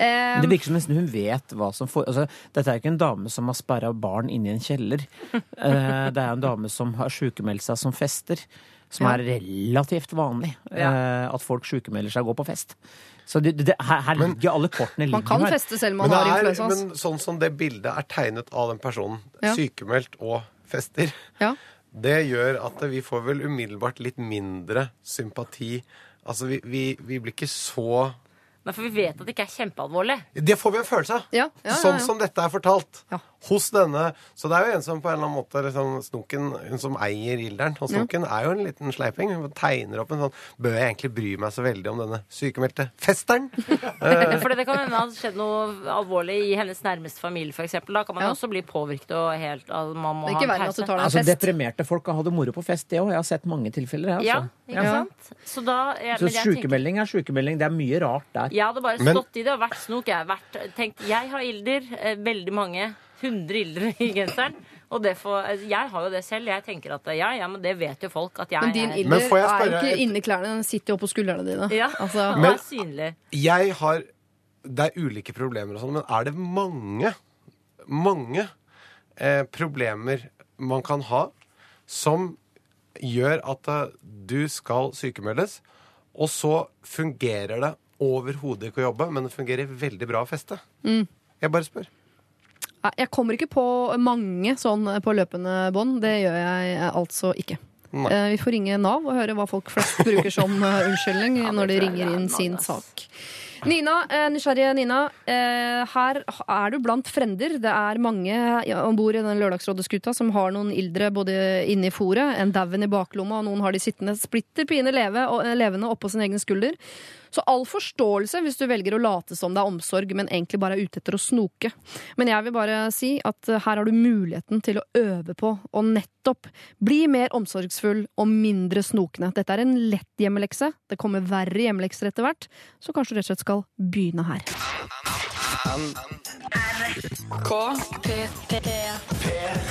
Eh, Det virker som nesten hun vet hva som får altså, Dette er jo ikke en dame som har sperra barn inne i en kjeller. Eh, det er en dame som har sykemeldt seg som fester. Som Ja. er relativt vanlig. eh, At folk sjukemelder seg og går på fest. Så det, det, her, her ligger alle kortene man kan her. feste selv om man har influensa. men sånn som det bildet er tegnet av den personen, Ja. sykemeldt og fester, Ja. det gjør at vi får vel umiddelbart litt mindre sympati. Altså, vi, vi, vi blir ikke så Men for vi vet at det ikke er kjempealvorlig. Det får vi en følelse av. Ja, ja, ja, Sånn som dette er fortalt. Ja. Hos denne. Så det er jo en som på en eller annen måte liksom, Snoken, hun som eier Ilderen. Og Snoken er jo en liten sleiping. Hun tegner opp en sånn Bør jeg egentlig bry meg så veldig om denne sykemeldte festeren? For det kan hende det har skjedd noe alvorlig i hennes nærmeste familie, f.eks. Da kan man Ja. også bli påvirket og helt altså, man må Det er ha ikke en verre at du pause. tar deg en Altså, fest. deprimerte folk kan ha det moro på fest, det òg. Jeg har sett mange tilfeller. Jeg, Ja, altså. ikke Ja. sant? Så da jeg, Så men sykemelding er sykemelding. Det er mye rart der. Jeg hadde bare Men- stått i det og vært snok. Jeg har vært, tenkt, jeg har ilder. eh, Veldig mange. 100 ilder i genseren. Og det får, jeg har jo det selv. Jeg tenker at ja, ja, men det vet jo folk at jeg Men din er ilder Men får jeg er jo spørre ikke et- inni klærne, den sitter jo oppå skuldrene dine. Ja, Altså, og Men- er synlig. Jeg har Det er ulike problemer og sånn, men er det mange, mange eh, problemer man kan ha som gjør at eh, du skal sykemeldes, og så fungerer det overhodet ikke å jobbe, men det fungerer veldig bra å feste? Mm. Jeg bare spør. Jeg kommer ikke på mange sånn på løpende bånd. Det gjør jeg altså ikke. Nei. Eh, Vi får ringe Nav og høre hva folk flest bruker som unnskyldning unnskyldning når de ringer inn sin sak. Nina, eh, nysgjerrige Nina. eh, Her er du blant frender. Det er mange ja, om bord i den Lørdagsrådeskuta som har noen ildre både inne i fòret, en dauen i baklomma, og noen har de sittende splitter pine leve, eh, levende oppå sin egen skulder. Så all forståelse hvis du velger å late som det er omsorg, men egentlig bare er ute etter å snoke. Men jeg vil bare si at eh, her har du muligheten til å øve på å nettopp bli mer omsorgsfull og mindre snokende. Dette er en lett hjemmelekse. Det kommer verre hjemmelekser etter hvert, så kanskje du rett og slett skal begynne her.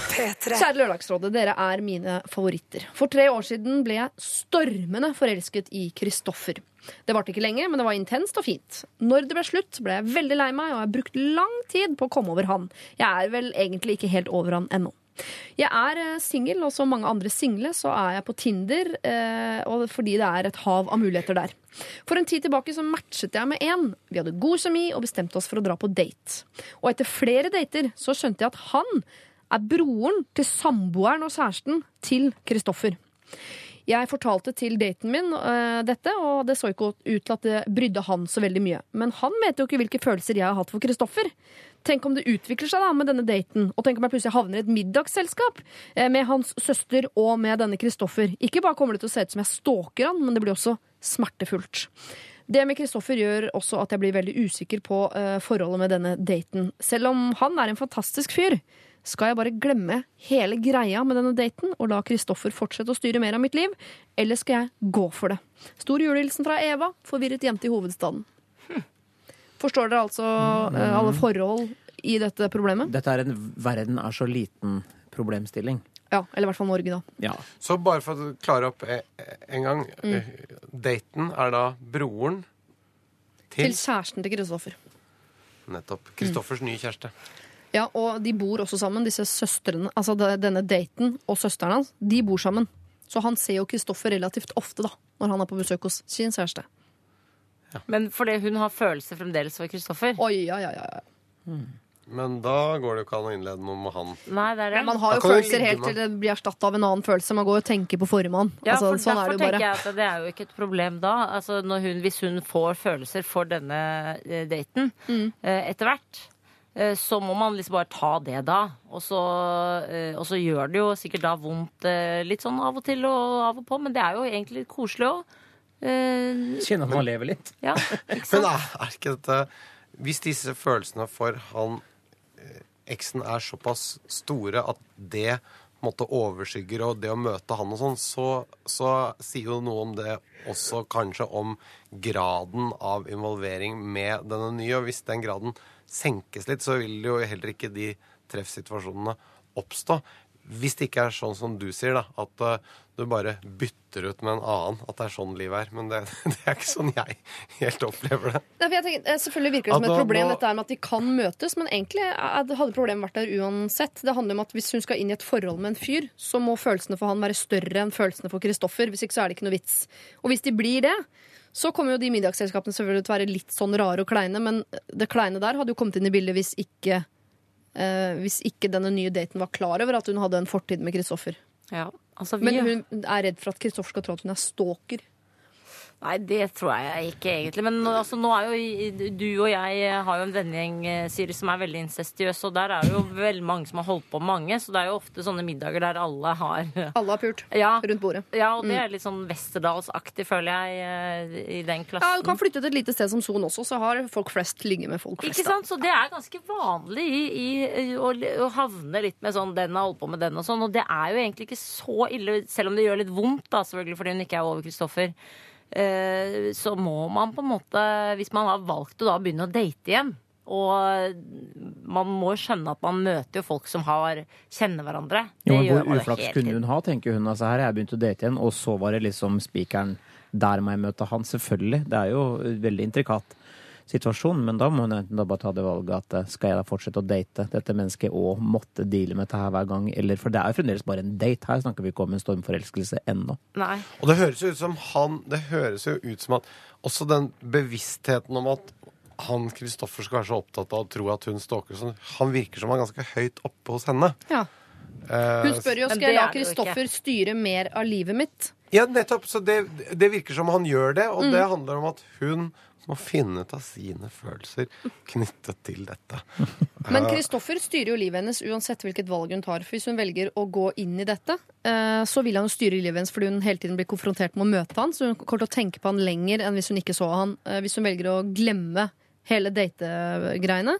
P3. Kjære Lørdagsrådet, dere er mine favoritter. For tre år siden ble jeg stormende forelsket i Kristoffer. Det varte ikke lenge, men det var intenst og fint. Når det ble slutt, ble jeg veldig lei meg, og jeg har brukt lang tid på å komme over han. Jeg er vel egentlig ikke helt over han ennå. Jeg er eh, singel, og som mange andre single så er jeg på Tinder, eh, fordi det er et hav av muligheter der. For en tid tilbake så matchet jeg med en. Vi hadde god kjemi og bestemte oss for å dra på date. Og etter flere dater så skjønte jeg at han er broren til samboeren og kjæresten til Kristoffer. Jeg fortalte til daten min uh, dette, og det så ikke ut til at det brydde han så veldig mye. Men han vet jo ikke hvilke følelser jeg har hatt for Kristoffer. Tenk om det utvikler seg da med denne daten, og tenk om jeg plutselig havner i et middagsselskap uh, med hans søster og med denne Kristoffer. Ikke bare kommer det til å se ut som jeg stalker han, men det blir også smertefullt. Det med Kristoffer gjør også at jeg blir veldig usikker på uh, forholdet med denne daten. Selv om han er en fantastisk fyr, skal jeg bare glemme hele greia med denne daten og la Kristoffer fortsette å styre mer av mitt liv, eller skal jeg gå for det? Stor julehilsen fra Eva, forvirret jente i hovedstaden. Forstår dere altså eh, alle forhold i dette problemet? Dette er en verden er så liten problemstilling. Ja, eller i hvert fall Norge, da. Ja. Så bare for å klare opp eh, en gang. Mm. eh, Daten er da broren Til til kjæresten til Kristoffer. nettopp Kristoffers nye kjæreste. Ja, og de bor også sammen, disse søstrene. Altså denne daten og søsteren hans, de bor sammen. Så han ser jo Kristoffer relativt ofte, da, når han er på besøk hos sin kjæreste. Men fordi hun har følelser fremdeles for Kristoffer? Oi, ja, ja, ja. Hmm. Men da går det jo ikke an å innlede noe med han. Nei, det er det. Man har jo følelser helt til det blir erstatta av en annen følelse. Man går jo og tenker på formann. Ja, altså, for sånn er derfor det jo tenker bare. jeg at det er jo ikke et problem da. Altså, når hun, hvis hun får følelser for denne eh, daten Mm. eh, etter hvert, så må man liksom bare ta det da. Og så, eh, og så gjør det jo sikkert da vondt eh, litt sånn av og til og av og på, men det er jo egentlig litt koselig òg. Kjenne at man lever litt. ja, ikke Men sant? er, er ikke dette Hvis disse følelsene for han eh, eksen er såpass store at det på måte overskygger og det å møte han og sånn, så, så sier jo noe om det også kanskje om graden av involvering med denne nye. Og hvis den graden senkes litt, så vil jo heller ikke de treffsituasjonene oppstå. Hvis det ikke er sånn som du sier, da, at eh, du bare bytter ut med en annen. At det er sånn livet er. Men det, det er ikke sånn jeg helt opplever det. Nei, for jeg tenker, eh, selvfølgelig virker det som et problem dette med at de kan møtes, men egentlig er- hadde problemet vært der uansett. Det handler om at Hvis hun skal inn i et forhold med en fyr, så må følelsene for han være større enn følelsene for Kristoffer. Hvis ikke så er det ikke noe vits. Og hvis de blir det, så kommer jo de middagsselskapene selvfølgelig til å være litt sånn rare og kleine, men det kleine der hadde jo kommet inn i bildet hvis ikke eh, hvis ikke denne nye daten var klar over at hun hadde en fortid med Kristoffer. Ja, altså vi, Men hun er redd for at Kristoffer skal tro at hun er stalker. Nei, det tror jeg ikke egentlig. Men nå- altså, nå er jo du og jeg har jo en vennegjeng eh, Siri, som er veldig incestiøs, og der er det jo veldig mange som har holdt på mange. Så det er jo ofte sånne middager der alle har Alle har pult Ja, rundt bordet. ja og det er litt sånn Westerdalsaktig, føler jeg, eh, i den klassen. Ja, Du kan flytte til et lite sted som Son også, så har folk flest ligget med folk flest. Ikke sant? Så det er ganske vanlig i, i, å, å havne litt med sånn 'den har holdt på med den' og sånn. Og det er jo egentlig ikke så ille, selv om det gjør litt vondt, da, selvfølgelig, fordi hun ikke er over Kristoffer. Eh, så må man på en måte, hvis man har valgt å da begynne å date igjen og man må skjønne at man møter jo folk som har, kjenner hverandre. Jo, men Hvor uflaks kunne hun ha, tenker hun. Altså, her har jeg begynt å date igjen, og så var det liksom spikeren. Der må jeg møte han. Selvfølgelig. Det er jo veldig intrikat situasjon, men da må hun enten da bare ta det valget at eh, skal jeg da fortsette å date dette mennesket og måtte deale med dette her hver gang, eller For det er jo fremdeles bare en date. Her snakker vi ikke om en stormforelskelse ennå. Nei. Og det høres jo ut som han Det høres jo ut som at også den bevisstheten om at han Kristoffer skal være så opptatt av å tro at hun stalker sånn, Han virker som han er ganske høyt oppe hos henne. Ja. Eh, Hun spør jo skal jeg la er. Kristoffer styre mer av livet mitt. Ja, nettopp. Så det, det virker som han gjør det, og Mm. det handler om at hun må finne ut av sine følelser knyttet til dette. Men Kristoffer styrer jo livet hennes uansett hvilket valg hun tar. For hvis hun velger å gå inn i dette, eh, så vil han jo styre livet hennes fordi hun hele tiden blir konfrontert med å møte han. Så hun kommer til å tenke på han lenger enn hvis hun ikke så han. Eh, Hvis hun velger å glemme hele dategreiene, eh,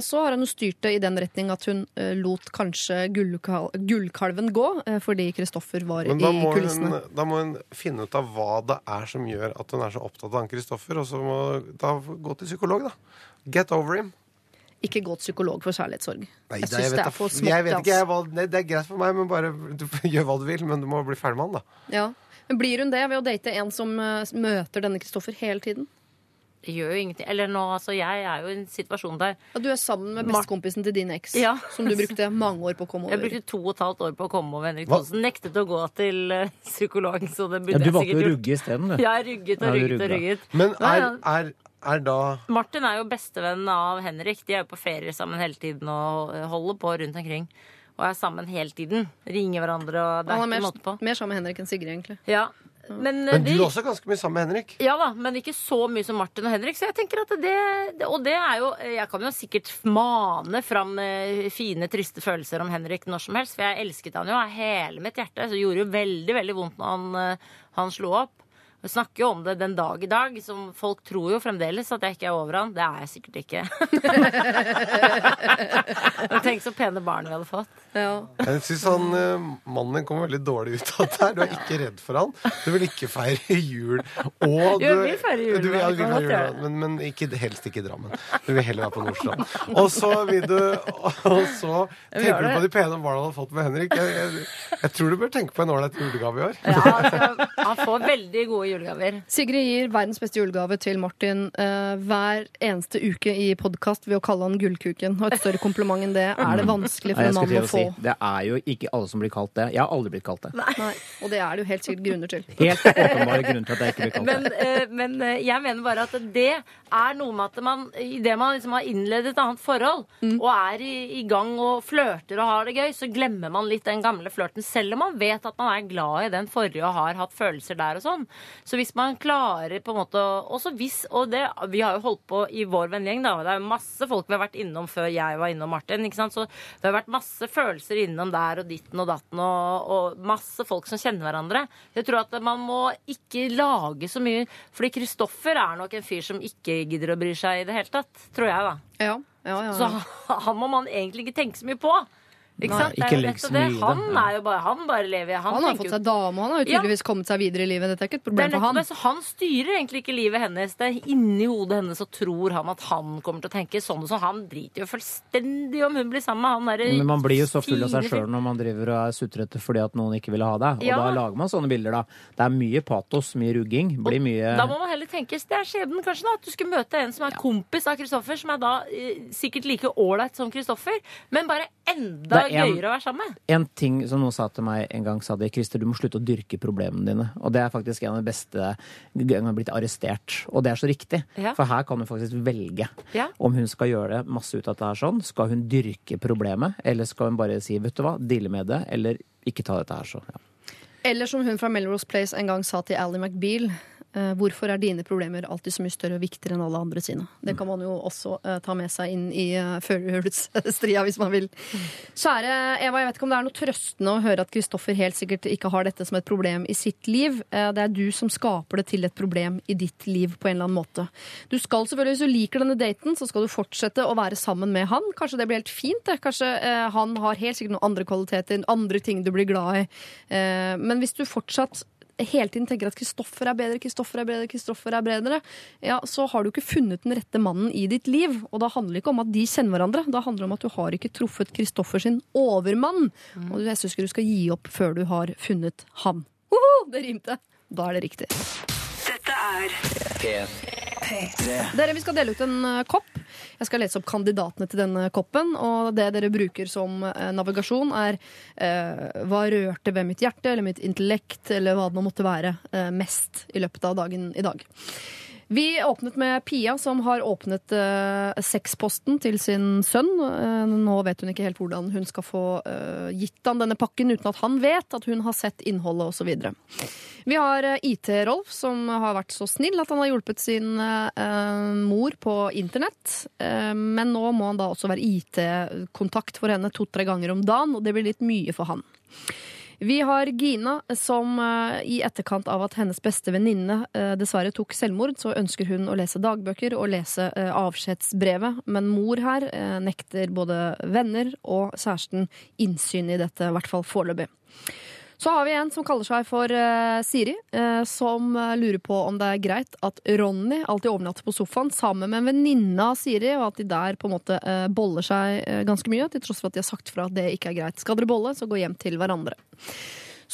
så har hun styrt det i den retning at hun eh, lot kanskje gullkal gullkalven gå eh, fordi Kristoffer var i kulissene. hun, da må hun finne ut av hva det er som gjør at hun er så opptatt av han Kristoffer, og så må da gå til psykolog, da. Get over him. Ikke gå til psykolog for kjærlighetssorg. Nei, Jeg syns det er for smått. Jeg vet ikke, jeg, nei, det er greit for meg, men bare du, gjør hva du vil. Men du må bli ferdig med han, da. Ja. Men blir hun det ved å date en som eh, møter denne Kristoffer hele tiden? Det gjør jo ingenting. Eller nå, altså, jeg er jo i en situasjon der Ja, du er sammen med bestekompisen til din eks, Ja. som du brukte mange år på å komme over. Jeg brukte to og et halvt år på å komme over Henrik Thonsen. Nektet å gå til eh, psykolog, så det Ja, burde du jeg valgte sikkert å gjort. rugge isteden, du. Ja, jeg rugget og rugget og rugget. Men er, er, er da Martin er jo bestevenn av Henrik. De er jo på ferie sammen hele tiden og holder på rundt omkring. og er sammen hele tiden. Ringer hverandre, og det er Han er ikke mer, måte på. mer sammen med Henrik enn Sigrid, egentlig. Ja. Men, eh, Men du er også ganske mye sammen med Henrik. Ja da, men ikke så mye som Martin og Henrik. Så jeg tenker at det, det Og det er jo Jeg kan jo sikkert mane fram eh, fine, triste følelser om Henrik når som helst. For jeg elsket han jo av hele mitt hjerte. Så det gjorde jo veldig, veldig vondt når han, eh, han slo opp. Vi snakker jo om det den dag i dag. Som folk tror jo fremdeles at jeg ikke er over han. Det er jeg sikkert ikke. Men tenk så pene barn vi hadde fått. Ja. Jeg synes han, eh, Mannen din kommer veldig dårlig ut av det her. Du er ikke redd for han. Du vil ikke feire jul. Og Jo, vi vil feire jul, Du, ja, vi feire jul, men, men ikke, helst ikke i Drammen. Du vil heller være på Nordstrand. Og så vil du Og så tenker du på de pene barna du har fått med Henrik. Jeg, jeg, jeg tror du bør tenke på en ålreit julegave i år. Ja, altså, han får veldig gode julegaver. Sigrid gir verdens beste julegave til Martin eh, hver eneste uke i podkast ved å kalle han Gullkuken. Og et større kompliment enn det er det vanskelig for Nei, en mann å å få. si, det er jo ikke alle som blir kalt det. Jeg har aldri blitt kalt det. Nei, og det er det jo helt sikkert grunner til. Helt åpenbare grunner til at jeg ikke blir kalt Men, det. eh, men eh, jeg mener bare at det er noe med at man idet man liksom har innledet et annet forhold, og er i, i gang og flørter og har det gøy, så glemmer man litt den gamle flørten, selv om man vet at man er glad i den forrige og har hatt følelser der og sånn. Så hvis man klarer på en måte Også hvis Og det, vi har jo holdt på i vår vennegjeng, da. Det er masse folk vi har vært innom før jeg var innom Martin. ikke sant? Så det har vært masse følelser innom der og ditten og datten og, og masse folk som kjenner hverandre. Jeg tror at man må ikke lage så mye Fordi Kristoffer er nok en fyr som ikke gidder å bry seg i det hele tatt. Tror jeg, da. Ja, ja, ja. Så han må man egentlig ikke tenke så mye på. Ikke sant? Det er ikke legg så det. mye i det. Han er jo bare Han bare lever Han, Han har fått seg dame, han har jo Ja. tydeligvis kommet seg videre i livet. Dette er ikke et problem for han. det, Han styrer egentlig ikke livet hennes. Det er Inni hodet hennes så tror han at han kommer til å tenke sånn og sånn. Han driter jo fullstendig om hun blir sammen med han derre Men man blir jo så full av seg sjøl når man driver og er sutrete fordi at noen ikke ville ha deg. Og Ja. da lager man sånne bilder, da. Det er mye patos, mye rugging. Blir mye Da må man heller tenke det er skjebnen kanskje da, at du skulle møte en som er kompis av Kristoffer, som er da eh, sikkert like ålreit som Kristoffer, men bare enda en- gøyere å være sammen med. En ting som noen sa til meg en gang, sa de Christer, du må slutte å dyrke problemene dine. Og det er faktisk en av de beste gangene jeg har blitt arrestert. Og det er så riktig. Ja. For her kan hun faktisk velge Ja. om hun skal gjøre det masse ut av dette her sånn. Skal hun dyrke problemet, eller skal hun bare si vet du hva, deale med det, eller ikke ta dette her så. Ja. Eller som hun fra Melrose Place en gang sa til Ally McBeal. Eh, hvorfor er dine problemer alltid så mye større og viktigere enn alle andre sine? Det kan man jo også eh, ta med seg inn i uh, førjulsstria hvis man vil. Kjære Eva, jeg vet ikke om det er noe trøstende å høre at Kristoffer helt sikkert ikke har dette som et problem i sitt liv. Eh, det er du som skaper det til et problem i ditt liv på en eller annen måte. Du skal selvfølgelig, Hvis du liker denne daten, så skal du fortsette å være sammen med han. Kanskje det blir helt fint. Det. Kanskje eh, han har helt sikkert noen andre kvaliteter, andre ting du blir glad i. Eh, men hvis du fortsatt hele tiden tenker at Kristoffer er bedre, Kristoffer er bedre, Kristoffer er bedre, ja, så har du ikke funnet den rette mannen i ditt liv. Og da handler det ikke om at de kjenner hverandre, da handler det om at du har ikke truffet Kristoffer sin overmann. Og jeg syns ikke du skal gi opp før du har funnet han. Woho, det rimte! Da er det riktig. Dette er P3. Dere, Vi skal dele ut en eh, kopp. Jeg skal lese opp kandidatene til denne koppen. Og det dere bruker som eh, navigasjon, er eh, hva rørte ved mitt hjerte eller mitt intellekt, eller hva det nå måtte være, eh, mest i løpet av dagen i dag. Vi åpnet med Pia, som har åpnet uh, sexposten til sin sønn. Uh, nå vet hun ikke helt hvordan hun skal få uh, gitt han denne pakken uten at han vet at hun har sett innholdet osv. Vi har IT-Rolf, som har vært så snill at han har hjulpet sin mor på internett. Men nå må han da også være IT-kontakt for henne to-tre ganger om dagen, og det blir litt mye for han. Vi har Gina, som eh, i etterkant av at hennes beste venninne eh, dessverre tok selvmord, så ønsker hun å lese dagbøker og lese eh, avskjedsbrevet. Men mor her nekter både venner og kjæresten innsyn i dette, i hvert fall foreløpig. Så har vi en som kaller seg for uh, Siri, uh, som eh, lurer på om det er greit at Ronny alltid overnatter på sofaen sammen med en venninne av Siri, og at de der på en måte uh, boller seg ganske mye, til tross for at de har sagt fra at det ikke er greit. Skal dere bolle, så gå hjem til hverandre.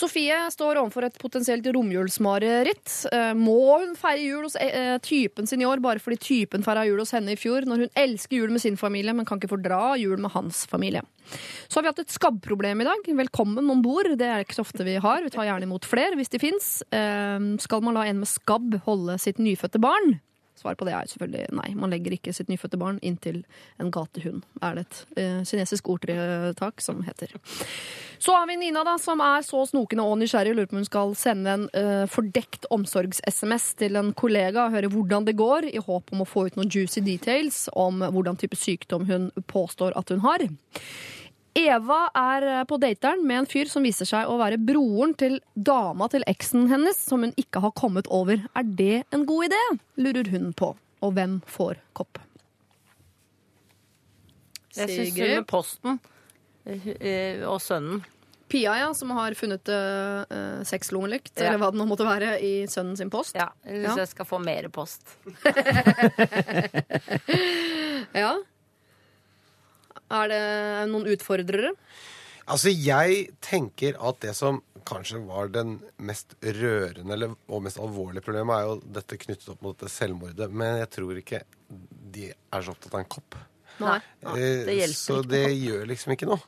Sofie står overfor et potensielt romjulsmareritt. Eh, Må hun feire jul hos eh, typen sin i år bare fordi typen feira jul hos henne i fjor, når hun elsker jul med sin familie, men kan ikke fordra jul med hans familie? Så har vi hatt et skabbproblem i dag. Velkommen om bord. Det er ikke så ofte vi har. Vi tar gjerne imot flere hvis de fins. Skal man la en med skabb holde sitt nyfødte barn? Svaret på det er selvfølgelig nei. Man legger ikke sitt nyfødte barn inntil en gatehund, er det et eh, kinesisk ordtak som heter. Så har vi Nina, da, som er så snokende og nysgjerrig lurer på om hun skal sende en eh, fordekt omsorgs-SMS til en kollega og høre hvordan det går, i håp om å få ut noen juicy details om hvordan type sykdom hun påstår at hun har. Eva er eh, på dateren med en fyr som viser seg å være broren til dama til eksen hennes, som hun ikke har kommet over. Er det en god idé? lurer hun på. Og hvem får kopp? Jeg syns hun med posten eh, og sønnen. Pia, ja, som har funnet uh, sexlommelykt, Ja. eller hva det nå måtte være, i sønnen sin post. Ja, Hvis Ja. jeg skal få mer post. Ja. Er det noen utfordrere? Altså, jeg tenker at det som kanskje var den mest rørende eller, og mest alvorlige problemet, er jo dette knyttet opp mot dette selvmordet. Men jeg tror ikke de er så opptatt av en kopp. Nei. Eh, det hjelper så ikke det kopp. gjør liksom ikke noe,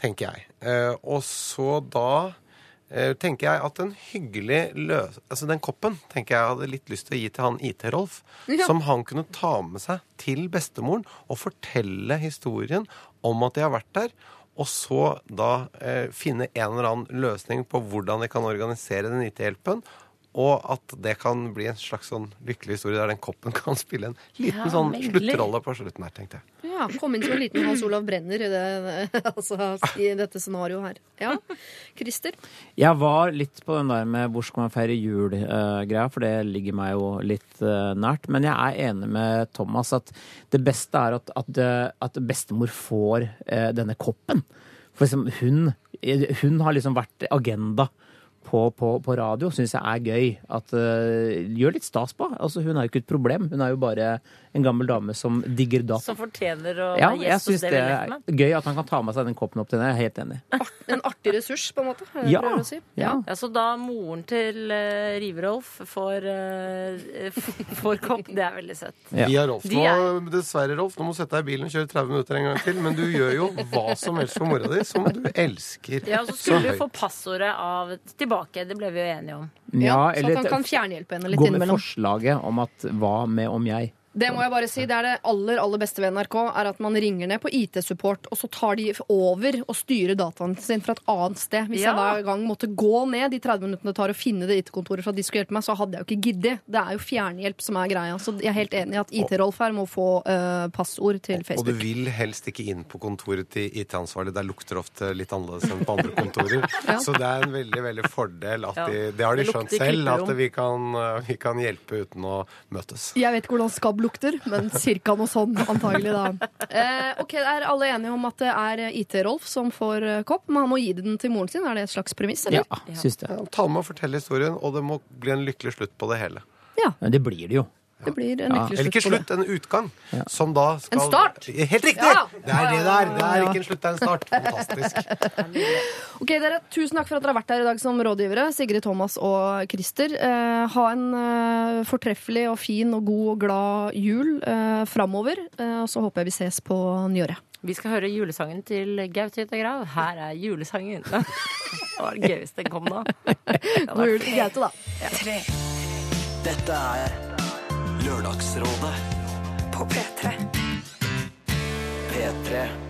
tenker jeg. Eh, og så da eh, tenker jeg at en hyggelig løs... Altså den koppen tenker jeg hadde litt lyst til å gi til han IT-Rolf. Ja. Som han kunne ta med seg til bestemoren og fortelle historien om at de har vært der. Og så da eh, finne en eller annen løsning på hvordan de kan organisere den IT-hjelpen. Og at det kan bli en slags sånn lykkelig historie der den koppen kan spille en liten Ja, sånn sluttrolle på slutten her, tenkte jeg. Ja, Kom inn som en liten Hans Olav Brenner i, det, altså, i dette scenarioet her. Ja. Christer? Jeg var litt på den der med hvor skal man feire jul-greia, for det ligger meg jo litt eh, nært. Men jeg er enig med Thomas at det beste er at, at, eh, at bestemor får eh, denne koppen. For liksom, hun, hun har liksom vært agenda. På, på, på radio syns jeg er gøy. At, eh, gjør litt stas på. Altså, hun er jo ikke et problem. Hun er jo bare en gammel dame som digger datt. Som fortjener å Ja, være jeg gjest hos syns det er gøy at han kan ta med seg den koppen opp til henne. Jeg er helt enig. En artig ressurs, på en måte? Ja. å si? Ja. Ja, Så da moren til uh, Rive-Rolf får, uh, får kopp, det er veldig søtt. Ja. Vi har Rolf nå, er- dessverre, Rolf. Nå må du sette deg i bilen og kjøre 30 minutter en gang til. Men du gjør jo hva som helst for mora di, som du elsker Ja, og så så skulle du få passordet av tilbake. Det ble vi jo enige om. Ja, så eller at han kan fjernhjelpe henne litt gå med innimellom. forslaget om at hva med om jeg? Det må jeg bare si, det er det aller aller beste ved NRK, er at man ringer ned på IT-support, og så tar de over og styrer dataen sin fra et annet sted. Hvis Ja. jeg hver gang måtte gå ned de 30 minuttene det tar å finne det IT-kontoret for at de skulle hjelpe meg, så hadde jeg jo ikke giddet. Det er jo fjernhjelp som er greia. Så jeg er helt enig i at IT-Rolf her må få uh, passord til Facebook. Og du vil helst ikke inn på kontoret til IT-ansvarlig. Der lukter ofte litt annerledes enn på andre kontorer. Så det er en veldig veldig fordel at de Det har de skjønt selv, at vi kan, uh, vi kan hjelpe uten å møtes. Jeg vet ikke hvordan skabb lukter, men cirka noe sånn antagelig da. Eh, ok, Er alle enige om at det er IT-Rolf som får eh, kopp, men han må gi den til moren sin? Er det et slags premiss, Ja, eller? syns det. Ja, ta med og fortell historien, og det må bli en lykkelig slutt på det hele. Men det blir det jo. Det blir en Ja. slutt. Eller ikke slutt på det. en utgang. Som da skal En start! Helt riktig! Ja. Det er det det er. Det er ikke en slutt, det er en start. Fantastisk. Ok, dere, Tusen takk for at dere har vært her i dag som rådgivere. Sigrid, Thomas og Christer. Eh, ha en eh, fortreffelig og fin og god og glad jul eh, framover. Eh, og så håper jeg vi ses på nyåret. Vi skal høre julesangen til Gaute Grav. Her er julesangen. Det var det gøy hvis den kom da. God jul til Gaute, da. Dette er Lørdagsrådet på P3. P3.